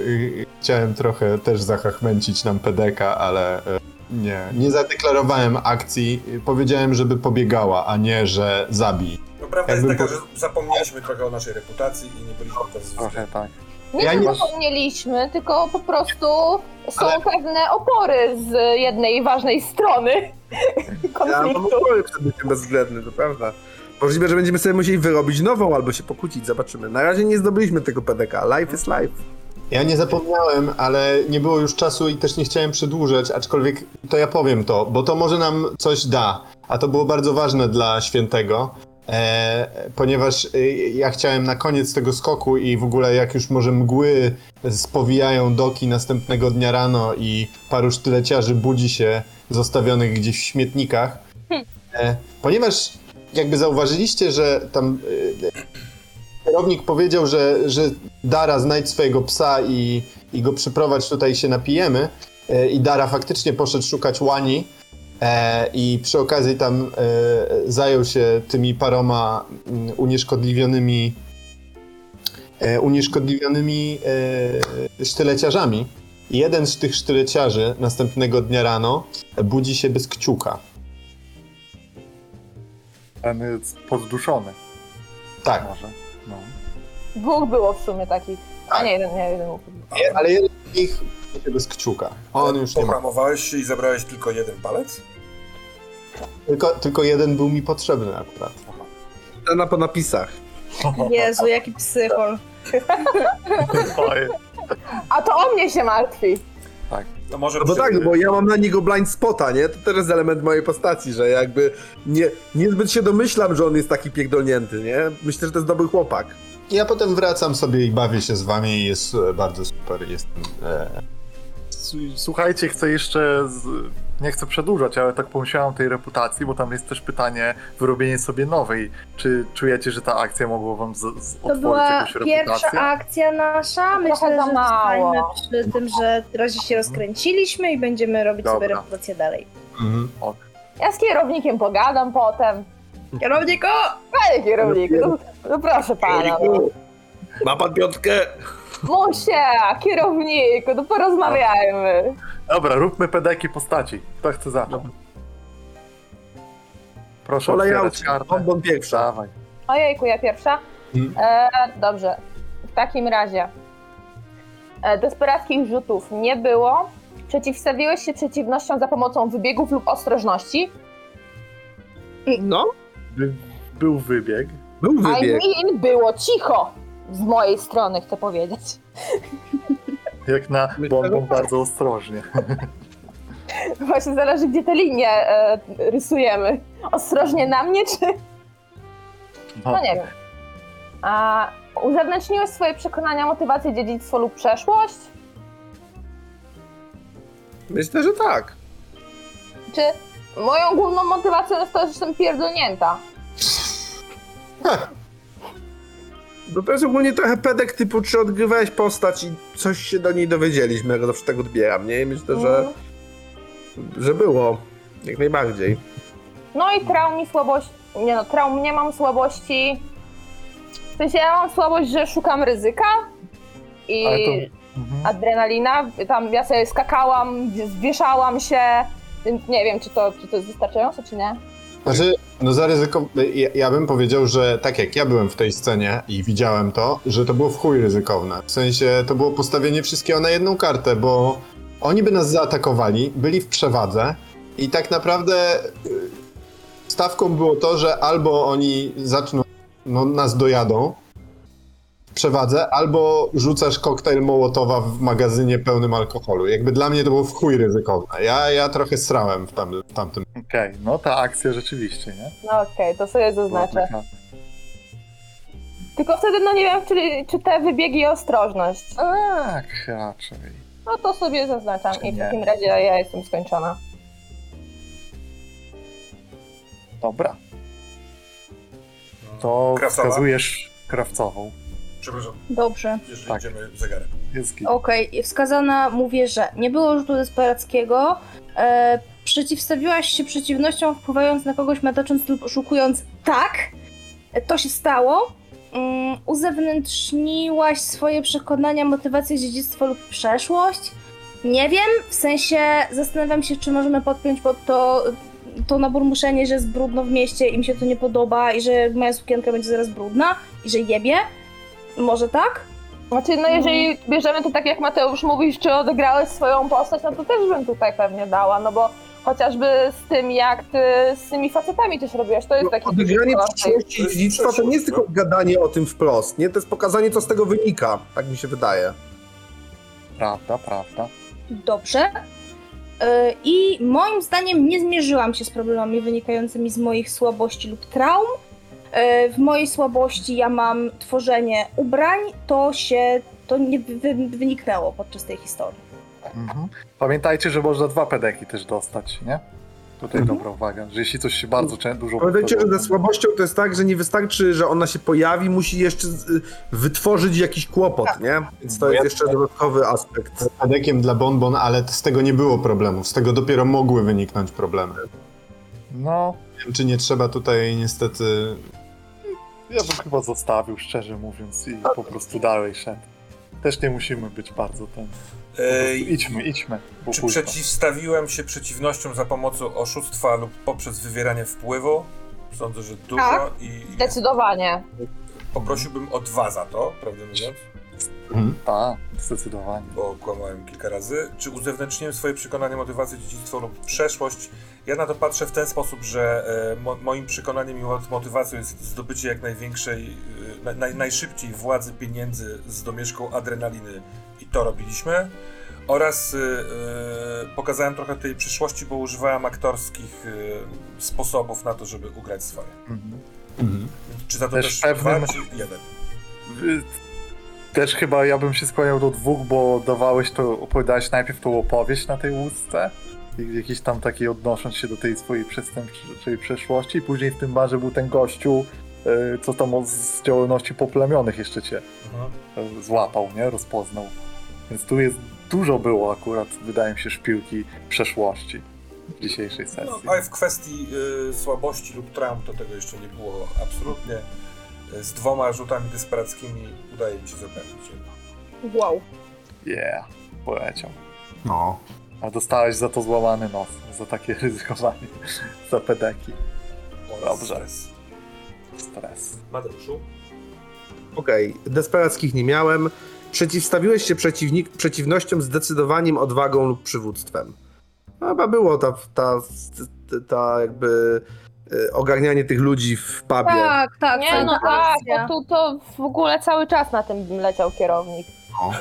yy, chciałem trochę też zachachmęcić nam PDK, ale yy, nie, nie zadeklarowałem akcji. Powiedziałem, żeby pobiegała, a nie, że zabij. No prawda Jakbym jest taka, po- że zapomnieliśmy trochę o naszej reputacji i nie byliśmy bezwzględni. trochę tak. Nie, Ja że nie- zapomnieliśmy, tylko po prostu są Ale- pewne opory z jednej ważnej strony Ja mam konfliktu. opory przed byciem bezwzględny, to prawda. Możliwe, że będziemy sobie musieli wyrobić nową albo się pokłócić, zobaczymy. Na razie nie zdobyliśmy tego PDK. Life is life. Ja nie zapomniałem, ale nie było już czasu i też nie chciałem przedłużać, aczkolwiek to ja powiem to, bo to może nam coś da. A to było bardzo ważne dla świętego, e, ponieważ e, ja chciałem na koniec tego skoku i w ogóle jak już może mgły spowijają doki następnego dnia rano i paru sztyleciarzy budzi się zostawionych gdzieś w śmietnikach, e, ponieważ jakby zauważyliście, że tam e, kierownik powiedział, że, że Dara znajdź swojego psa i, i go przyprowadź tutaj się napijemy. E, I Dara faktycznie poszedł szukać łani i przy okazji tam e, zajął się tymi paroma mm, unieszkodliwionymi e, unieszkodliwionymi e, sztyleciarzami. I jeden z tych sztyleciarzy następnego dnia rano budzi się bez kciuka. Ten jest podduszony. Tak, Może. No. Dwóch było w sumie takich. A nie, jeden, nie, jeden był. ale jeden z nich budzi się bez kciuka. On już nie ma. Pohamowałeś się i zabrałeś tylko jeden palec? Tylko, tylko jeden był mi potrzebny akurat. Scena po napisach. Jezu, jaki psychol. Oj, A to o mnie się martwi. No może No bo przy- tak, bo ja mam na niego blind spota, nie? To też jest element mojej postaci, że jakby nie, niezbyt się domyślam, że on jest taki pierdolnięty, nie? Myślę, że to jest dobry chłopak. Ja potem wracam sobie i bawię się z wami i jest e, bardzo super. Jestem e, S- Słuchajcie, chcę jeszcze. Z... Nie chcę przedłużać, ale tak pomyślałem o tej reputacji, bo tam jest też pytanie, wyrobienie sobie nowej. Czy czujecie, że ta akcja mogła wam z, z To była jakąś pierwsza reputację? akcja nasza. Myślę, że mało. zostańmy przy tym, że razie się rozkręciliśmy i będziemy robić sobie Dobra. reputację dalej. mhm. Ja z kierownikiem pogadam potem. Kierowniku! Panie kierowniku, no, no proszę pana. No. Ma pan piątkę? Musia, kierowniku, no porozmawiajmy. Dobra, róbmy pedeki postaci. Kto chce zacząć? Proszę Kolej otwierać aucie. kartę. Pierwsza. Dawaj. Ojejku, ja pierwsza? Mhm. E, dobrze, w takim razie. E, desperackich rzutów nie było. Przeciwstawiłeś się przeciwnościom za pomocą wybiegów lub ostrożności. No, By, był wybieg. był I wybieg. mean, było cicho. Z mojej strony chcę powiedzieć. Jak na bombą bardzo ostrożnie. Właśnie zależy, gdzie te linie e, rysujemy. Ostrożnie na mnie, czy No nie wiem. A uzewnętrzniłeś swoje przekonania, motywację, dziedzictwo lub przeszłość? Myślę, że tak. Czy moją główną motywacją jest to, że jestem pierdolnięta? No to jest ogólnie trochę pedek typu, czy odgrywałeś postać i coś się do niej dowiedzieliśmy, jak zawsze tak odbieram, nie? I myślę, że, Mhm. że było. Jak najbardziej. No i traum i słabość. Nie no, traum nie mam słabości. W sensie ja mam słabość, że szukam ryzyka i Ale to... Mhm. adrenalina. Tam ja sobie skakałam, zwieszałam się. Więc nie wiem, czy to, czy to jest wystarczające, czy nie. Znaczy, no zaryzyko... Ja, ja bym powiedział, że tak jak ja byłem w tej scenie i widziałem to, że to było w chuj ryzykowne. W sensie to było postawienie wszystkiego na jedną kartę, bo oni by nas zaatakowali, byli w przewadze i tak naprawdę y, stawką było to, że albo oni zaczną, no nas dojadą przewadze, albo rzucasz koktajl Mołotowa w magazynie pełnym alkoholu. Jakby dla mnie to było w chuj ryzykowne. Ja, ja trochę srałem w, tam, w tamtym Okej, no ta akcja rzeczywiście, nie? No okej, to sobie zaznaczę. Tylko wtedy no nie wiem, czy, czy te wybiegi i ostrożność. Tak, raczej. No to sobie zaznaczam i w Nie. takim razie ja jestem skończona. Dobra. To Krawcowa? wskazujesz krawcową. Przepraszam, Dobrze. jeżeli Tak. idziemy zegarem. Okej, wskazana mówię, że nie było rzutu desperackiego. E, przeciwstawiłaś się przeciwnościom, wpływając na kogoś, matacząc lub oszukując. Tak, to się stało. Mm, uzewnętrzniłaś swoje przekonania, motywację, dziedzictwo lub przeszłość. Nie wiem, w sensie zastanawiam się, czy możemy podpiąć pod to to naburmuszenie, że jest brudno w mieście i mi się to nie podoba i że moja sukienka będzie zaraz brudna i że jebie. Może tak? Znaczy, no jeżeli bierzemy to tak jak Mateusz mówisz, czy odegrałeś swoją postać, no to też bym tutaj pewnie dała, no bo chociażby z tym, jak ty z tymi facetami też robiłaś, to jest taki... No, Odegranie kolor tej- przyszłości dziedzictwa to nie jest tylko gadanie o tym wprost, nie? To jest pokazanie, co z tego wynika. Tak mi się wydaje. Prawda, prawda. Dobrze. Yy, I moim zdaniem nie zmierzyłam się z problemami wynikającymi z moich słabości lub traum. Yy, W mojej słabości ja mam tworzenie ubrań, to się to nie wy, wyniknęło podczas tej historii. Mhm. Pamiętajcie, że można dwa pedeki też dostać, nie? Tutaj Mhm. dobra uwaga, że jeśli coś się bardzo czę- dużo... Pamiętajcie, że ze słabością to jest tak, że nie wystarczy, że ona się pojawi, musi jeszcze z- wytworzyć jakiś kłopot, nie? Więc to jest jeszcze dodatkowy aspekt. Adekiem dla Bonbon, ale z tego nie było problemów. Z tego dopiero mogły wyniknąć problemy. No, Nie wiem, czy nie trzeba tutaj niestety. Ja bym chyba zostawił, szczerze mówiąc, i po prostu dalej szedł. Też nie musimy być bardzo ten. Idźmy, idźmy. Czy późno. przeciwstawiłem się przeciwnościom za pomocą oszustwa lub poprzez wywieranie wpływu? Sądzę, że dużo Tak. i i Zdecydowanie. poprosiłbym o dwa za to, prawdę mówiąc, Mhm. Tak, zdecydowanie. bo kłamałem kilka razy. Czy uzewnętrzniłem swoje przekonanie, motywację, dziedzictwo lub przeszłość? Ja na to patrzę w ten sposób, że e, mo, moim przekonaniem i mot- motywacją jest zdobycie jak największej, e, na, naj, najszybciej władzy, pieniędzy z domieszką adrenaliny i to robiliśmy. Oraz e, pokazałem trochę tej przyszłości, bo używałem aktorskich sposobów na to, żeby ugrać swoje. Mhm. Mhm. Czy za to Też też, pewnym- jeden? Też chyba ja bym się skłaniał do dwóch, bo dawałeś to, opowiadałeś najpierw tą opowieść na tej łódce, jakiś tam taki odnosząc się do tej swojej przestępczej przeszłości, i później w tym barze był ten gościu, y, co tam od- z działalności poplemionych jeszcze cię Mhm. złapał, nie? Rozpoznał. Więc tu jest dużo było akurat, wydaje mi się, szpiłki przeszłości w dzisiejszej No, sesji. ale w kwestii y, słabości lub traum to tego jeszcze nie było absolutnie. Y, Z dwoma rzutami desperackimi udaje mi się zapewnić jedno. Wow. Yeah, poleciał. No, A dostałeś za to złamany nos, za takie ryzykowanie, za pedeki. Dobrze. stres. Stres. Mateuszu? Okej, desperackich nie miałem. Przeciwstawiłeś się przeciwnik, przeciwnościom zdecydowaniem, odwagą lub przywództwem. No, Chyba było ta, ta, ta, ta jakby e, ogarnianie tych ludzi w pubie. Tak, tak. Nie, no ta tak, tu to w ogóle cały czas na tym leciał kierownik. no.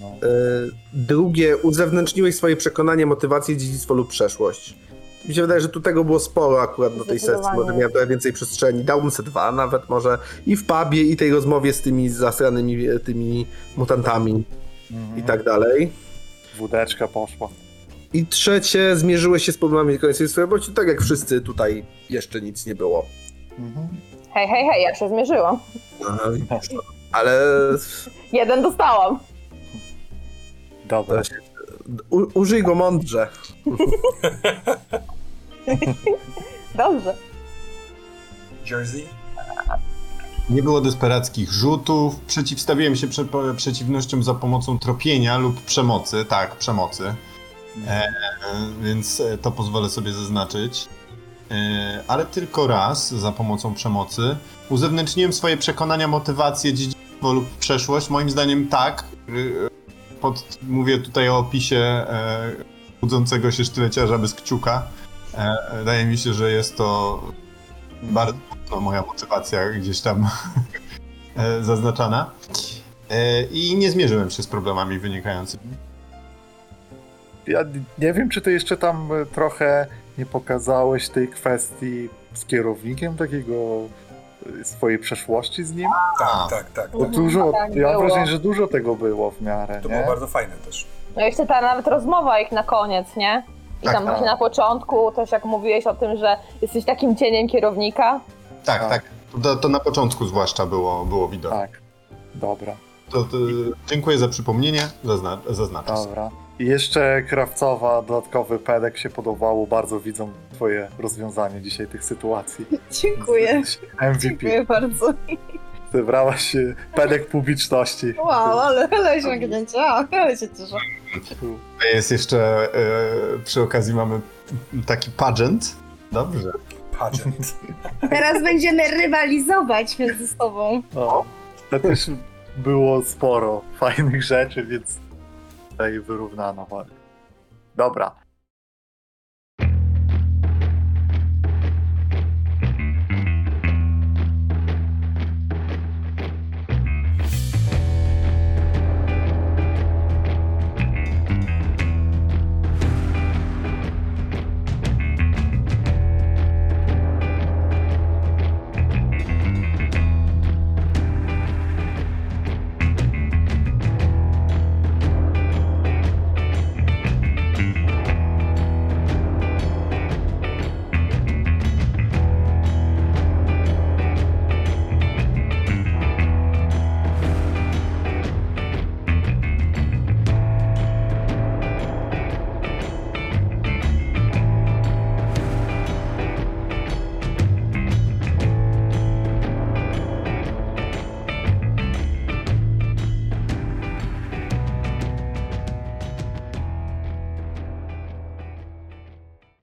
No. E, Drugie, uzewnętrzniłeś swoje przekonanie, motywację, dziedzictwo lub przeszłość. Mi się wydaje, że tu tego było sporo akurat do tej sesji, może miałem trochę więcej przestrzeni. Dałbym se dwa nawet może i w pubie, i tej rozmowie z tymi zasranymi e, tymi mutantami Mhm. i tak dalej. Wódeczka poszła. I trzecie, zmierzyłeś się z problemami końcowej słabości, tak jak wszyscy tutaj jeszcze nic nie było. Mhm. Hej, hej, hej, ja się zmierzyłam. Ale Jeden dostałam. Dobra. u, użyj go mądrze. Dobrze. Jersey? Nie było desperackich rzutów. Przeciwstawiłem się prze, przeciwnościom za pomocą tropienia lub przemocy. Tak, przemocy. E, więc e, to pozwolę sobie zaznaczyć. E, ale tylko raz za pomocą przemocy. Uzewnętrzniłem swoje przekonania, motywacje, dziedzictwo lub przeszłość. Moim zdaniem tak. Pod, mówię tutaj o opisie e, budzącego się sztyleciarza bez kciuka. E, wydaje mi się, że jest to bardzo moja motywacja gdzieś tam e, zaznaczana. E, I nie zmierzyłem się z problemami wynikającymi. Ja nie wiem, czy ty jeszcze tam e, trochę nie pokazałeś tej kwestii z kierownikiem takiego swojej przeszłości z nim. Tak, tak, tak. Bo tak. dużo, tak, ja mam wrażenie, że dużo tego było w miarę, To nie? było bardzo fajne też. No i jeszcze ta nawet rozmowa ich na koniec, nie? I Tak, tam właśnie na początku też jak mówiłeś o tym, że jesteś takim cieniem kierownika. Tak, Tak. tak. To, to na początku zwłaszcza było, było widoczne. Tak. Dobra, To, to, dziękuję za przypomnienie, Zazna, zaznaczę. sobie. dobra. I jeszcze Krawcowa, dodatkowy pedek się podobało. Bardzo widzą twoje rozwiązanie dzisiaj tych sytuacji. Dziękuję. MVP. Dziękuję bardzo. Wybrałaś e, pedek publiczności. Wow, ale, ale osiągnięcie. Ale się cieszę. Jest jeszcze, e, przy okazji mamy taki pageant. Dobrze. Pageant. Teraz będziemy rywalizować między sobą. No, to też było sporo fajnych rzeczy, więc tutaj wyrównano walkę. Dobra,